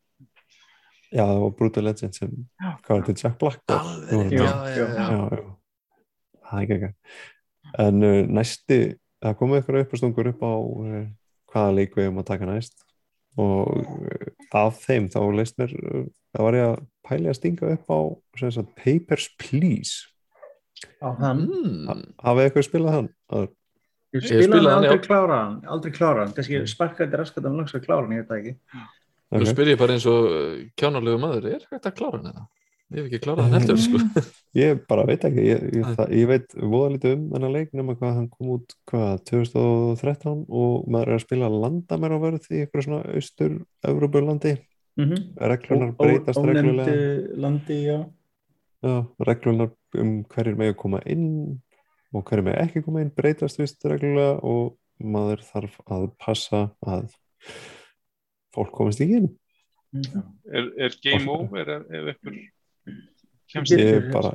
já, það var Brutal Legend sem hvað var þetta, Jack Black alveg, já, já, já, já, já, já. það er ekki ekki. En uh, næsti, það komið ykkur uppastungur upp á uh, hvaða leik við um að taka næst. Og uh, af þeim þá leist mér uh, það var ég að pæli að stinga upp á sem sagt, Papers, Please. Á hann? Hafið eitthvað spilað hann? Það- Ég spilaði hann aldrei já. klára hann, aldrei klára hann, kannski sparkaði raskat um langs að klára hann, ég veit það ekki. nú ok. spyr ég bara eins og kjánalegu maður er hægt að klára hann þetta? Ég hef ekki klárað hann heldur sko Ég bara veit ekki, ég, ég, það, ég veit voða lítið um þennan leik nema hvað hann kom út hvað, 2013 og maður er að spila landamæravörð í eitthvað svona austur-Evropulandi Mhm. reglunar Ó- ó- breytast reglulega ónefndu landi, já. Já, reglunar um hverjir megi koma inn og hverjir megi ekki koma inn breytast vist reglulega og maður þarf að passa að fólk komist ekki inn Mhm. Er, er game Oft- over ef, Þú kemst Ég getur- bara-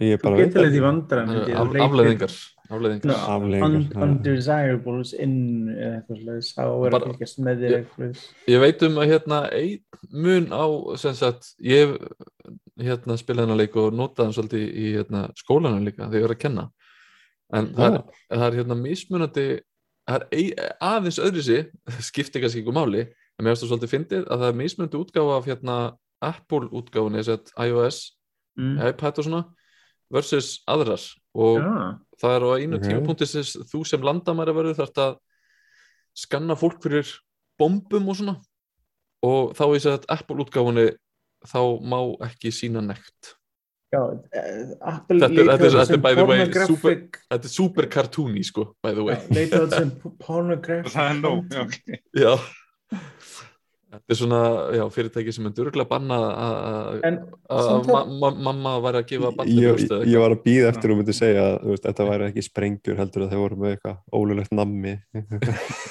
Ég Þú bara veit getur leið í ekki. vandræðum. Það held eru ég, af- að reytir- Afleiðingar Afleiðingar No, Afleiðingar, un, já. undesirables er með þér Ég- veit um að hérna einn mun á sem sagt, ég hef hérna spilað hennar leik og notað hann svolítið í hérna, skólanum líka þegar ég var að kenna en það er, það er hérna mismunandi það er ei, aðeins öðruðsi skiptir kannski ykkur máli en mér finnst það svolítið fyndið að það er mismunandi útgáfa af hérna Apple útgáfunni þess að iOS, mm. iPad og svona versus aðrar. Og Já, það er á einu Ok. tímapunkti sem þú sem landamæra verður þarft að skanna fólk fyrir bombum og svona. Og þá ég segi að Apple útgáfunni þá má ekki sína nekt já, eh, Apple leitaði þetta er sem by the way pornographic þetta er super cartoony sko by the way. Já, leitaði sem pornographic það er nóg þetta er svona já, fyrirtæki sem er durglega banna að mamma væri að gefa Ég, barni ég, eða ég var að býða eftir að þú myndi segja að þú veist, þetta væri ekki sprengjur heldur að þeir voru með eitthvað ólulegt nammi.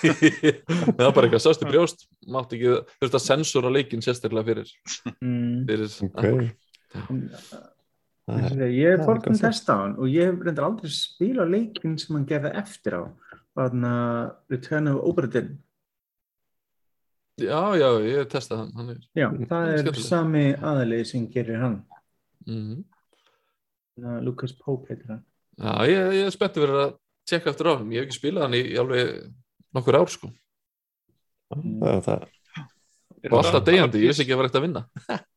Það er bara eitthvað sástu brjóst? Mátti ekki þurft að sensora leikin sérstaklega fyrir, mm, fyrir ok ég er fór að gott. testa á hann og ég hef reyndar aldrei spila leikinn sem hann gerði eftir á. Að Return of Oberdin. Já, já, ég hef testað hann, hann er, já, Mm, það er skemmtilegt. sami aðalegi sem gerir hann. Mm að Lucas Pope heitir hann. Já, ég, ég er spenntið fyrir að tjekka eftir á hann, ég hef ekki spilað hann í, í alveg nokkur ár sko, það er það. Er og alltaf deyjandi, bara ég vissi ekki að var ekkert að vinna.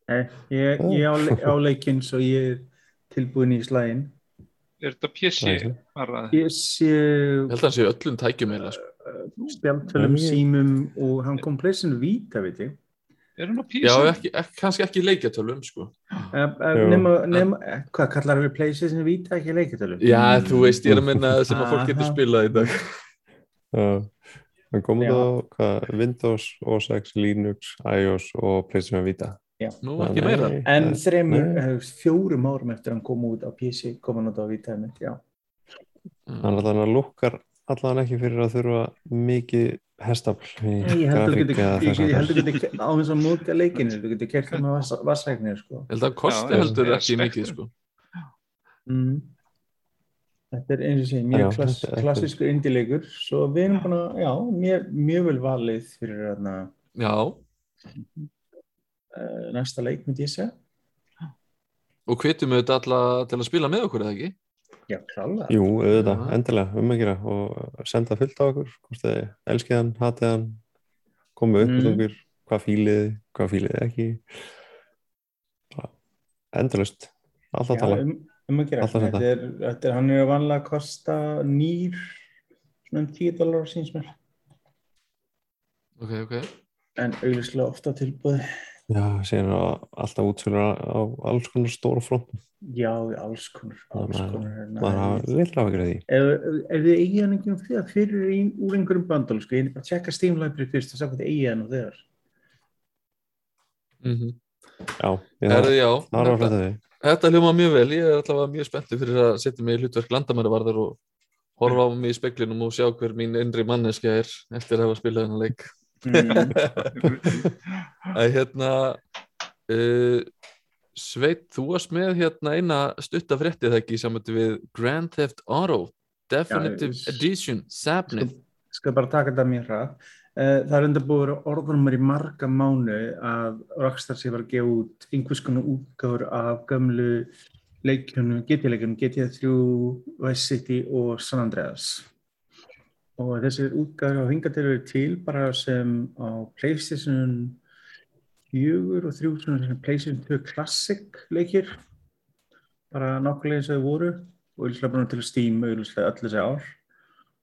Nei, ég, ég á, le- á leikinn svo ég er tilbúin í slægin Er þetta PC bara? ég held að hann sé öllum tækjum eða sko. Nei, ég- símum og hann kom pleysin víta, veit ég Er hann á PC? Já, ekki, ekki, kannski ekki leikjatölum sko. Eh, eh, nema, nema, eh, hvað kallar við PlayStation Vita ekki leikjartölu? Já, þú veist, ég er að minna sem að fólk getur spilað í dag Já. hann kom út á Windows, OS X, Linux iOS og PlayStation Vita Nú, ekki meira Nei, En það- þremur, nei. eh, fjórum árum eftir hann kom út á PC kom hann út á Vita einmitt, já. hann allan að lukkar allan ekki fyrir að þurfa mikið hestafl í Ég held að getur- eða ég- þess ég held að að á þess að móta leikinu, þú getur kert það með vassæknir, sko. Ég held að kosti Já, heldur ekki mikið sko. Mm. Þetta er eins og sé, Já, mjög klass, þetta- þetta- klassískur indie-leikur, svo við erum búin að, já, mjög, vel valið fyrir þarna, Já, næsta leik, myndi ég segja. og hvetjum við þetta alla til að spila með okkur eða ekki Já, klálega. Jú, auðvitað, Já. endilega um að gera og senda fullt á okkur hvort þið elskið hann, hatið hann komu upp Mm. okkur hvað fílið, hvað fílið ekki Bara endalust alltaf Já, tala um, um að gera. Alltaf þetta. Er, þetta er, hann er vanlega að kosta nýr, svona um 10 dólar síns mér, Ok, ok en auðvitað ofta tilbúið. Já, síðan alltaf útsölur á, alls konar stóra front Já, alls konar, alls Maður- konar. hérna. maður hafa litla af því Ef, ef þið eigið hann ekki um því að fyrir ein, úr einhverjum bandal, sko, ég er bara að checka Steam Library fyrst og sjá hvað þið eigið hann og þegar. mm -hmm. Já, það já, það er þetta, hlæta því þetta hljóma mjög vel ég er allavega mjög spenntið fyrir að setja mig í hlutverk landamæravarðar og horfa á mig í speklinum og sjá hver mín innri manneskja er eftir að hafa spilað hennar leik. að hérna uh, Sveit, þú varst með hérna eina stutta fréttið það ekki saman við Grand Theft Auto Definitive Já, ég- Edition Sabnið skal bara taka þetta mér hrað. Eh, Það er enda búið orðanumar í marga mánu að Rockstar sé var að gefa út einhvers konar útgáður af gömlu leikjunum, GT-leikjunum, GTA3, Vice City og San Andreas. Og þessir útgáður hafa hingað til að vera til bara sem á PlayStation 4 og 3 svona PlayStation 2 Classic leikir, bara nákvæmlega eins og þau voru og auðvitað búin til Steam auðvitað öll þessi ár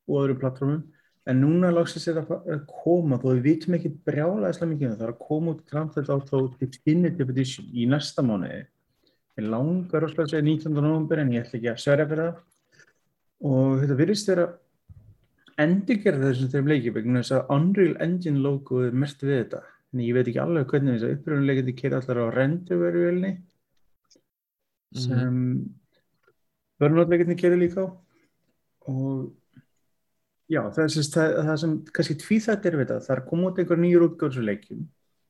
og öðrum plattformum en núna er það að koma þó við vitum ekki brjálæðislega mikið um það er að koma út Grand Theft Auto Definitive Edition í næsta mánuði Ég langar rosalega að segja 19. november en ég ætla ekki að sverja fyrir það. Og þetta virðist vera endurgerð þessum þeim leiki vegna þess að Unreal Engine logo er mest við þetta. En ég veit ekki alveg hvernig þess að uppröðunleikandi keira allar á renduverjuvelni sem börnótleikarnir keira líka á. Og já, það, sagt- það, það sem kannski tvíþætt er við þetta, það er koma út einhver nýjur útgáður leikjum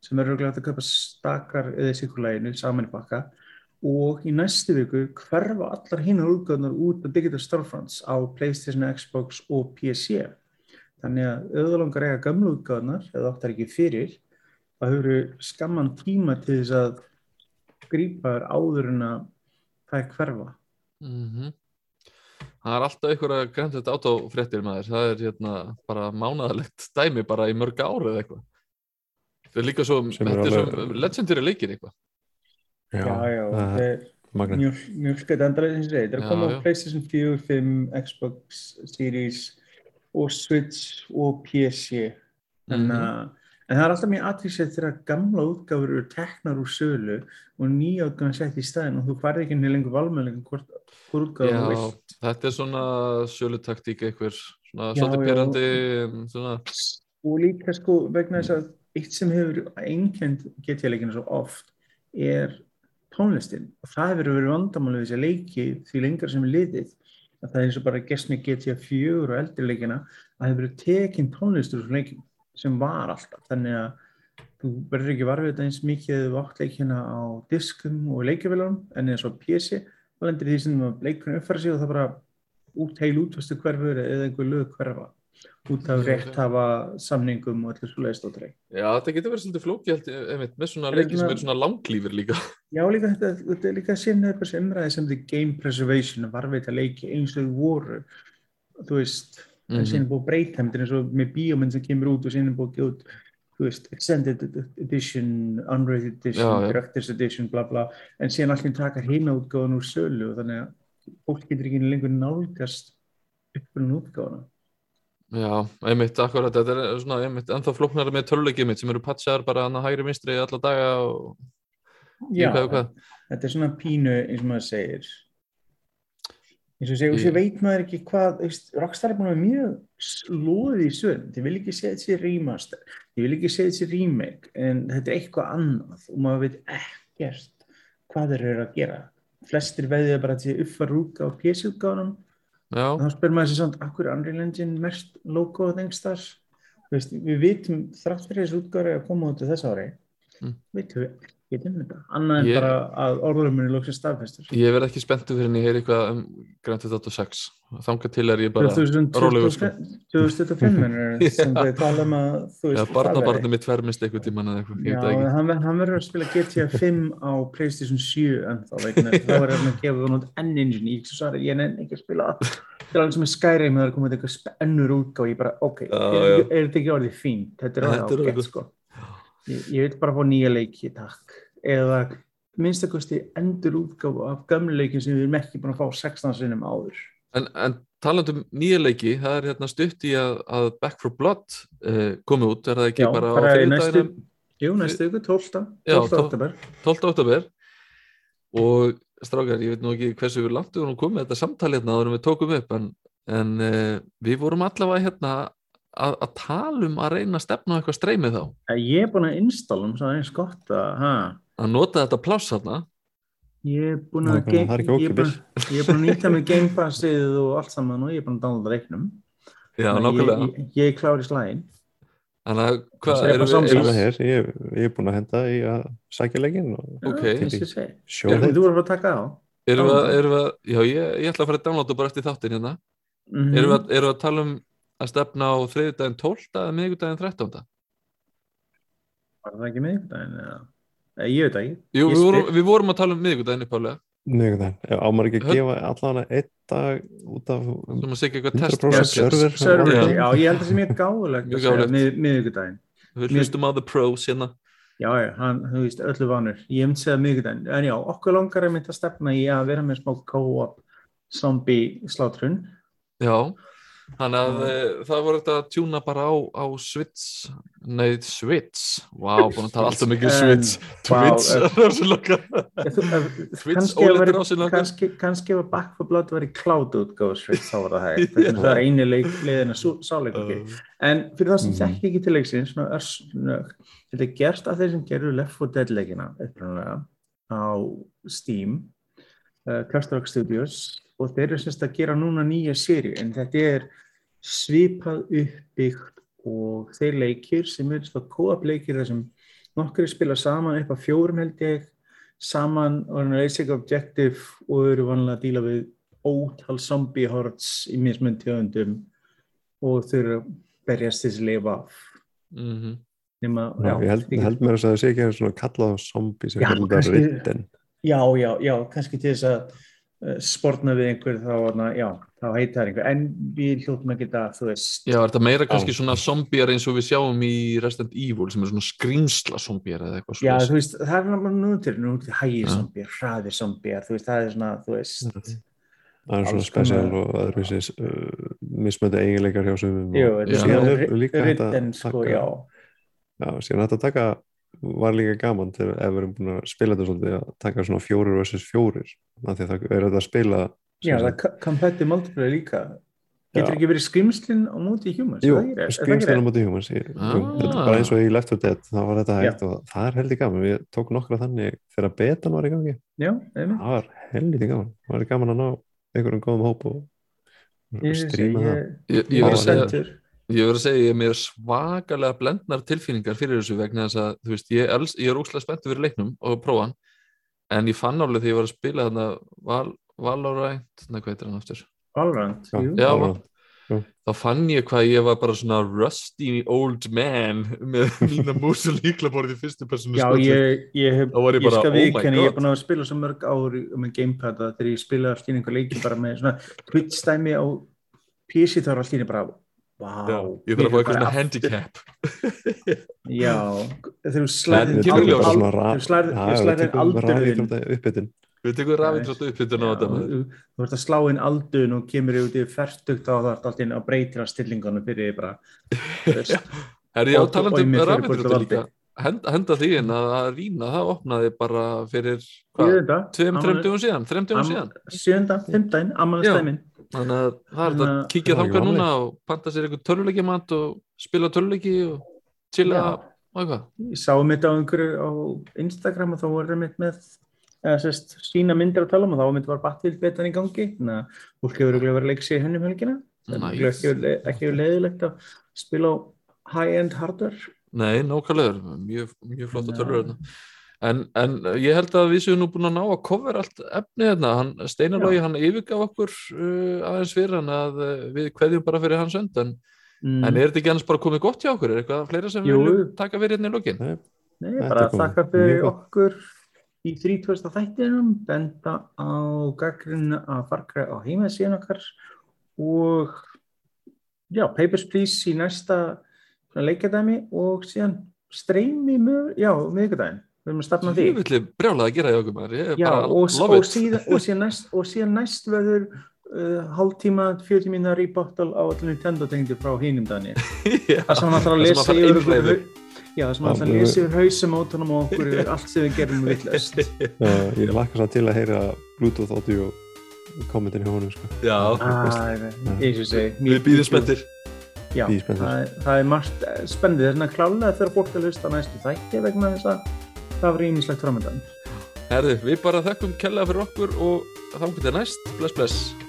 sem er auðvitað að kaupa stakar eða sikkurlæginu saman í bakka og í næstu viku hverfa allar hinnar útgáðunar út af Digital Storefronts á Playstation, Xbox og PC. Þannig að auðvitað eiga gamla útgáðunar eða áttar ekki fyrir það hefur skamman tíma til þess að grípa þér áður en að það er hverfa. Mhm. Það er alltaf einhverja grænt þetta átófréttir maður, það er hérna bara mánaðalegt dæmi bara í mörg ári eða eitthvað. Það er líka svo, þetta er svo legendary leikir eitthvað. Já, já, það er mjög, mjög skætt endalega sem ég segi. Það er að koma á. PlayStation 4, 5, Xbox Series og Switch og PC. En, Mhm. uh, en það er alltaf mjög aðvísið þegar gamla útgáfur eru teknar úr sölu og nýja útgáfur sett í staðin og þú færði ekki henni lengur valmöðleikum hvort, hvort útgáfur þú vilt. þetta er svona sölutaktík einhver, svona svolítið já. pyrrandi, svona, Og líka sko vegna þess að eitt sem hefur einkend GTA-leikina svo oft er tónlistin. Og það hefur verið vandamáli þessi leiki því lengra sem er liðið að það er eins og bara gerst með GTA 4 og eldri leikina að hefur verið tekin tónlistur úr leikim sem var alltaf. Þannig að þú verður ekki varfið þetta eins mikið eða þú átt leikina á diskum og leikjafélagum en eins og PC þá lendir því sem að leikunum uppfæra sig og það bara út heil útvastu hverfur eða einhver lög hverfa út af Já, rétt hafa samningum og allir svo leiðstóttri. já þetta getur verið svolítið einmitt, með svona Er leiki sem eru svona langlífir líka. Já, líka þetta, þetta er líka síðan eitthvað sem umræði sem þetta game preservation varveita leiki eins og voru þú veist, Mhm. síðan er búið breyta þeim, þetta er eins og með bíómynd sem kemur út og er búið gefa út þú veist, extended edition unrated edition, Já, já. director's edition bla bla, en síðan allir taka hina útgáðan úr sölu og þannig að fólk getur ekki lengur nálgast uppbyrjun útgáðana Já, einmitt, akkurat, þetta er svona einmitt ennþá flóknara með töluleikið mitt sem eru patchaðar bara hann að hægri vinstri alla daga og Já, hvað og hvað. þetta er svona pínu eins og maður segir. Eins og segir, Ég- sér veit maður ekki hvað Rockstar er búin að vera mjög loðið í sögum, þið vil ekki segja þessi remaster, þið vil ekki segja þessi remake en þetta er eitthvað annað og maður veit ekkert hvað þeir eru að gera. Flestir veðið bara til uppfara útgáð á og þá spyr maður sér samt, akkur er Unreal Engine mest logoð engstar við vitum þrátt fyrir þessu útgáður að koma út á þess ári Mm. veitum við ekki um þetta annað en Ég- bara að orðurumunni lóksins staðfestur. Ég verð ekki spenntu fyrir en ég heyri eitthvað um Grand Theft Auto 6 þanga til er ég bara rólegur, sko. 2025 mennur sem þau tala um að þú veist barnabarnið mitt fermist eitthvað tíman eða eitthvað, ég Já, ekki. hann, hann verður að spila GTA 5 á Playstation 7 en þá að er hann að gefa það nút enn engine í svo svarið, ég nenni ekki að spila það. Það er alveg sem er Skyrim það er komið eitthvað spe- önnur útgáð ég bara, ok, Já, er, er þetta ekki orðið fínt? Þetta er Þetta er orðið- ágætt sko. Ég, ég vil bara fá nýja leiki, takk eða minnstakosti endur útgáð af gömlu leikin sem við erum ekki búin að fá 16 sinnum áður En, en talandum nýja leiki, það er hérna stutt í að, að Back for Blood uh, komi út, er það ekki Já, bara á þriðdæginum jú, næstu ykkur, 12. Já, 12. tólf- oktober 12. oktober og strákar, ég veit nú ekki hversu við langt við vorum komið þetta samtali hérna áður en við tókum upp en, en uh, við vorum allavega hérna að, að tala um að reyna að stefna eitthvað streymið þá Eh, Ég er búin að installa um svo eins gott að, að nota þetta pláss hérna ég er búin Það að, er það er ég er búin, er að nýta með Game Passið og allt saman og ég er búin að downloada reiknum. Já, nákvæmlega Ég, ég, ég er klár í slægin. Þannig að hvað, erum erum við hér, ég, er búin að henda í að sækja leikinn og Ok. Sjóða Þú voru að taka á. erum við, erum við já, ég, ég ætla að fara að downloada bara eftir þáttin hérna Mm erum, við, að- erum við að tala um að stefna á þriðjudaginn 12. eða miðgudaginn 13. Var það ekki miðvikudaginn eða? Nei, Ég veit það ekki. Jú, við vorum, við vorum að tala um miðgudaginn uppálega Mjög ámar ekki að gefa allan einn dag út af sem að segja eitthvað 100% test server. Server, Já. já, ég held að það sé mjög gáðulegt að segja gáfulegt. mið, miðvikudaginn. Við hlustum á The Pros hérna Já, já, hann, þú veist, öllu vanur. Ég myndi segja miðvikudaginn. En já, okkur langar að mynda að stefna í að vera með smá co-op zombie slátrun. Já, Þannig að uh, það voru þetta að tjúna bara á, á Switch, nei Switch, vá, búin að tala alltaf mikið Switch, Twitch, vá, það er svo loka. Ef að Back for Blood var í cloud útgáð Switch þá var það hægt. Að það er leik, leiðin að sáleik Uh, en fyrir það sem Mhm. þekki ekki til leiksins svona örsnög, þetta er gert af þeir sem gerðu Left 4 Dead leikina upprunalega á Steam uh, Cluster Rock Studios og þeir eru semst að gera núna nýja séri en þetta er svipað uppbyggt og þeir leikir sem eru svona co-op leikir þar sem nokkri spila saman upp á fjórum held ég saman og hann er basic objective og eru vanlega að díla við ótal zombie hordes í mismun tjóðundum og þau eru að berjast þessi lifa af mhm. nema, Já, ég held, held mér að það sé ekki svona kallað á zombie sem Já, kannski- ritten já, já, já, kannski til þess að uh, sportna við einhver þá, þarna, já, þá heitir það einhver en við hljóttum að geta, þú veist Já, er þetta meira kannski Já. svona zombíar eins og við sjáum í Resident Evil sem er svona skrýmsla zombíar eða eitthvað já, svoleiðis. þú veist, það er náttúrulega nú til nú til hægir Já. zombie, hraðir zombie þú veist, það er svona, þú veist það er svona spesial og öðruvísis uh, mismöndi eiginleikar hjá sumum jú, og þetta Já. er svona líka hægt að taka- já já, síðan hægt að taka var líka gaman til ef við erum búin að spila þetta svolítið að taka svona fjórir versus fjórir af því að það er þetta að spila já, það er competitive multiplayer líka. Getur Já. ekki verið skrimslinn á móti humans? Jú, ekki skrimslega rétt? mútið humans ég, Ah. jú, þetta er bara eins og í Left 4 Dead þá var þetta hægt og það er heldur gaman. Við tók nokkra þannig þegar betan var í gangi. Já, einmitt. það var heldur gaman. Það var gaman að ná einhverjum góðum hóp og og stríma það. Ég, Ég, ég ég ég verð að segja, ég er mér svakalega blendnar tilfinningar fyrir þessu vegna þess að, þú veist, ég, er ég er óslega spenntur fyrir leiknum og prófa hann, en ég fann alveg þegar ég var að spila þarna Val, Valorant, nei, hvað heitir hann aftur? Valorant, Já. jú Já, Valorant. þá fann ég hvað ég var bara svona rusty old man með mína mús og líklaborð í fyrstu personu Já, ég, ég, hef, var ég ég bara, skal oh viðkenni, ég er God. búin að spila svo mörg ár í- með gamepad að þegar ég spila allt í einhver leiki bara með svona Twitch-dæmi á PC þá er allt í henni bara Vá, Já, ég þarf að fá eitthvað svona handicap. Já, þegar í slæðir aldurinn Við tekum á þetta maður. Þú ert að slá inn aldun og kemur út í ferstugt á það allt í einu að breytir að stillingunum fyrir því bara. Herri, já, Og- talandi um í kvöldu líka? Henda, henda því inn að, að Rína, það opnaði bara fyrir, Ég hvað, veit það. tveim, Amal- þreim dögum síðan þreim dögum Am- þannig að það er þetta Þannig að að- kíkja Það var ekki núna og panta sér eitthvað töluleikjamat og spila töluleiki og chilla og eitthvað. Ég sá mitt á einhverju á Instagram og þá voru mitt með eða sérst sína myndir á talum og þá mitt var Battlefield betan í gangi. Þannig að fólk hefur verið að leika sér í hennum helgina. Það er Nice. örugglega ekki, leiðilegt að spila á high-end hardware. Nei, nákvæmlega, mjög, mjög flotta Já. tölur hérna. En, en ég held að við séum nú búin að ná að cover allt efni hérna, hann, Steinarlógi, hann yfirgaf okkur uh, aðeins fyrir hann að uh, við kveðjum bara fyrir hans önd, en, mm. en er þetta ekki annars bara komið gott hjá okkur? Er eitthvað fleira sem Jú. við viljum taka fyrir hérna í lokin? Nei, Nei, bara þakka mjög fyrir okkur í 30. þættinum, benda á gaggrinn að farkra á heimasíðan okkar og já, Papers, Please í næsta svona leikjadæmi og síðan streymi með, já, miðvikudaginn við erum að stafna því. Ég brjálað að gera því okkur maður, ég er já, bara og, síðan, og, síðan næst, og síðan næst verður uh, hálftíma, 40 mínar í bottle á allir Nintendo tengdi frá hinum daginn Já, það sem hann Það sem lesa einhleiður. okkur já, það sem lesa yfir hausum átunum á okkur yfir allt sem við gerum villast ég lakka svo til að heyra Bluetooth audio kommentin hjá honum sko. Já, eins og segi við býðum spenntir. já, spenntir. það, er- það er margt eh, spennandi. Þess að klálega þegar fólk að hlusta á næstu þætti vegna þess að það var ímislegt framöndan Herði, við bara þekkum kellaða fyrir okkur og þá getur næst, bless bless.